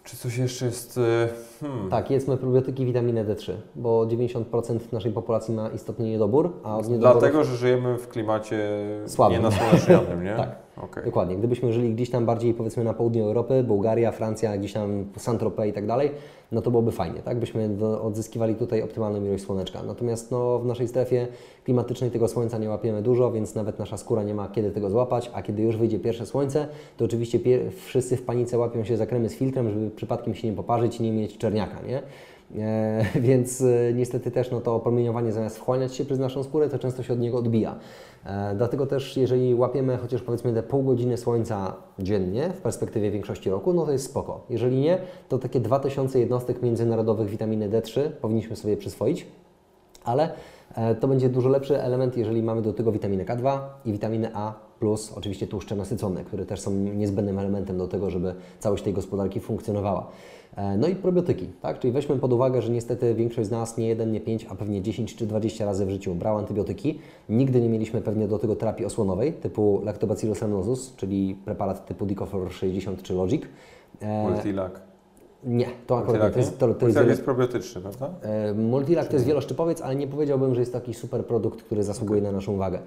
Czy coś jeszcze jest. e, Hmm. Tak, jedzmy probiotyki, witaminę D3, bo 90% naszej populacji ma istotny niedobór, a od niedoborów... Dlatego, że żyjemy w klimacie Słabym. nienasłonecznionym, nie? [laughs] Tak. Okej. Dokładnie. Gdybyśmy żyli gdzieś tam bardziej powiedzmy na południu Europy, Bułgaria, Francja, gdzieś tam Saint-Tropez i tak dalej, no to byłoby fajnie, tak? Byśmy odzyskiwali tutaj optymalną ilość słoneczka. Natomiast no, w naszej strefie klimatycznej tego słońca nie łapiemy dużo, więc nawet nasza skóra nie ma kiedy tego złapać, a kiedy już wyjdzie pierwsze słońce, to oczywiście wszyscy w panice łapią się za kremy z filtrem, żeby przypadkiem się nie poparzyć i nie mieć czerniaka, nie? E, [laughs] więc e, niestety też no, to promieniowanie zamiast wchłaniać się przez naszą skórę, to często się od niego odbija. E, dlatego też jeżeli łapiemy chociaż powiedzmy te pół godziny słońca dziennie w perspektywie większości roku, no to jest spoko. Jeżeli nie, to takie 2000 jednostek międzynarodowych witaminy D3 powinniśmy sobie przyswoić, ale to będzie dużo lepszy element, jeżeli mamy do tego witaminę K2 i witaminę A+, plus oczywiście tłuszcze nasycone, które też są niezbędnym elementem do tego, żeby całość tej gospodarki funkcjonowała. E, No i probiotyki, tak? Czyli weźmy pod uwagę, że niestety większość z nas nie jeden, nie pięć, a pewnie 10 czy 20 razy w życiu brała antybiotyki. Nigdy nie mieliśmy pewnie do tego terapii osłonowej typu Lactobacillus rhamnosus, czyli preparat typu Dicofor 60 czy Logic. E, Multilak. nie, to akurat To jest, to, to jest jest probiotyczny, prawda? E, Multilak to jest wieloszczypowiec, ale nie powiedziałbym, że jest taki super produkt, który zasługuje na naszą uwagę.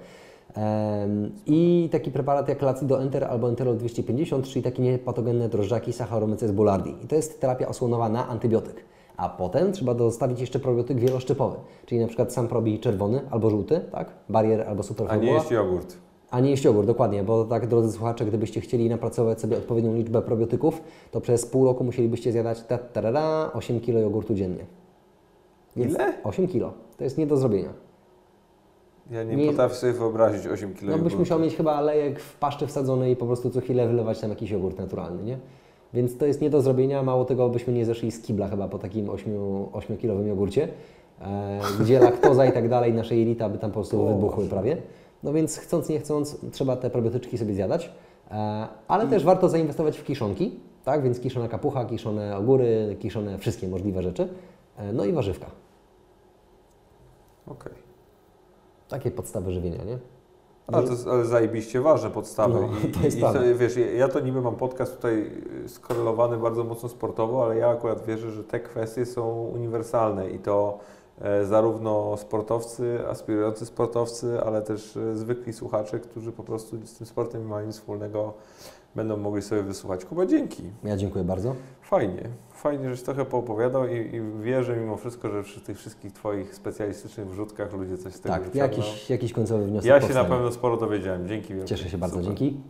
I taki preparat jak Lacido Enter albo Enterol 250, czyli takie niepatogenne drożdżaki Saccharomyces boulardii. I to jest terapia osłonowa na antybiotyk. A potem trzeba dostawić jeszcze probiotyk wieloszczypowy, czyli na przykład sam probi czerwony albo żółty, tak? Barier albo A nie superformuła. jeść jogurt. A nie jeść jogurt, dokładnie, bo tak, drodzy słuchacze, gdybyście chcieli napracować sobie odpowiednią liczbę probiotyków, to przez pół roku musielibyście zjadać ta, tarara, 8 kg jogurtu dziennie. Ile? 8 kg. To jest nie do zrobienia. Ja nie, Nie- potrafię sobie wyobrazić 8 kg No byś musiał mieć chyba lejek w paszczy wsadzony i po prostu co chwilę wylewać tam jakiś jogurt naturalny, nie? Więc to jest nie do zrobienia, mało tego byśmy nie zeszli z kibla chyba po takim 8-kilowym jogurcie, e, gdzie laktoza i tak dalej, nasze jelita by tam po prostu Boże. wybuchły prawie. No więc chcąc nie chcąc, trzeba te probiotyczki sobie zjadać, e, ale też warto zainwestować w kiszonki, tak? Więc kiszona kapucha, kiszone ogóry, kiszone wszystkie możliwe rzeczy, e, no i warzywka. Okej. Takie podstawy żywienia, nie? Ale to jest ale zajebiście ważne podstawy. No, to i, jest i prawda. wiesz, ja- to niby mam podcast tutaj y, skorelowany bardzo mocno sportowo, ale ja akurat wierzę, że te kwestie są uniwersalne i to e, zarówno sportowcy, aspirujący sportowcy, ale też e, zwykli słuchacze, którzy po prostu z tym sportem nie mają nic wspólnego, będą mogli sobie wysłuchać. Kuba, dzięki. Ja dziękuję bardzo. Fajnie. Fajnie, żeś trochę poopowiadał i, i wierzę mimo wszystko, że przy tych wszystkich Twoich specjalistycznych wrzutkach ludzie coś z tego Tak, wyciągną. jakiś, jakiś końcowy wniosek Ja się na pewno sporo dowiedziałem. Dzięki wielkie. Cieszę się bardzo, Super. dzięki.